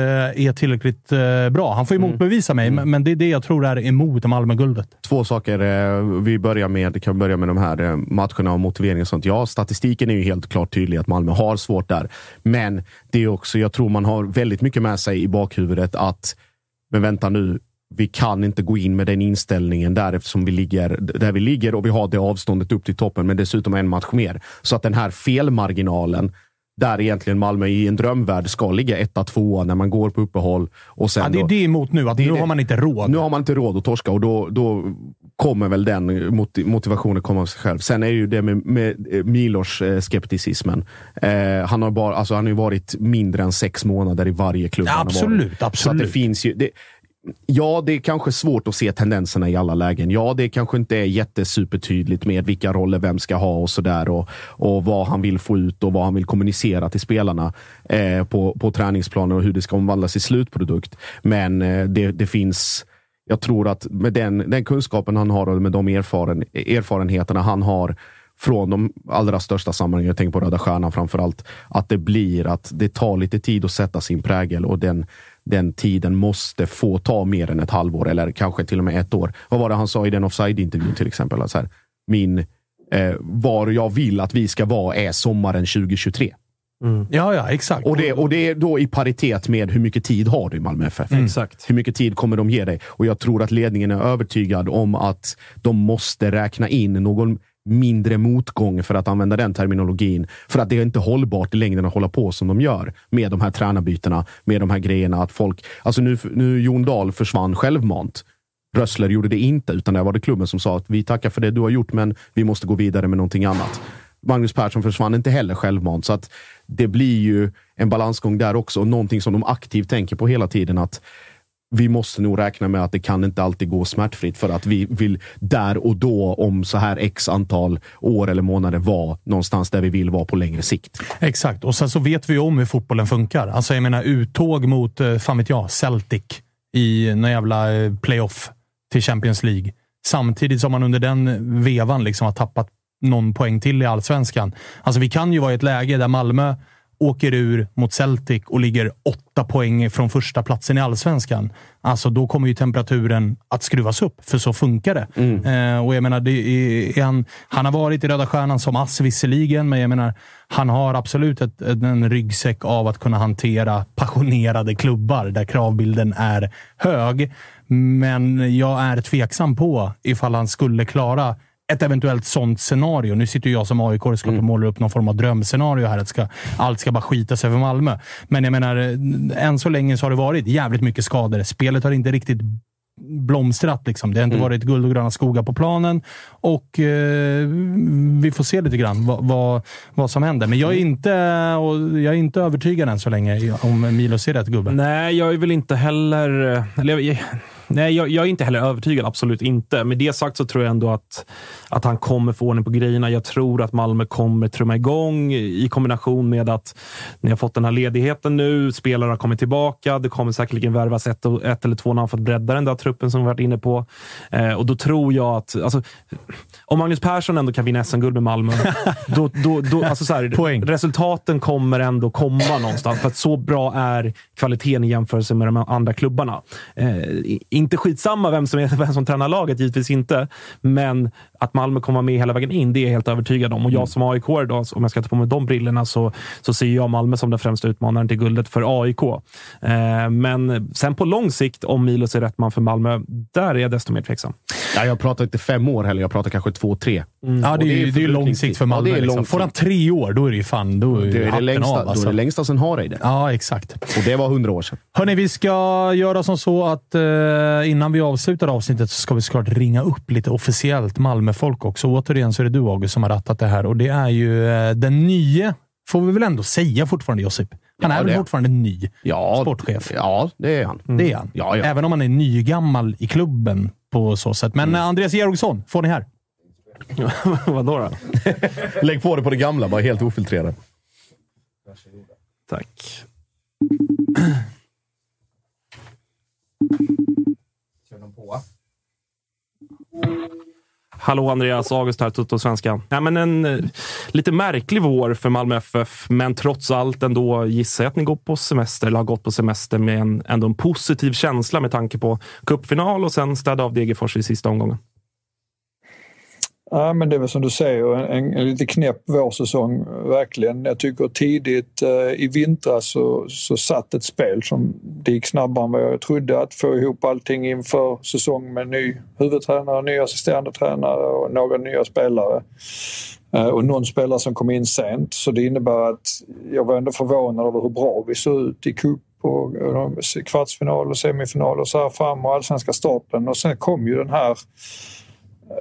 är tillräckligt eh, bra. Han får ju motbevisa mig, men, men det är det jag tror är emot Malmö-guldet. Två saker. Eh, vi börjar med, kan börja med de här eh, matcherna och motivering och sånt. Ja, statistiken är ju helt klart tydlig att Malmö har svårt där. Men det är också, jag tror man har väldigt mycket med sig i bakhuvudet att, men vänta nu, vi kan inte gå in med den inställningen där eftersom vi ligger där vi ligger och vi har det avståndet upp till toppen, men dessutom en match mer. Så att den här felmarginalen där egentligen Malmö i en drömvärld ska ligga etta, tvåa när man går på uppehåll. Och sen Ja, det är det emot nu, att nu det. har man inte råd. nu har man inte råd att torska och då, då kommer väl den moti- motivationen komma av sig själv. Sen är det ju det med, med eh, Milos eh, skepticismen. Eh, han, har bara, alltså, han har ju varit mindre än sex månader i varje klubb Ja, varit. absolut, Så absolut. det finns ju... Det, Ja, det är kanske svårt att se tendenserna i alla lägen. Ja, det kanske inte är jättesupertydligt med vilka roller vem ska ha och sådär och, och vad han vill få ut och vad han vill kommunicera till spelarna eh, på, på träningsplanen och hur det ska omvandlas i slutprodukt. Men eh, det, det finns jag tror att med den, den kunskapen han har och med de erfaren, erfarenheterna han har från de allra största sammanhangen, jag tänker på Röda Stjärnan framför allt, att det blir att det tar lite tid att sätta sin prägel och den, den tiden måste få ta mer än ett halvår eller kanske till och med ett år. Vad var det han sa i den offside-intervjun till exempel? Så här, min, eh, var jag vill att vi ska vara är sommaren 2023. Ja, ja, exakt. Och det, och det är då i paritet med hur mycket tid har du i Malmö FF? Exakt. Hur mycket tid kommer de ge dig? Och jag tror att ledningen är övertygad om att de måste räkna in någon mindre motgång, för att använda den terminologin. För att det är inte hållbart i längden att hålla på som de gör med de här tränarbytena, med de här grejerna. Att folk, alltså nu, nu Jon Dahl försvann självmant. Rössler gjorde det inte, utan det var det klubben som sa att vi tackar för det du har gjort, men vi måste gå vidare med någonting annat. Magnus Persson försvann inte heller självmant, så att det blir ju en balansgång där också. Och någonting som de aktivt tänker på hela tiden. att vi måste nog räkna med att det kan inte alltid gå smärtfritt för att vi vill där och då om så här x antal år eller månader vara någonstans där vi vill vara på längre sikt. Exakt, och sen så vet vi ju om hur fotbollen funkar. Alltså jag menar uttåg mot, eh, fan vet jag, Celtic i någon jävla eh, playoff till Champions League. Samtidigt som man under den vevan liksom har tappat någon poäng till i allsvenskan. Alltså vi kan ju vara i ett läge där Malmö åker ur mot Celtic och ligger åtta poäng från första platsen i allsvenskan. Alltså då kommer ju temperaturen att skruvas upp, för så funkar det. Mm. Eh, och jag menar, är, är han, han har varit i Röda Stjärnan som ass visserligen, men jag menar, han har absolut ett, en ryggsäck av att kunna hantera passionerade klubbar där kravbilden är hög. Men jag är tveksam på ifall han skulle klara ett eventuellt sånt scenario. Nu sitter jag som AIK och mm. målar upp någon form av drömscenario här. Att ska, allt ska bara skita sig för Malmö. Men jag menar, än så länge så har det varit jävligt mycket skador. Spelet har inte riktigt blomstrat. Liksom. Det har inte mm. varit guld och gröna skogar på planen och eh, vi får se lite grann vad, vad, vad, som händer. Men jag är, mm. inte, och jag är inte övertygad än så länge om Milos är rätt gubbe. Nej, jag är väl inte heller... Eller, Nej, jag, jag, är inte heller övertygad. Absolut inte. Med det sagt så tror jag ändå att, att han kommer få ordning på grejerna. Jag tror att Malmö kommer trumma igång i kombination med att ni har fått den här ledigheten nu. Spelare har kommit tillbaka. Det kommer säkerligen värvas ett, ett eller två namn för att bredda den där truppen som vi varit inne på. Eh, och då tror jag att... Alltså, om Magnus Persson ändå kan vinna SM-guld med Malmö, [LAUGHS] då, då, då, alltså så här, resultaten kommer ändå komma någonstans. För att så bra är kvaliteten i jämförelse med de andra klubbarna. Eh, inte skitsamma vem som, är, vem som tränar laget, givetvis inte. Men att Malmö kommer med hela vägen in, det är jag helt övertygad om. Och jag mm. som aik då, om jag ska ta på mig de brillorna, så, så ser jag Malmö som den främsta utmanaren till guldet för AIK. Eh, men sen på lång sikt, om Milos är rätt man för Malmö, där är jag desto mer tveksam. Ja, jag pratar inte fem år heller, jag pratar kanske två, tre. Mm. Ja, det är, ju, det är lång sikt för Malmö. Ja, det är liksom. Får han tre år, då är det ju fan då är det, är det, längsta, av, alltså. då är det alltså. längsta sen Hareide. Ja, exakt. Och det var hundra år sedan. Hörni, vi ska göra som så att eh, innan vi avslutar avsnittet så ska vi såklart ringa upp lite officiellt Malmöfolk också. Återigen så är det du, August, som har rattat det här och det är ju eh, den nye, får vi väl ändå säga fortfarande, Josip. Han är väl fortfarande ny ja, sportchef? Ja, det är han. Mm. Det är han. Ja, ja. Även om han är nygammal i klubben på så sätt. Men mm. Andreas Georgsson får ni här. [LAUGHS] Vadå då? Lägg på det på det gamla, bara helt ofiltrerat. Tack. Kör de på? Hallå Andreas, August här, Tutto Svenska. Ja, men en eh, lite märklig vår för Malmö FF, men trots allt ändå gissar jag att ni går på semester, eller har gått på semester med en, ändå en positiv känsla med tanke på cupfinal och sen städa av Degerfors i sista omgången. Ja, men det är väl som du säger, en, en lite knäpp vårsäsong, verkligen. Jag tycker tidigt eh, i vintras så, så satt ett spel som det gick snabbare än vad jag trodde. Att få ihop allting inför säsong med ny huvudtränare, ny assisterande tränare och några nya spelare. Eh, och någon spelare som kom in sent. Så det innebär att jag var ändå förvånad över hur bra vi såg ut i cup och, och kvartsfinal och semifinal och så här fram och allsvenska starten. Och sen kom ju den här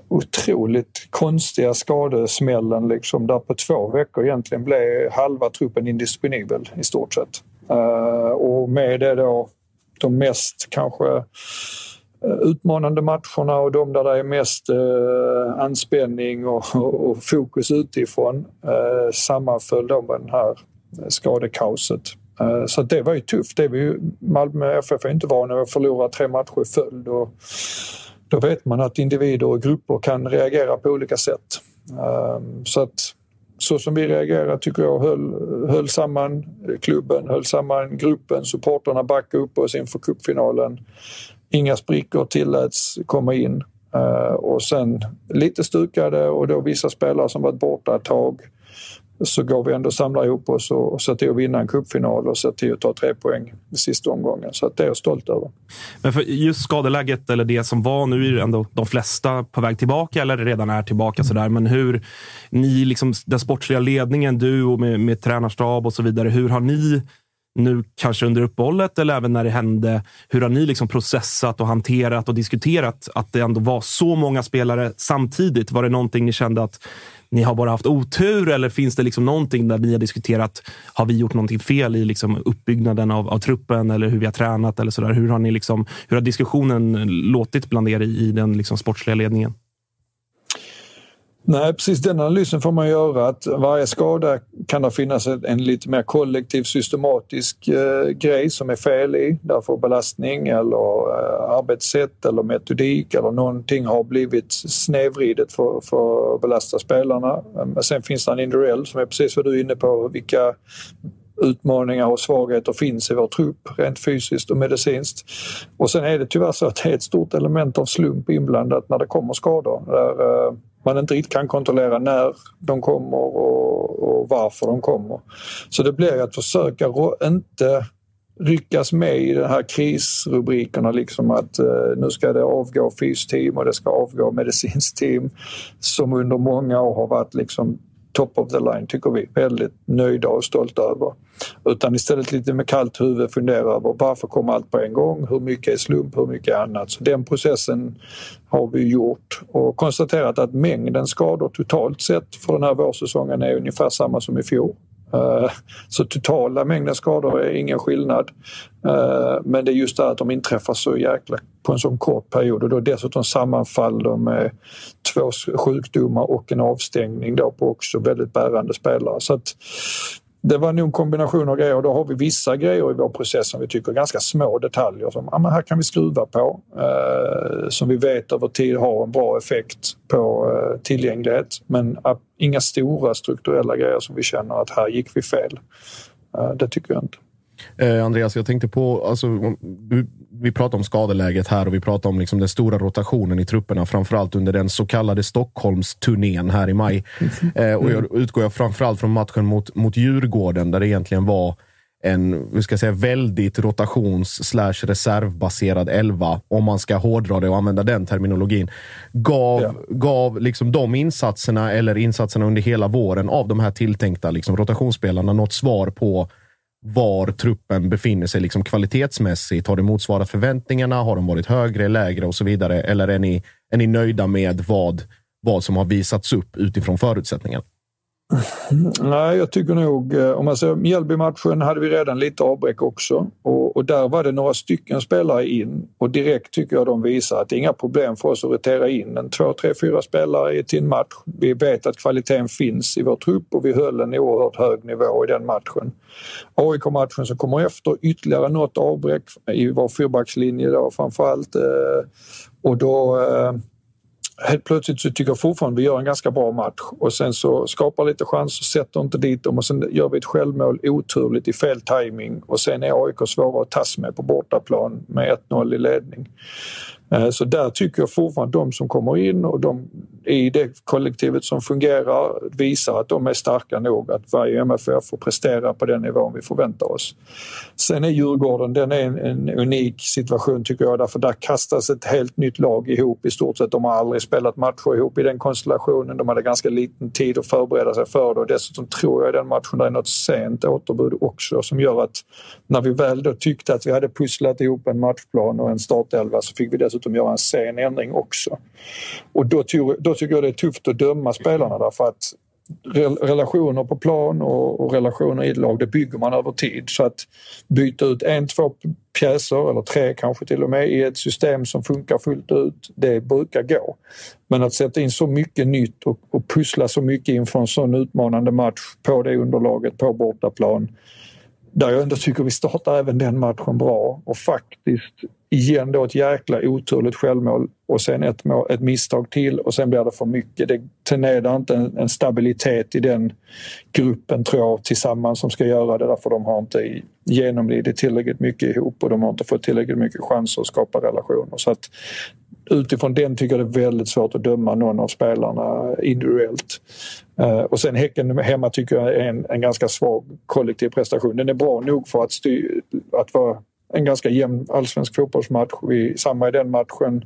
otroligt konstiga skadesmällen liksom, där på två veckor egentligen blev halva truppen indisponibel i stort sett. Uh, och med det då de mest kanske eh, utmanande matcherna och de där det är mest uh, anspänning och, och, och, fokus utifrån uh, sammanföll då med det här skadekaoset. Uh, så det var ju tufft. Det var ju, Malmö FF är inte vana vid att förlora tre matcher i följd. Och, då vet man att individer och grupper kan reagera på olika sätt. Ehm, så att så som vi reagerade tycker jag höll, höll samman klubben, höll samman gruppen, supporterna backade upp oss inför cupfinalen. Inga sprickor tilläts komma in. Ehm, och sen lite stukade och då vissa spelare som varit borta ett tag så går vi ändå samla ihop oss och, och se till att vinna en cupfinal och se till att ta tre poäng i sista omgången. Så att det är jag stolt över. Men för just skadeläget, eller det som var, nu är ju ändå de flesta på väg tillbaka eller redan är tillbaka. Mm. Sådär. Men hur, ni, liksom, den sportsliga ledningen, du och med, med tränarstab och så vidare, hur har ni nu kanske under uppehållet eller även när det hände. Hur har ni liksom processat och hanterat och diskuterat att det ändå var så många spelare samtidigt? Var det någonting ni kände att ni har bara haft otur eller finns det liksom någonting där ni har diskuterat, har vi gjort någonting fel i liksom uppbyggnaden av, av truppen eller hur vi har tränat eller sådär? Hur har, ni liksom, hur har diskussionen låtit bland er i, i den liksom sportsliga ledningen? Nej, precis den analysen får man göra att varje skada kan det finnas en, lite mer kollektiv systematisk eh, grej som är fel i. Därför belastning eller eh, arbetssätt eller metodik eller någonting har blivit snedvridet för, för att belasta spelarna. Eh, men sen finns det en individuell som är precis vad du är inne på, vilka utmaningar och svagheter finns i vår trupp rent fysiskt och medicinskt. Och sen är det tyvärr så att det är ett stort element av slump inblandat när det kommer skador. Där eh, man inte riktigt kan kontrollera när de kommer och, och varför de kommer. Så det blir att försöka inte ryckas med i de här krisrubrikerna. Liksom att eh, nu ska det avgå fysteam och det ska avgå medicinskt team som under många år har varit liksom top of the line tycker vi. Väldigt nöjda och stolta över. Utan istället lite med kallt huvud fundera över varför kommer allt på en gång? Hur mycket är slump? Hur mycket är annat? Så den processen har vi gjort och konstaterat att mängden skador totalt sett för den här vårsäsongen är ungefär samma som i fjol. Eh, så totala mängden skador är ingen skillnad. Eh, men det är just det att de inträffar så jäkla på en sån kort period och då dessutom sammanfaller de med två sjukdomar och en avstängning då på också väldigt bärande spelare. Så att det var nog en kombination av grejer och då har vi vissa grejer i vår process som vi tycker är ganska små detaljer som ah, men här kan vi skruva på. Eh, som vi vet över tid har en bra effekt på eh, tillgänglighet. Men äh, inga stora strukturella grejer som vi känner att här gick vi fel. Eh, det tycker jag inte. Eh, Andreas, jag tänkte på, alltså, du, vi pratar om skadeläget här och vi pratar om liksom den stora rotationen i trupperna, framförallt under den så kallade Stockholmsturnén här i maj. Eh, och jag utgår jag framförallt från matchen mot, mot Djurgården, där det egentligen var en vi ska säga, väldigt rotations slash reservbaserad elva, om man ska hårdra det och använda den terminologin. Gav, ja. gav liksom de insatserna, eller insatserna under hela våren, av de här tilltänkta liksom, rotationsspelarna något svar på var truppen befinner sig liksom kvalitetsmässigt. Har det motsvarat förväntningarna? Har de varit högre, lägre och så vidare? Eller är ni, är ni nöjda med vad, vad som har visats upp utifrån förutsättningarna? Nej, jag tycker nog, eh, om man ser Mjällby-matchen hade vi redan lite avbräck också och, och, där var det några stycken spelare in och direkt tycker jag de visar att det är inga problem för oss att rotera in en två, tre, fyra spelare till en match. Vi vet att kvaliteten finns i vår trupp och vi höll en oerhört hög nivå i den matchen. AIK-matchen som kommer efter, ytterligare något avbräck i vår fyrbackslinje då framförallt allt. och då eh, helt plötsligt så tycker jag fortfarande vi gör en ganska bra match. Och sen så skapar lite chanser, sätter inte dit dem. Och sen gör vi ett självmål oturligt i fel timing. Och sen är AIK svåra att tas med på bortaplan med 1-0 i ledning. Eh, så där tycker jag fortfarande att de som kommer in och de i det kollektivet som fungerar visar att de är starka nog att varje MFF får prestera på den nivån vi förväntar oss. Sen är Djurgården den är en, en unik situation tycker jag därför där kastas ett helt nytt lag ihop i stort sett. De har aldrig spelat matcher ihop i den konstellationen. De hade ganska liten tid att förbereda sig för det och dessutom tror jag i den matchen det är något sent återbud också som gör att när vi väl då tyckte att vi hade pusslat ihop en matchplan och en startelva så fick vi dessutom göra en sen ändring också. Och då, då tycker jag det är tufft att döma spelarna därför att relationer på plan och, relationer i ett lag, det bygger man över tid. Så att byta ut en, två pjäser eller tre kanske till och med i ett system som funkar fullt ut, det brukar gå. Men att sätta in så mycket nytt och, och pussla så mycket inför en sån utmanande match på det underlaget på bortaplan där jag ändå tycker vi startar även den matchen bra och faktiskt igen då ett jäkla oturligt självmål och sen ett, mål, ett misstag till och sen blir det för mycket. Det tenderar inte en, en, stabilitet i den gruppen tror jag tillsammans som ska göra det därför de har inte genomlidit tillräckligt mycket ihop och de har inte fått tillräckligt mycket chanser att skapa relationer. Så att utifrån den tycker jag det är väldigt svårt att döma någon av spelarna individuellt. Eh, och sen Häcken hemma tycker jag är en, en ganska svag kollektiv prestation. Den är bra nog för att, styr, att vara en ganska jämn allsvensk fotbollsmatch. Vi, samma i den matchen.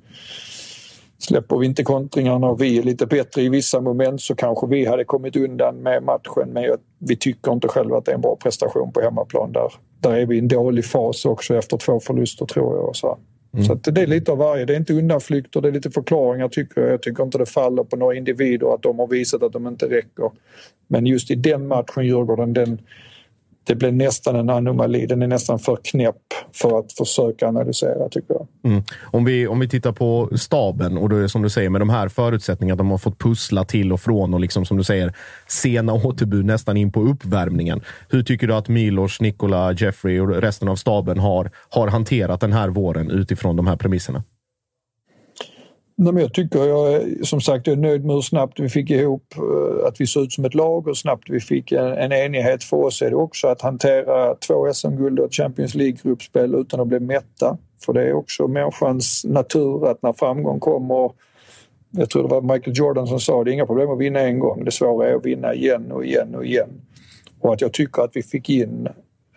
Släpper vi inte kontringarna och vi är lite bättre i vissa moment så kanske vi hade kommit undan med matchen. Men vi tycker inte själva att det är en bra prestation på hemmaplan. Där, där är vi i en dålig fas också efter två förluster tror jag. Så. Mm. Så det är lite av varje. Det är inte undanflykter, det är lite förklaringar tycker jag. Jag tycker inte det faller på några individer att de har visat att de inte räcker. Men just i den matchen, Djurgården, den, det blir nästan en anomali. Den är nästan för knäpp för att försöka analysera tycker jag. Mm. Om, vi, om vi tittar på staben och då är det som du säger med de här förutsättningarna. De har fått pussla till och från och liksom som du säger sena [LAUGHS] återbud nästan in på uppvärmningen. Hur tycker du att Milos, Nikola, Jeffrey och resten av staben har, har hanterat den här våren utifrån de här premisserna? Nej, men jag tycker, jag är, som sagt, jag är nöjd med hur snabbt vi fick ihop eh, att vi såg ut som ett lag och snabbt vi fick en, en enighet. För oss är det också att hantera två SM-guld och ett Champions League-gruppspel utan att bli mätta. För det är också människans natur att när framgång kommer jag tror det var Michael Jordan som sa det, är inga problem att vinna en gång. Det svåra är att vinna igen och igen och igen. Och att jag tycker att vi fick in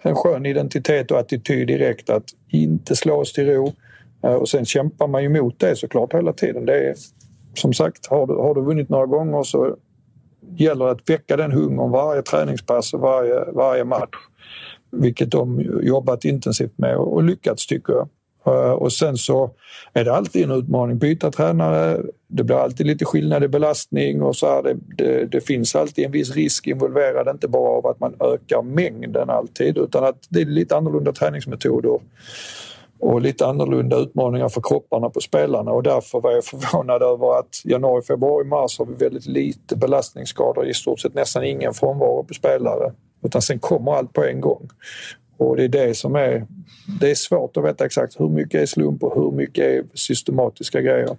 en skön identitet och attityd direkt att inte slå oss till ro Eh, och sen kämpar man ju mot det såklart hela tiden. Det är, som sagt, har du, har du vunnit några gånger så gäller det att väcka den hungern varje träningspass och varje, varje match. Vilket de jobbat intensivt med och lyckats tycker jag. Eh, och sen så är det alltid en utmaning. Byta tränare, det blir alltid lite skillnad i belastning och så här. Det, det, det, finns alltid en viss risk involverad, inte bara av att man ökar mängden alltid utan att det är lite annorlunda träningsmetoder och lite annorlunda utmaningar för kropparna på spelarna och därför var jag förvånad över att januari, februari, mars har vi väldigt lite belastningsskador, i stort sett nästan ingen frånvaro på spelare. Utan sen kommer allt på en gång. Och det är det som är... Det är svårt att veta exakt hur mycket är slump och hur mycket är systematiska grejer.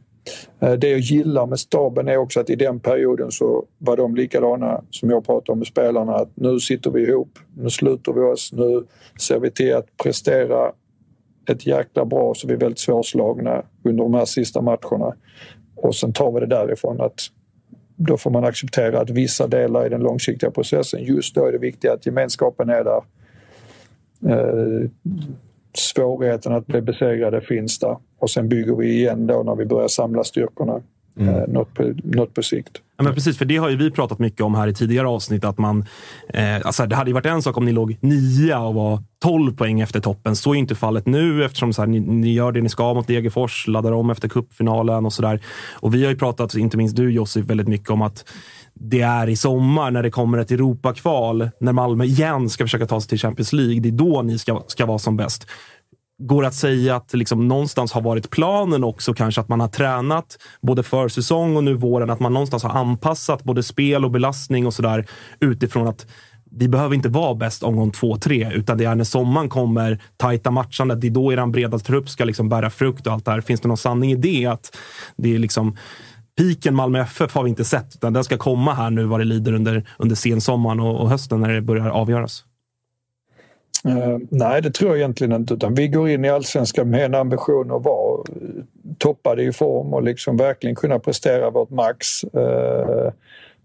Eh, det jag gillar med staben är också att i den perioden så var de likadana som jag pratade om med spelarna. Att nu sitter vi ihop, nu sluter vi oss, nu ser vi till att prestera ett jäkla bra så vi är väldigt svårslagna under de här sista matcherna. Och sen tar vi det därifrån att då får man acceptera att vissa delar i den långsiktiga processen, just då är det viktigt att gemenskapen är där. Eh, svårigheten att bli besegrade finns där och sen bygger vi igen då när vi börjar samla styrkorna. Mm. Eh, något, på, något på sikt. Ja, men precis, för det har ju vi pratat mycket om här i tidigare avsnitt. Att man, eh, alltså det hade ju varit en sak om ni låg nia och var 12 poäng efter toppen. Så är inte fallet nu eftersom så här, ni, ni, gör det ni ska mot Degerfors, laddar om efter kuppfinalen och sådär. Och vi har ju pratat, inte minst du Josip, väldigt mycket om att det är i sommar när det kommer ett Europakval, när Malmö igen ska försöka ta sig till Champions League. Det är då ni ska, ska vara som bäst. Går att säga att liksom någonstans har varit planen också kanske att man har tränat både försäsong och nu våren, att man någonstans har anpassat både spel och belastning och sådär utifrån att vi behöver inte vara bäst omgång två, tre, utan det är när sommaren kommer, tajta matchande, det är då er breda trupp ska liksom bära frukt och allt det här. Finns det någon sanning i det? Att det är liksom piken Malmö FF har vi inte sett, utan den ska komma här nu vad det lider under, under sensommaren och, och hösten när det börjar avgöras. Uh, nej, det tror jag egentligen inte. Utan vi går in i allsvenskan med en ambition att vara eh, toppade i form och liksom verkligen kunna prestera vårt max. Uh,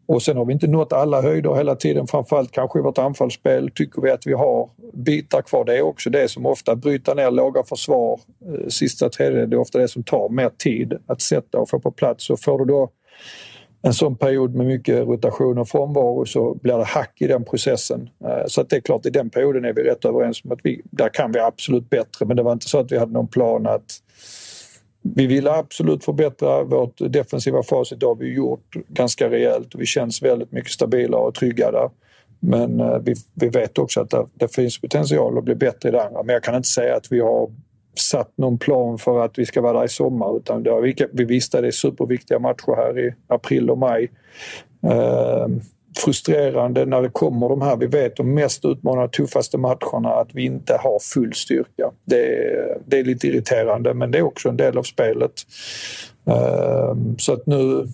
och sen har vi inte nått alla höjder hela tiden. Framförallt kanske i vårt anfallsspel tycker vi att vi har bitar kvar. Det är också det som ofta bryter ner låga försvar. Sista tredjedelen, det är ofta det som tar mer tid att sätta och få på plats. Så får du då en sån period med mycket rotation och frånvaro så blir det hack i den processen. Eh, så att det är klart, i den perioden är vi rätt överens om att vi, där kan vi absolut bättre. Men det var inte så att vi hade någon plan att vi ville absolut förbättra vårt defensiva facit. Det har vi gjort ganska rejält och vi känns väldigt mycket stabilare och trygga där. Men eh, vi, vi vet också att det, det finns potential att bli bättre i det andra. Men jag kan inte säga att vi har satt någon plan för att vi ska vara där i sommar utan det har, vi, vi visste att det är superviktiga matcher här i april och maj. Eh, frustrerande när det kommer de här, vi vet de mest utmanande, tuffaste matcherna, att vi inte har full styrka. Det är, det är lite irriterande men det är också en del av spelet. Eh, så att nu,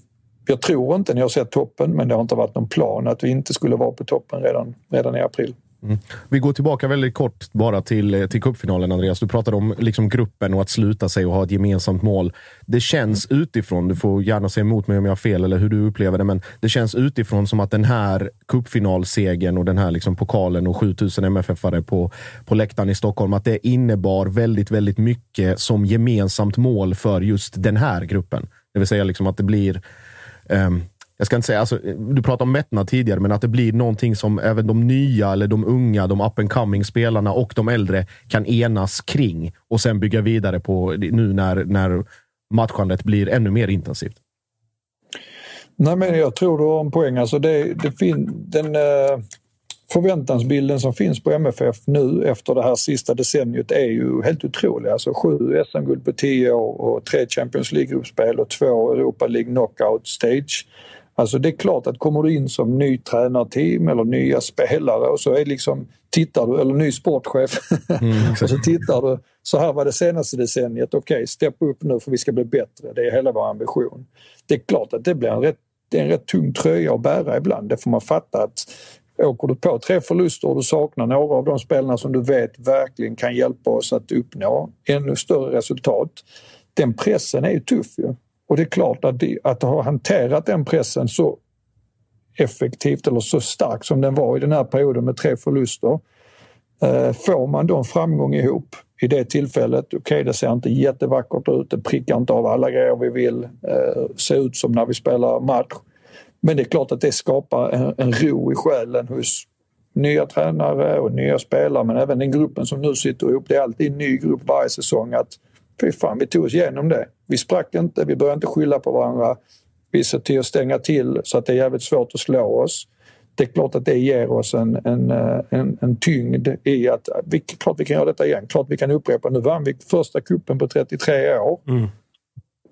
jag tror inte ni har sett toppen men det har inte varit någon plan att vi inte skulle vara på toppen redan, redan i april. Mm. Vi går tillbaka väldigt kort bara till, eh, till cupfinalen, Andreas. Du pratade om liksom gruppen och att sluta sig och ha ett gemensamt mål. Det känns utifrån, du får gärna säga emot mig om jag har fel eller hur du upplever det, men det känns utifrån som att den här cupfinalsegern och den här liksom pokalen och 7000 MFF-are på, på läktaren i Stockholm, att det innebar väldigt, väldigt mycket som gemensamt mål för just den här gruppen. Det vill säga liksom att det blir um, jag ska inte säga, alltså, du pratade om mättnad tidigare, men att det blir någonting som även de nya, eller de unga, de up and coming spelarna och de äldre kan enas kring och sen bygga vidare på nu när, när matchandet blir ännu mer intensivt. Nej, men jag tror du har en poäng. Alltså det, det fin, den, uh, förväntansbilden som finns på MFF nu efter det här sista decenniet är ju helt otrolig. Alltså sju SM-guld på tio år och tre Champions League-gruppspel och två Europa League knockout stage. Alltså det är klart att kommer du in som ny tränarteam eller nya spelare och så är liksom, tittar du, eller ny sportchef, [LAUGHS] mm, och så tittar du, så här var det senaste decenniet, okej, okay, step upp nu för vi ska bli bättre, det är hela vår ambition. Det är klart att det blir en rätt, det är en rätt tung tröja att bära ibland, det får man fatta att åker du på tre förluster och du saknar några av de spelarna som du vet verkligen kan hjälpa oss att uppnå ännu större resultat. Den pressen är ju tuff ju. Och det är klart att, det, att ha hanterat den pressen så effektivt eller så starkt som den var i den här perioden med tre förluster. Eh, får man då en framgång ihop i det tillfället, okej okay, det ser inte jättevackert ut, det prickar inte av alla grejer vi vill eh, se ut som när vi spelar match. Men det är klart att det skapar en, en ro i själen hos nya tränare och nya spelare men även den gruppen som nu sitter ihop. Det är alltid en ny grupp varje säsong att fy fan, vi tog oss igenom det. Vi sprack inte, vi började inte skylla på varandra. Vi ser till att stänga till så att det är jävligt svårt att slå oss. Det är klart att det ger oss en, en, en, en tyngd i att vi, klart vi kan göra detta igen. Klart vi kan upprepa. Nu vann vi första kuppen på 33 år. Mm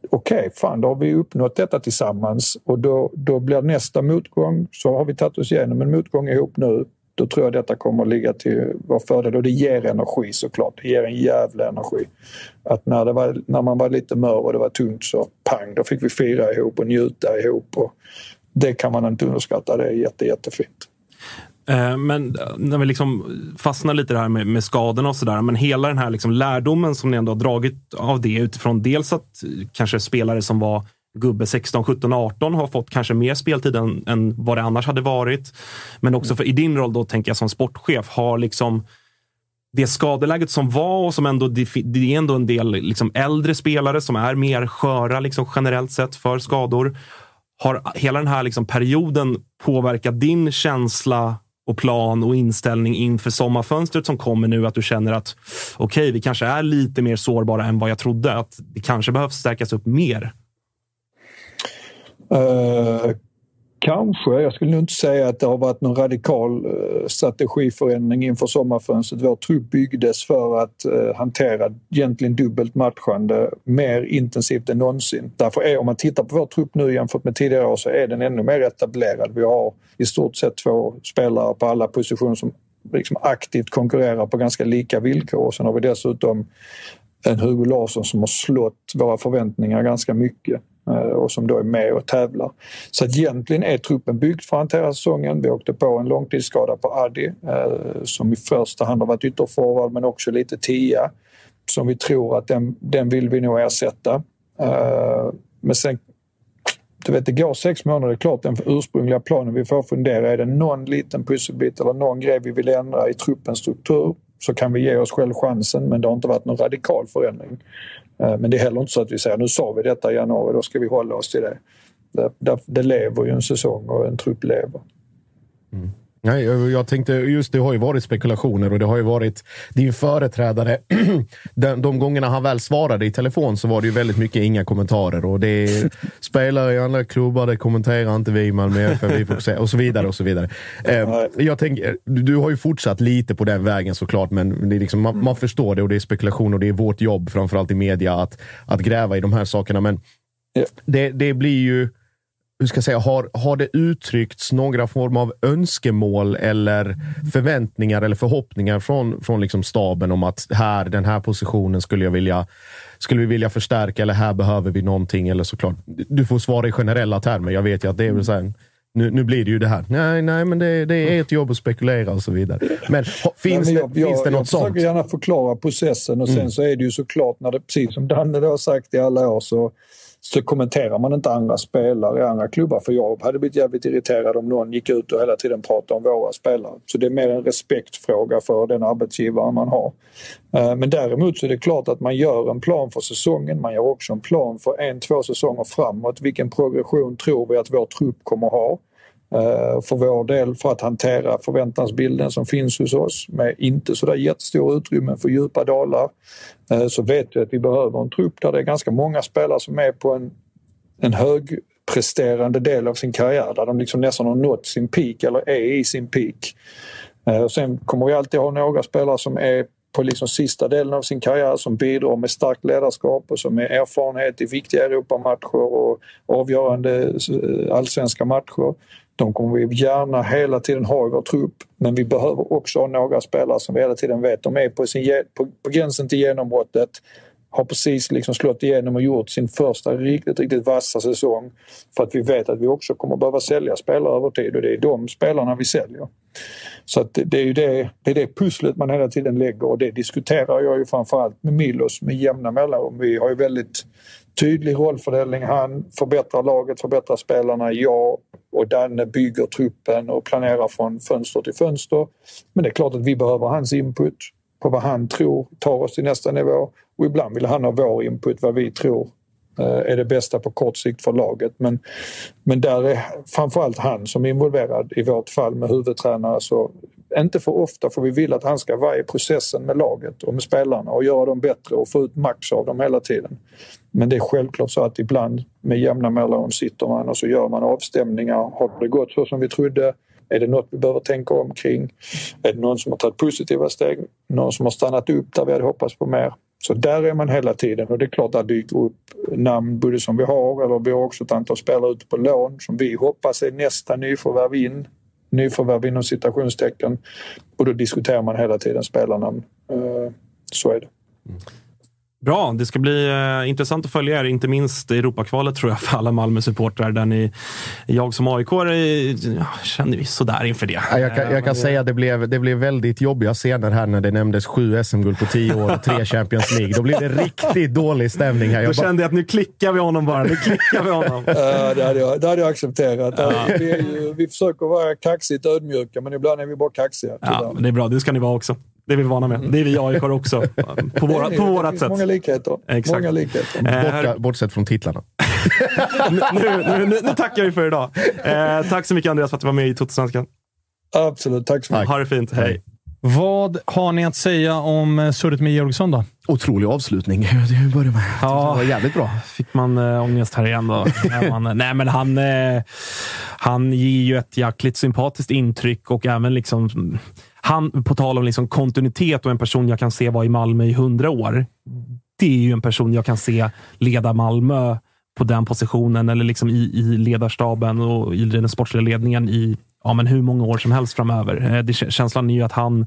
okej, okay, fan då har vi uppnått detta tillsammans och då, då blir nästa motgång, så har vi tagit oss igenom en motgång ihop nu, då tror jag detta kommer att ligga till vår fördel och det ger energi såklart. Det ger en jävla energi. Att när, det var, när man var lite mör och det var tungt så pang, då fick vi fira ihop och njuta ihop. Och det kan man inte underskatta, det är jätte, jättefint. Eh, men eh, när vi liksom fastnar lite där med, med skadorna och sådär. Men hela den här liksom lärdomen som ni ändå har dragit av det utifrån dels att kanske spelare som var gubbe 16, 17, 18 har fått kanske mer speltid än, än vad det annars hade varit. Men också för i din roll då tänker jag som sportchef har liksom det skadeläget som var och som ändå, det är ändå en del liksom äldre spelare som är mer sköra liksom generellt sett för skador. Har hela den här liksom perioden påverkat din känsla och plan och inställning inför sommarfönstret som kommer nu? Att du känner att okej, okay, vi kanske är lite mer sårbara än vad jag trodde. Att det kanske behövs stärkas upp mer? Eh, kanske. Jag skulle nog inte säga att det har varit någon radikal eh, strategiförändring inför sommarfönstret. Vår trupp byggdes för att eh, hantera egentligen dubbelt matchande mer intensivt än någonsin. Därför är, om man tittar på vår trupp nu jämfört med tidigare år så är den ännu mer etablerad. Vi har i stort sett två spelare på alla positioner som liksom aktivt konkurrerar på ganska lika villkor. Och Sen har vi dessutom en Hugo Larsson som har slått våra förväntningar ganska mycket Eh, och som då är med och tävlar. Så att egentligen är truppen byggd för att hantera säsongen. Vi åkte på en långtidsskada på Addi eh, som i första hand har varit ytterforward men också lite tia som vi tror att den, den vill vi nog ersätta. Eh, men sen du vet, det går sex månader, det är klart den ursprungliga planen vi får fundera. Är det någon liten pusselbit eller någon grej vi vill ändra i truppens struktur så kan vi ge oss själv chansen men det har inte varit någon radikal förändring. Eh, men det är heller inte så att vi säger nu sa vi detta i januari, då ska vi hålla oss till det. Det, det, det lever ju en säsong och en trupp lever. Mm. Nej, jag tänkte just det har ju varit spekulationer och det har ju varit din företrädare. [CLEARS THROAT] de, de gångerna han väl svarade i telefon så var det ju väldigt mycket inga kommentarer och det [LAUGHS] spelare i andra klubbar, det kommenterar inte vi Malmö FF, och så vidare och så vidare. Eh, jag tänker, du har ju fortsatt lite på den vägen såklart, men det är liksom, man, man förstår det och det är spekulation och det är vårt jobb, framförallt i media, att, att gräva i de här sakerna. Men det, det blir ju hur ska jag säga, har, har det uttryckts några form av önskemål eller förväntningar eller förhoppningar från, från liksom staben om att här, den här positionen skulle jag vilja skulle vi vilja förstärka eller här behöver vi någonting. Eller såklart, du får svara i generella termer. Jag vet ju att det är väl så här, nu, nu blir det ju det här. Nej, nej, men det, det är ett jobb att spekulera och så vidare. Men finns, men jag, det, finns det något jag sånt? Jag försöker gärna förklara processen och sen mm. så är det ju såklart när det, precis som Danne har sagt i alla år, så så kommenterar man inte andra spelare i andra klubbar. För jag hade blivit jävligt irriterad om någon gick ut och hela tiden pratade om våra spelare. Så det är mer en respektfråga för den arbetsgivare man har. Eh, men däremot så är det klart att man gör en plan för säsongen. Man gör också en plan för en, två säsonger framåt. Vilken progression tror vi att vår trupp kommer ha? Eh, för vår del för att hantera förväntansbilden som finns hos oss med inte sådär jättestora utrymmen för djupa dalar eh, så vet vi att vi behöver en trupp där det är ganska många spelare som är på en, en högpresterande del av sin karriär där de liksom nästan har nått sin peak eller är i sin peak. Eh, sen kommer vi alltid ha några spelare som är på liksom sista delen av sin karriär som bidrar med starkt ledarskap och som är erfarenhet i viktiga Europamatcher och avgörande allsvenska matcher. De kommer vi gärna hela tiden ha i vår trupp men vi behöver också ha några spelare som vi hela tiden vet de är på, sin, på, på gränsen till genombrottet har precis liksom slått igenom och gjort sin första riktigt, riktigt vassa säsong. För att vi vet att vi också kommer behöva sälja spelare över tid och det är de spelarna vi säljer. Så att det, det är ju det, det, är det pusslet man hela tiden lägger och det diskuterar jag ju framförallt med Milos med jämna mellanrum. Vi har ju väldigt tydlig rollfördelning. Han förbättrar laget, förbättrar spelarna. Jag och Danne bygger truppen och planerar från fönster till fönster. Men det är klart att vi behöver hans input på vad han tror tar oss till nästa nivå. Och ibland vill han ha vår input, vad vi tror eh, är det bästa på kort sikt för laget. Men, men där är framförallt han som är involverad i vårt fall med huvudtränare. Så inte för ofta för vi vill att han ska vara i processen med laget och med spelarna och göra dem bättre och få ut max av dem hela tiden. Men det är självklart så att ibland med jämna mellanrum sitter man och så gör man avstämningar. Har det gått så som vi trodde? Är det något vi behöver tänka om kring? Är det någon som har tagit positiva steg? Någon som har stannat upp där vi hade hoppats på mer? Så där är man hela tiden och det är klart att det dyker upp namn både som vi har eller vi har också ett antal spelare ute på lån som vi hoppas är nästa nyförvärv in. Nyförvärv inom citationstecken. Och då diskuterar man hela tiden spelarnamn. Eh, så är det. Mm. Bra, det ska bli eh, intressant att följa er, inte minst i Europakvalet tror jag för alla Malmö-supportrar. Där ni, jag som aik ja, känner vi sådär inför det. Ja, Jag kan, Eh, jag kan säga att det blev, det blev väldigt jobbiga scener här när det nämndes sju SM-guld på tio år och tre [LAUGHS] Champions League. Då blev det riktigt dålig stämning här. Då Jag bara, kände jag att nu klickar vi honom bara. Nu klickar vi honom. [LAUGHS] Ja, det, hade jag, det hade jag accepterat. Vi, är ju, vi försöker vara kaxigt ödmjuka men ibland är vi bara kaxiga. Ja, tyvärr. men det är bra, det ska ni vara också. Det är vi vana med. Det är vi aik också. [LAUGHS] På, våra, på vårat sätt. Många likheter. Exakt. Många likheter. Eh, borta, bortsett från titlarna. nu, nu, nu, nu tackar vi för idag. Eh, tack så mycket Andreas för att du var med i Totosvenskan. Absolut, tack så mycket. Ha det fint. Hej. Vad har ni att säga om eh, surret med Georgsson då? Otrolig avslutning. [LAUGHS] Det börjar med. Ja. Det var jävligt bra. Fick man äh, ångest här igen då? [LAUGHS] Nej, man, nej, men han, eh, han ger ju ett jäkligt sympatiskt intryck och även liksom han, på tal om liksom kontinuitet och en person jag kan se vara i Malmö i hundra år. Det är ju en person jag kan se leda Malmö på den positionen eller liksom i, i ledarstaben och i den sportsliga ledningen i ja, men hur många år som helst framöver. Eh, det, känslan är ju att han,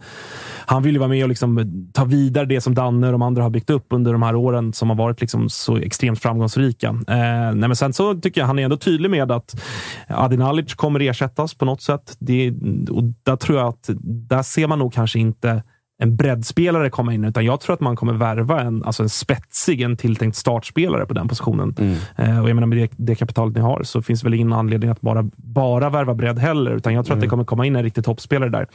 han vill ju vara med och liksom ta vidare det som Danne och de andra har byggt upp under de här åren som har varit liksom så extremt framgångsrika. Eh, nej, men sen så tycker jag han är ändå tydlig med att Adin Alic kommer ersättas på något sätt. Det, och där tror jag att där ser man nog kanske inte en breddspelare komma in, utan jag tror att man kommer värva en, alltså en spetsig, en tilltänkt startspelare på den positionen. Eh, och jag menar, med det, det kapitalet ni har så finns väl ingen anledning att bara, bara värva bredd heller, utan jag tror att det kommer komma in en riktig toppspelare där.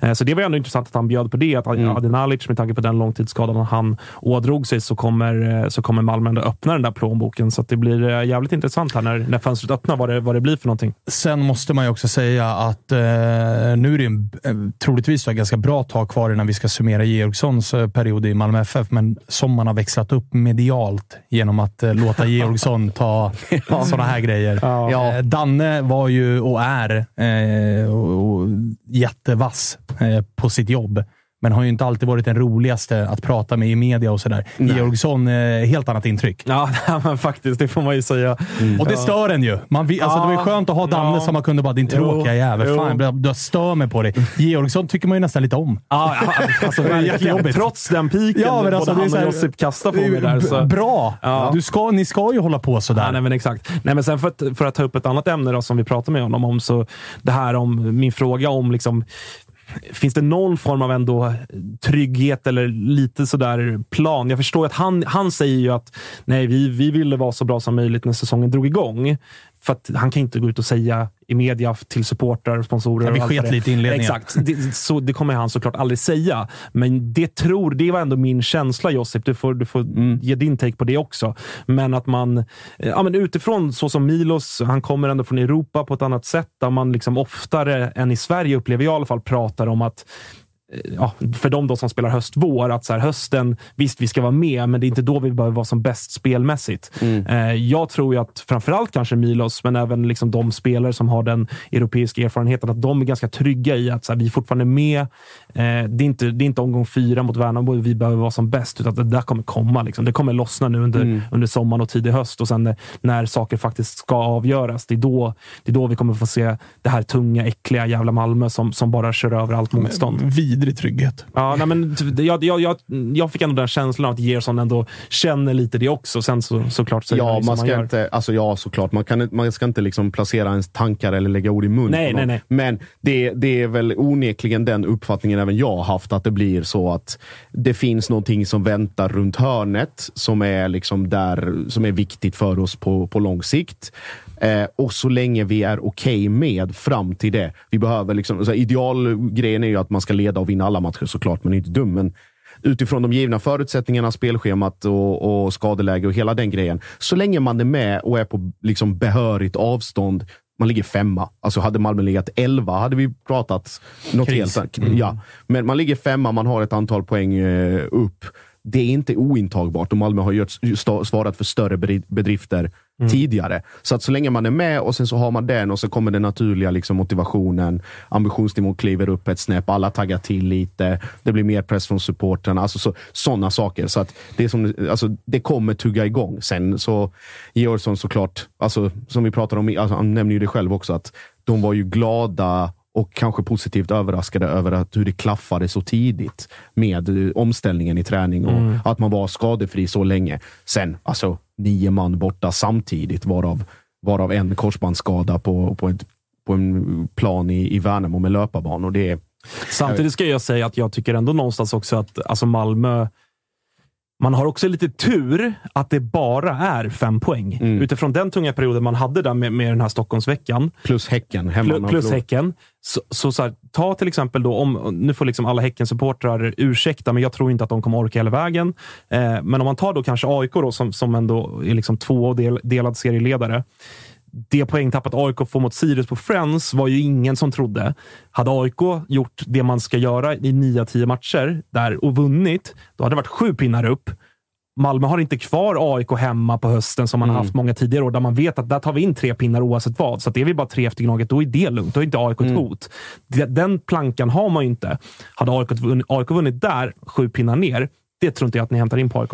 Eh, så det var ändå intressant att han bjöd på det, att Adin Alic, med tanke på den långtidsskadan han ådrog sig, så kommer, eh, så kommer Malmö ändå öppna den där plånboken. Så det blir eh, jävligt intressant här när, när fönstret öppnar, vad det, vad det blir för någonting. Sen måste man ju också säga att eh, nu är det en, eh, troligtvis ett ganska bra tag kvar innan vi ska summera Georgssons eh, period i Malmö FF, men som man har växlat upp medialt genom att eh, låta Georgsson ta [LAUGHS] sådana här grejer. Ja. Eh, Danne var ju och är eh, och, och jättevass eh, på sitt jobb. Men har ju inte alltid varit den roligaste att prata med i media och sådär. Georgsson, eh, helt annat intryck. Ja, [LAUGHS] men faktiskt. Det får man ju säga. Och det stör en ju. Man alltså, det var ju skönt att ha Danne Ja. som man kunde bara “din tråkiga jävel, Jo. fan, jag, stör mig på dig”. Georgsson tycker man ju nästan lite om. Ja, ja, alltså, [LAUGHS] verkligen. Trots den piken Ja, men alltså, både han och Josip kastar på mig där. Så. Bra! Ja. Du ska, ni ska ju hålla på sådär. Ja, nej, men exakt. Nej, men sen för att, för att ta upp ett annat ämne då, som vi pratade med honom om, så det här om min fråga om liksom, Finns det någon form av ändå trygghet eller lite sådär plan? Jag förstår att han, han säger ju att nej, vi, vi ville vara så bra som möjligt när säsongen drog igång. För att han kan inte gå ut och säga i media till supportrar och sponsorer. Ja, vi sket lite i inledningen. Exakt. Det, så, det kommer han såklart aldrig säga. Men det tror, det var ändå min känsla Josip. Du får, du får ge din take på det också. Men att man eh, ja, men utifrån, så som Milos, han kommer ändå från Europa på ett annat sätt. Där man liksom oftare än i Sverige, upplever jag i alla fall, pratar om att ja, för de då som spelar höst-vår, att så här, hösten, visst vi ska vara med, men det är inte då vi behöver vara som bäst spelmässigt. Mm. Eh, jag tror ju att framförallt kanske Milos, men även liksom de spelare som har den europeiska erfarenheten, att de är ganska trygga i att så här, vi är fortfarande med. Eh, det, är inte, det är inte omgång fyra mot Värnamo vi behöver vara som bäst, utan det där kommer komma. Liksom. Det kommer lossna nu under, Mm. under sommaren och tidig höst och sen när, när saker faktiskt ska avgöras, det är, då, det är då vi kommer få se det här tunga, äckliga jävla Malmö som, som bara kör över allt motstånd. Vidrig trygghet. Ja, nej, men t- jag, jag, jag, jag fick ändå den känslan av att Gerson ändå känner lite det också. Sen så, såklart så Ja, man ska gör. inte, alltså ja, såklart. Man, kan, man ska inte liksom placera ens tankar eller lägga ord i munnen. Nej, nej, nej. Men det, det är väl onekligen den uppfattningen även jag har haft, att det blir så att det finns någonting som väntar runt hörnet som är, liksom där, som är viktigt för oss på, på lång sikt. Eh, och så länge vi är okej med fram till det. Vi behöver liksom, alltså idealgrejen är ju att man ska leda och vinna alla matcher såklart, men inte dum. Men utifrån de givna förutsättningarna, spelschemat och, och skadeläge och hela den grejen. Så länge man är med och är på liksom behörigt avstånd. Man ligger femma. Alltså hade Malmö legat elva hade vi pratat något Kris. helt annat. Mm. Ja. Men man ligger femma, man har ett antal poäng eh, upp. Det är inte ointagbart och Malmö har sta- svarat för större bedri- bedrifter Mm. tidigare. Så att så länge man är med och sen så har man den och så kommer den naturliga liksom, motivationen. Ambitionsnivån kliver upp ett snäpp, alla taggar till lite. Det blir mer press från supportrarna. Alltså så, sådana saker. Så att det, som, alltså, det kommer tugga igång. Sen så Georgsson såklart, alltså, som vi pratade om, alltså, han nämner ju det själv också, att de var ju glada och kanske positivt överraskade över att hur det klaffade så tidigt med omställningen i träning och Mm. att man var skadefri så länge. Sen, alltså nio man borta samtidigt, varav, varav en korsbandsskada på, på, ett, på en plan i, i Värnamo med löparbanor. Det är, Samtidigt ska jag säga att jag tycker ändå någonstans också att alltså Malmö man har också lite tur att det bara är fem poäng. Mm. Utifrån den tunga perioden man hade där med, med den här Stockholmsveckan. Plus Häcken. Plus, plus Häcken. Så, så, så här, ta till exempel då, om, nu får liksom alla Häcken-supportrar ursäkta, men jag tror inte att de kommer orka hela vägen. Eh, men om man tar då kanske AIK då, som, som ändå är liksom två del, delad serieledare. Det poängtappet AIK får mot Sirius på Friends var ju ingen som trodde. Hade AIK gjort det man ska göra i 9-10 matcher där och vunnit, då hade det varit sju pinnar upp. Malmö har inte kvar AIK hemma på hösten som man har Mm. haft många tidigare år, där man vet att där tar vi in tre pinnar oavsett vad. Så att är vi bara tre efter Gnaget, då är det lugnt. Då är inte AIK ett Mm. hot. Den plankan har man ju inte. Hade AIK vunnit, AIK vunnit där, sju pinnar ner, det tror inte jag att ni hämtar in på AIK.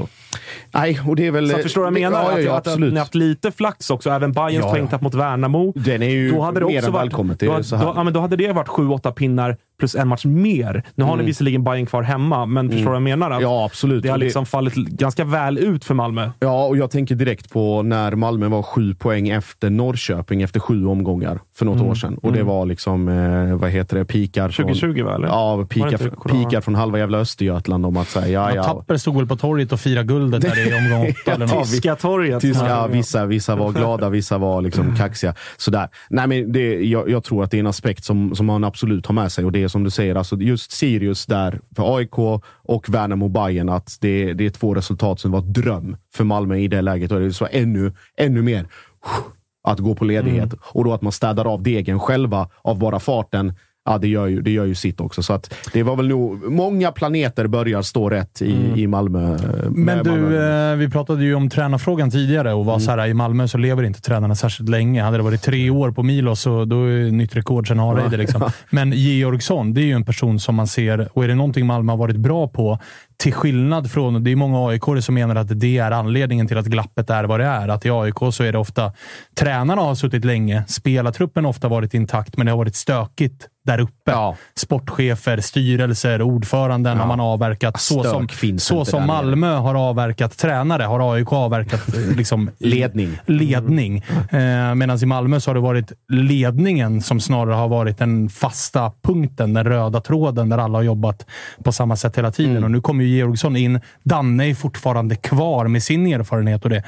Nej, och det är väl... Så förstår du vad jag menar? Ja, ja, ja, att, att, ni har haft lite flax också. Även Bayerns Ja, poängtapp mot Värnamo. Den är ju då hade det mer än välkommet. Då, då, ja, men då hade det varit sju, åtta pinnar plus en match mer. Nu har ni Mm. visserligen Bayern kvar hemma, men förstår du vad jag menar? Att Ja, absolut. Det har Och det- liksom fallit ganska väl ut för Malmö. Ja, och jag tänker direkt på när Malmö var sju poäng efter Norrköping efter sju omgångar för något Mm. år sedan. Och det Mm. var liksom, eh, vad heter det, pikar från... 2020 va? Eller? Ja, pikar, pikar från halva jävla Östergötland om att säga ja, Ja, Tapper stod väl på torget och firade guldet där i omgång åtta eller något. Tyska torget. Tyska, Ja. vissa, vissa var glada, vissa var liksom kaxiga. Sådär. Nej, men det, jag, jag tror att det är en aspekt som, som man absolut har med sig. Och det är som du säger, alltså just Sirius där för AIK och Värnamo Bayern att det, det är två resultat som var dröm för Malmö i det läget. Och det är så ännu, ännu mer att gå på ledighet. Och då att man städar av degen själva av bara farten. Ja, det gör ju, det gör ju sitt också. Så att det var väl nog... Många planeter börjar stå rätt i, i Malmö. med Men du, Malmö. eh, vi pratade ju om tränarfrågan tidigare och var Mm. så här, i Malmö så lever inte tränarna särskilt länge. Hade det varit tre år på Milos så då är det nytt rekord sen Hareide. Liksom. [LAUGHS] Men Georgsson, det är ju en person som man ser, och är det någonting Malmö har varit bra på, till skillnad från, det är många aik som menar att det är anledningen till att glappet är vad det är. Att i AIK så är det ofta, tränarna har suttit länge, spelartruppen har ofta varit intakt, men det har varit stökigt där uppe. Sportchefer, styrelser, ordföranden Ja. har man avverkat. Så Stök som, så som där nere. Malmö har avverkat tränare, har AIK avverkat eh, [LAUGHS] liksom, Ledning. ledning. Eh, Medan i Malmö så har det varit ledningen som snarare har varit den fasta punkten, den röda tråden, där alla har jobbat på samma sätt hela tiden. Mm. Och nu kommer ju Georgsson in. Danne är fortfarande kvar med sin erfarenhet och det.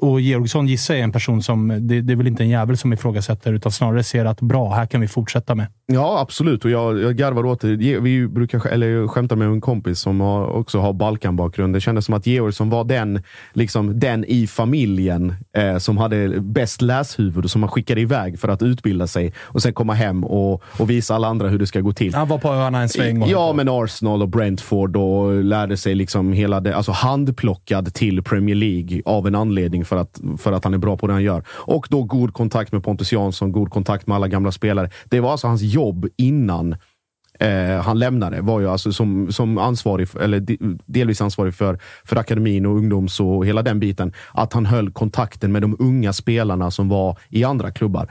Och Georgsson gissar jag är en person som, det, det är väl inte en jävel som ifrågasätter, utan snarare ser att bra, här kan vi fortsätta med. Ja, Ja, absolut. Och jag, jag garvar åt det. Vi brukar, eller jag skämtar med en kompis som har, också har Balkan-bakgrund. Det kändes som att Georgsson var den, liksom, den i familjen eh, som hade bäst läshuvud och som man skickade iväg för att utbilda sig och sen komma hem och, och visa alla andra hur det ska gå till. Han var på öarna en sväng. och- Ja, men Arsenal och Brentford och lärde sig liksom hela det, alltså handplockad till Premier League av en anledning för att, för att han är bra på det han gör. Och då god kontakt med Pontus Jansson, god kontakt med alla gamla spelare. Det var alltså hans jobb innan eh, han lämnade. Var ju alltså som, som ansvarig, eller delvis ansvarig för, för akademin och ungdoms och hela den biten. Att han höll kontakten med de unga spelarna som var i andra klubbar.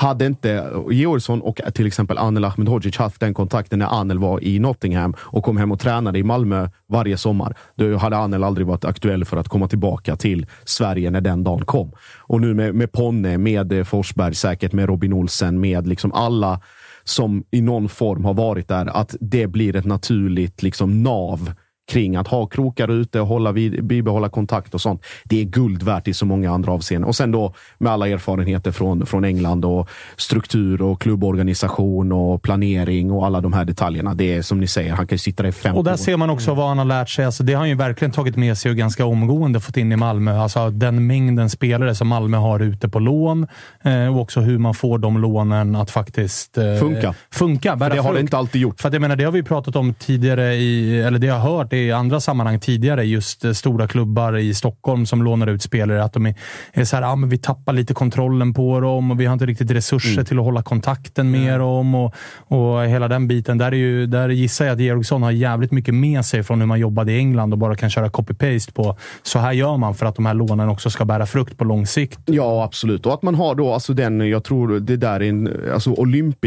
Hade inte Georgsson och till exempel Anel Ahmedhodzic haft den kontakten när Anel var i Nottingham och kom hem och tränade i Malmö varje sommar, då hade Anel aldrig varit aktuell för att komma tillbaka till Sverige när den dagen kom. Och nu med, med Ponne, med Forsberg, säkert med Robin Olsen, med liksom alla som i någon form har varit där, att det blir ett naturligt liksom nav kring att ha krokar ute och hålla vid, bibehålla kontakt och sånt. Det är guld värt i så många andra avseenden. Och sen då med alla erfarenheter från, från England och struktur och klubborganisation och planering och alla de här detaljerna. Det är som ni säger, han kan ju sitta där i fem Och där år. ser man också vad han har lärt sig. Alltså, det har han ju verkligen tagit med sig och ganska omgående fått in i Malmö. Alltså, den mängden spelare som Malmö har ute på lån eh, och också hur man får de lånen att faktiskt eh, Funka. funka För det har det inte alltid gjort. För att jag menar, det har vi pratat om tidigare, i, eller det jag har hört i andra sammanhang tidigare. Just eh, stora klubbar i Stockholm som lånar ut spelare. Att de är, är så här, ah, men vi tappar lite kontrollen på dem och vi har inte riktigt resurser Mm. till att hålla kontakten med dem och, och hela den biten. Där, är ju, där gissar jag att Georgsson har jävligt mycket med sig från hur man jobbade i England och bara kan köra copy-paste på. Så här gör man för att de här lånen också ska bära frukt på lång sikt. Ja, absolut. Och att man har då alltså den, jag tror det där är en, alltså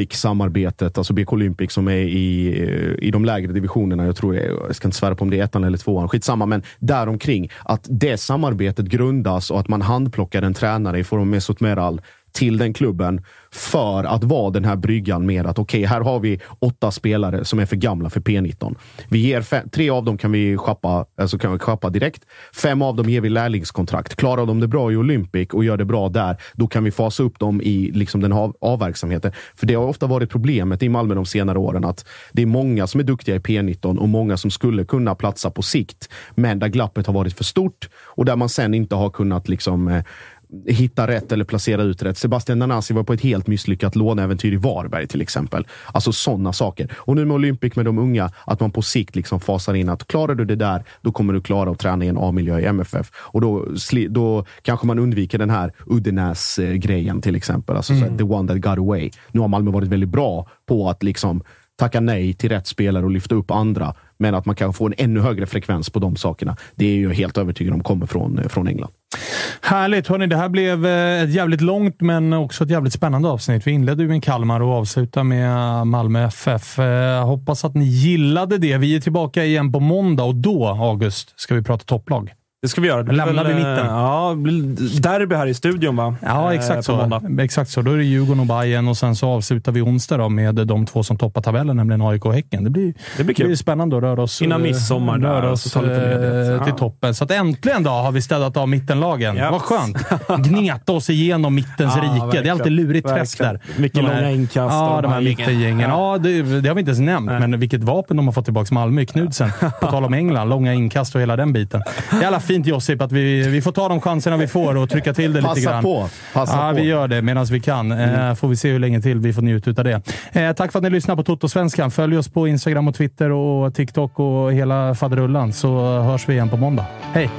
Olympic-samarbetet, alltså BK Olympic som är i, i de lägre divisionerna. Jag tror jag ska inte svära på om det är ettan eller tvåan, skitsamma, men däromkring. Att det samarbetet grundas och att man handplockar en tränare i form av Mesut Meral till den klubben för att vara den här bryggan med att okej, här har vi åtta spelare som är för gamla för P19. Vi ger fem, tre av dem kan vi schappa alltså kan vi schappa direkt. Fem av dem ger vi lärlingskontrakt. Klarar de det bra i Olympic och gör det bra där, då kan vi fasa upp dem i liksom den av, avverksamheten. För det har ofta varit problemet i Malmö de senare åren att det är många som är duktiga i P19 och många som skulle kunna platsa på sikt, men där glappet har varit för stort och där man sen inte har kunnat liksom eh, hitta rätt eller placera ut rätt. Sebastian Nanasi var på ett helt misslyckat låneäventyr i Varberg till exempel. Alltså sådana saker. Och nu med Olympic med de unga, att man på sikt liksom fasar in att klarar du det där, då kommer du klara att träna i en A-miljö i MFF. Och då, då kanske man undviker den här Uddenäs-grejen till exempel. Alltså så här, the one that got away. Nu har Malmö varit väldigt bra på att liksom tacka nej till rätt spelare och lyfta upp andra. Men att man kan få en ännu högre frekvens på de sakerna. Det är jag helt övertygad om kommer från, eh, från England. Härligt! Hörni, det här blev eh, ett jävligt långt, men också ett jävligt spännande avsnitt. Vi inledde ju med Kalmar och avslutade med eh, Malmö FF. Jag hoppas att ni gillade det. Vi är tillbaka igen på måndag och då, August, ska vi prata topplag. Det ska vi göra. Det blir Lämnar väl, vi eh, mitten? Ja, det blir derby här i studion va? Ja, Eh, exakt måndag. så. Exakt så. Då är det Djurgården och Bayern och sen så avslutar vi onsdag då med de två som toppar tabellen, nämligen AIK och Häcken. Det blir, Det blir kul. spännande att röra oss, Innan midsommar där, röra och oss så eh, Ja. till toppen. Så att äntligen då har vi städat av mittenlagen. Ja. Vad skönt! [LAUGHS] Gneta oss igenom mittens Ja, rike. Det är verkligen. alltid lurigt träsk där. Verkligen. Mycket långa inkast Ja, de här mittengängen. Ja, det, det har vi inte ens nämnt, men vilket vapen de har fått tillbaka Malmö i Knudsen. [LAUGHS] På tal om England. Långa inkast och hela den biten. Jävla fint Josip att vi, vi får ta de chanserna vi får och trycka till det lite Passa grann. på. Passa ja, på. vi gör det medan vi kan. Eh, får vi se hur länge till vi får njuta av det. Eh, tack för att ni lyssnar på Toto-svenskan. Följ oss på Instagram och Twitter och TikTok och hela faderullan så hörs vi igen på måndag. Hej!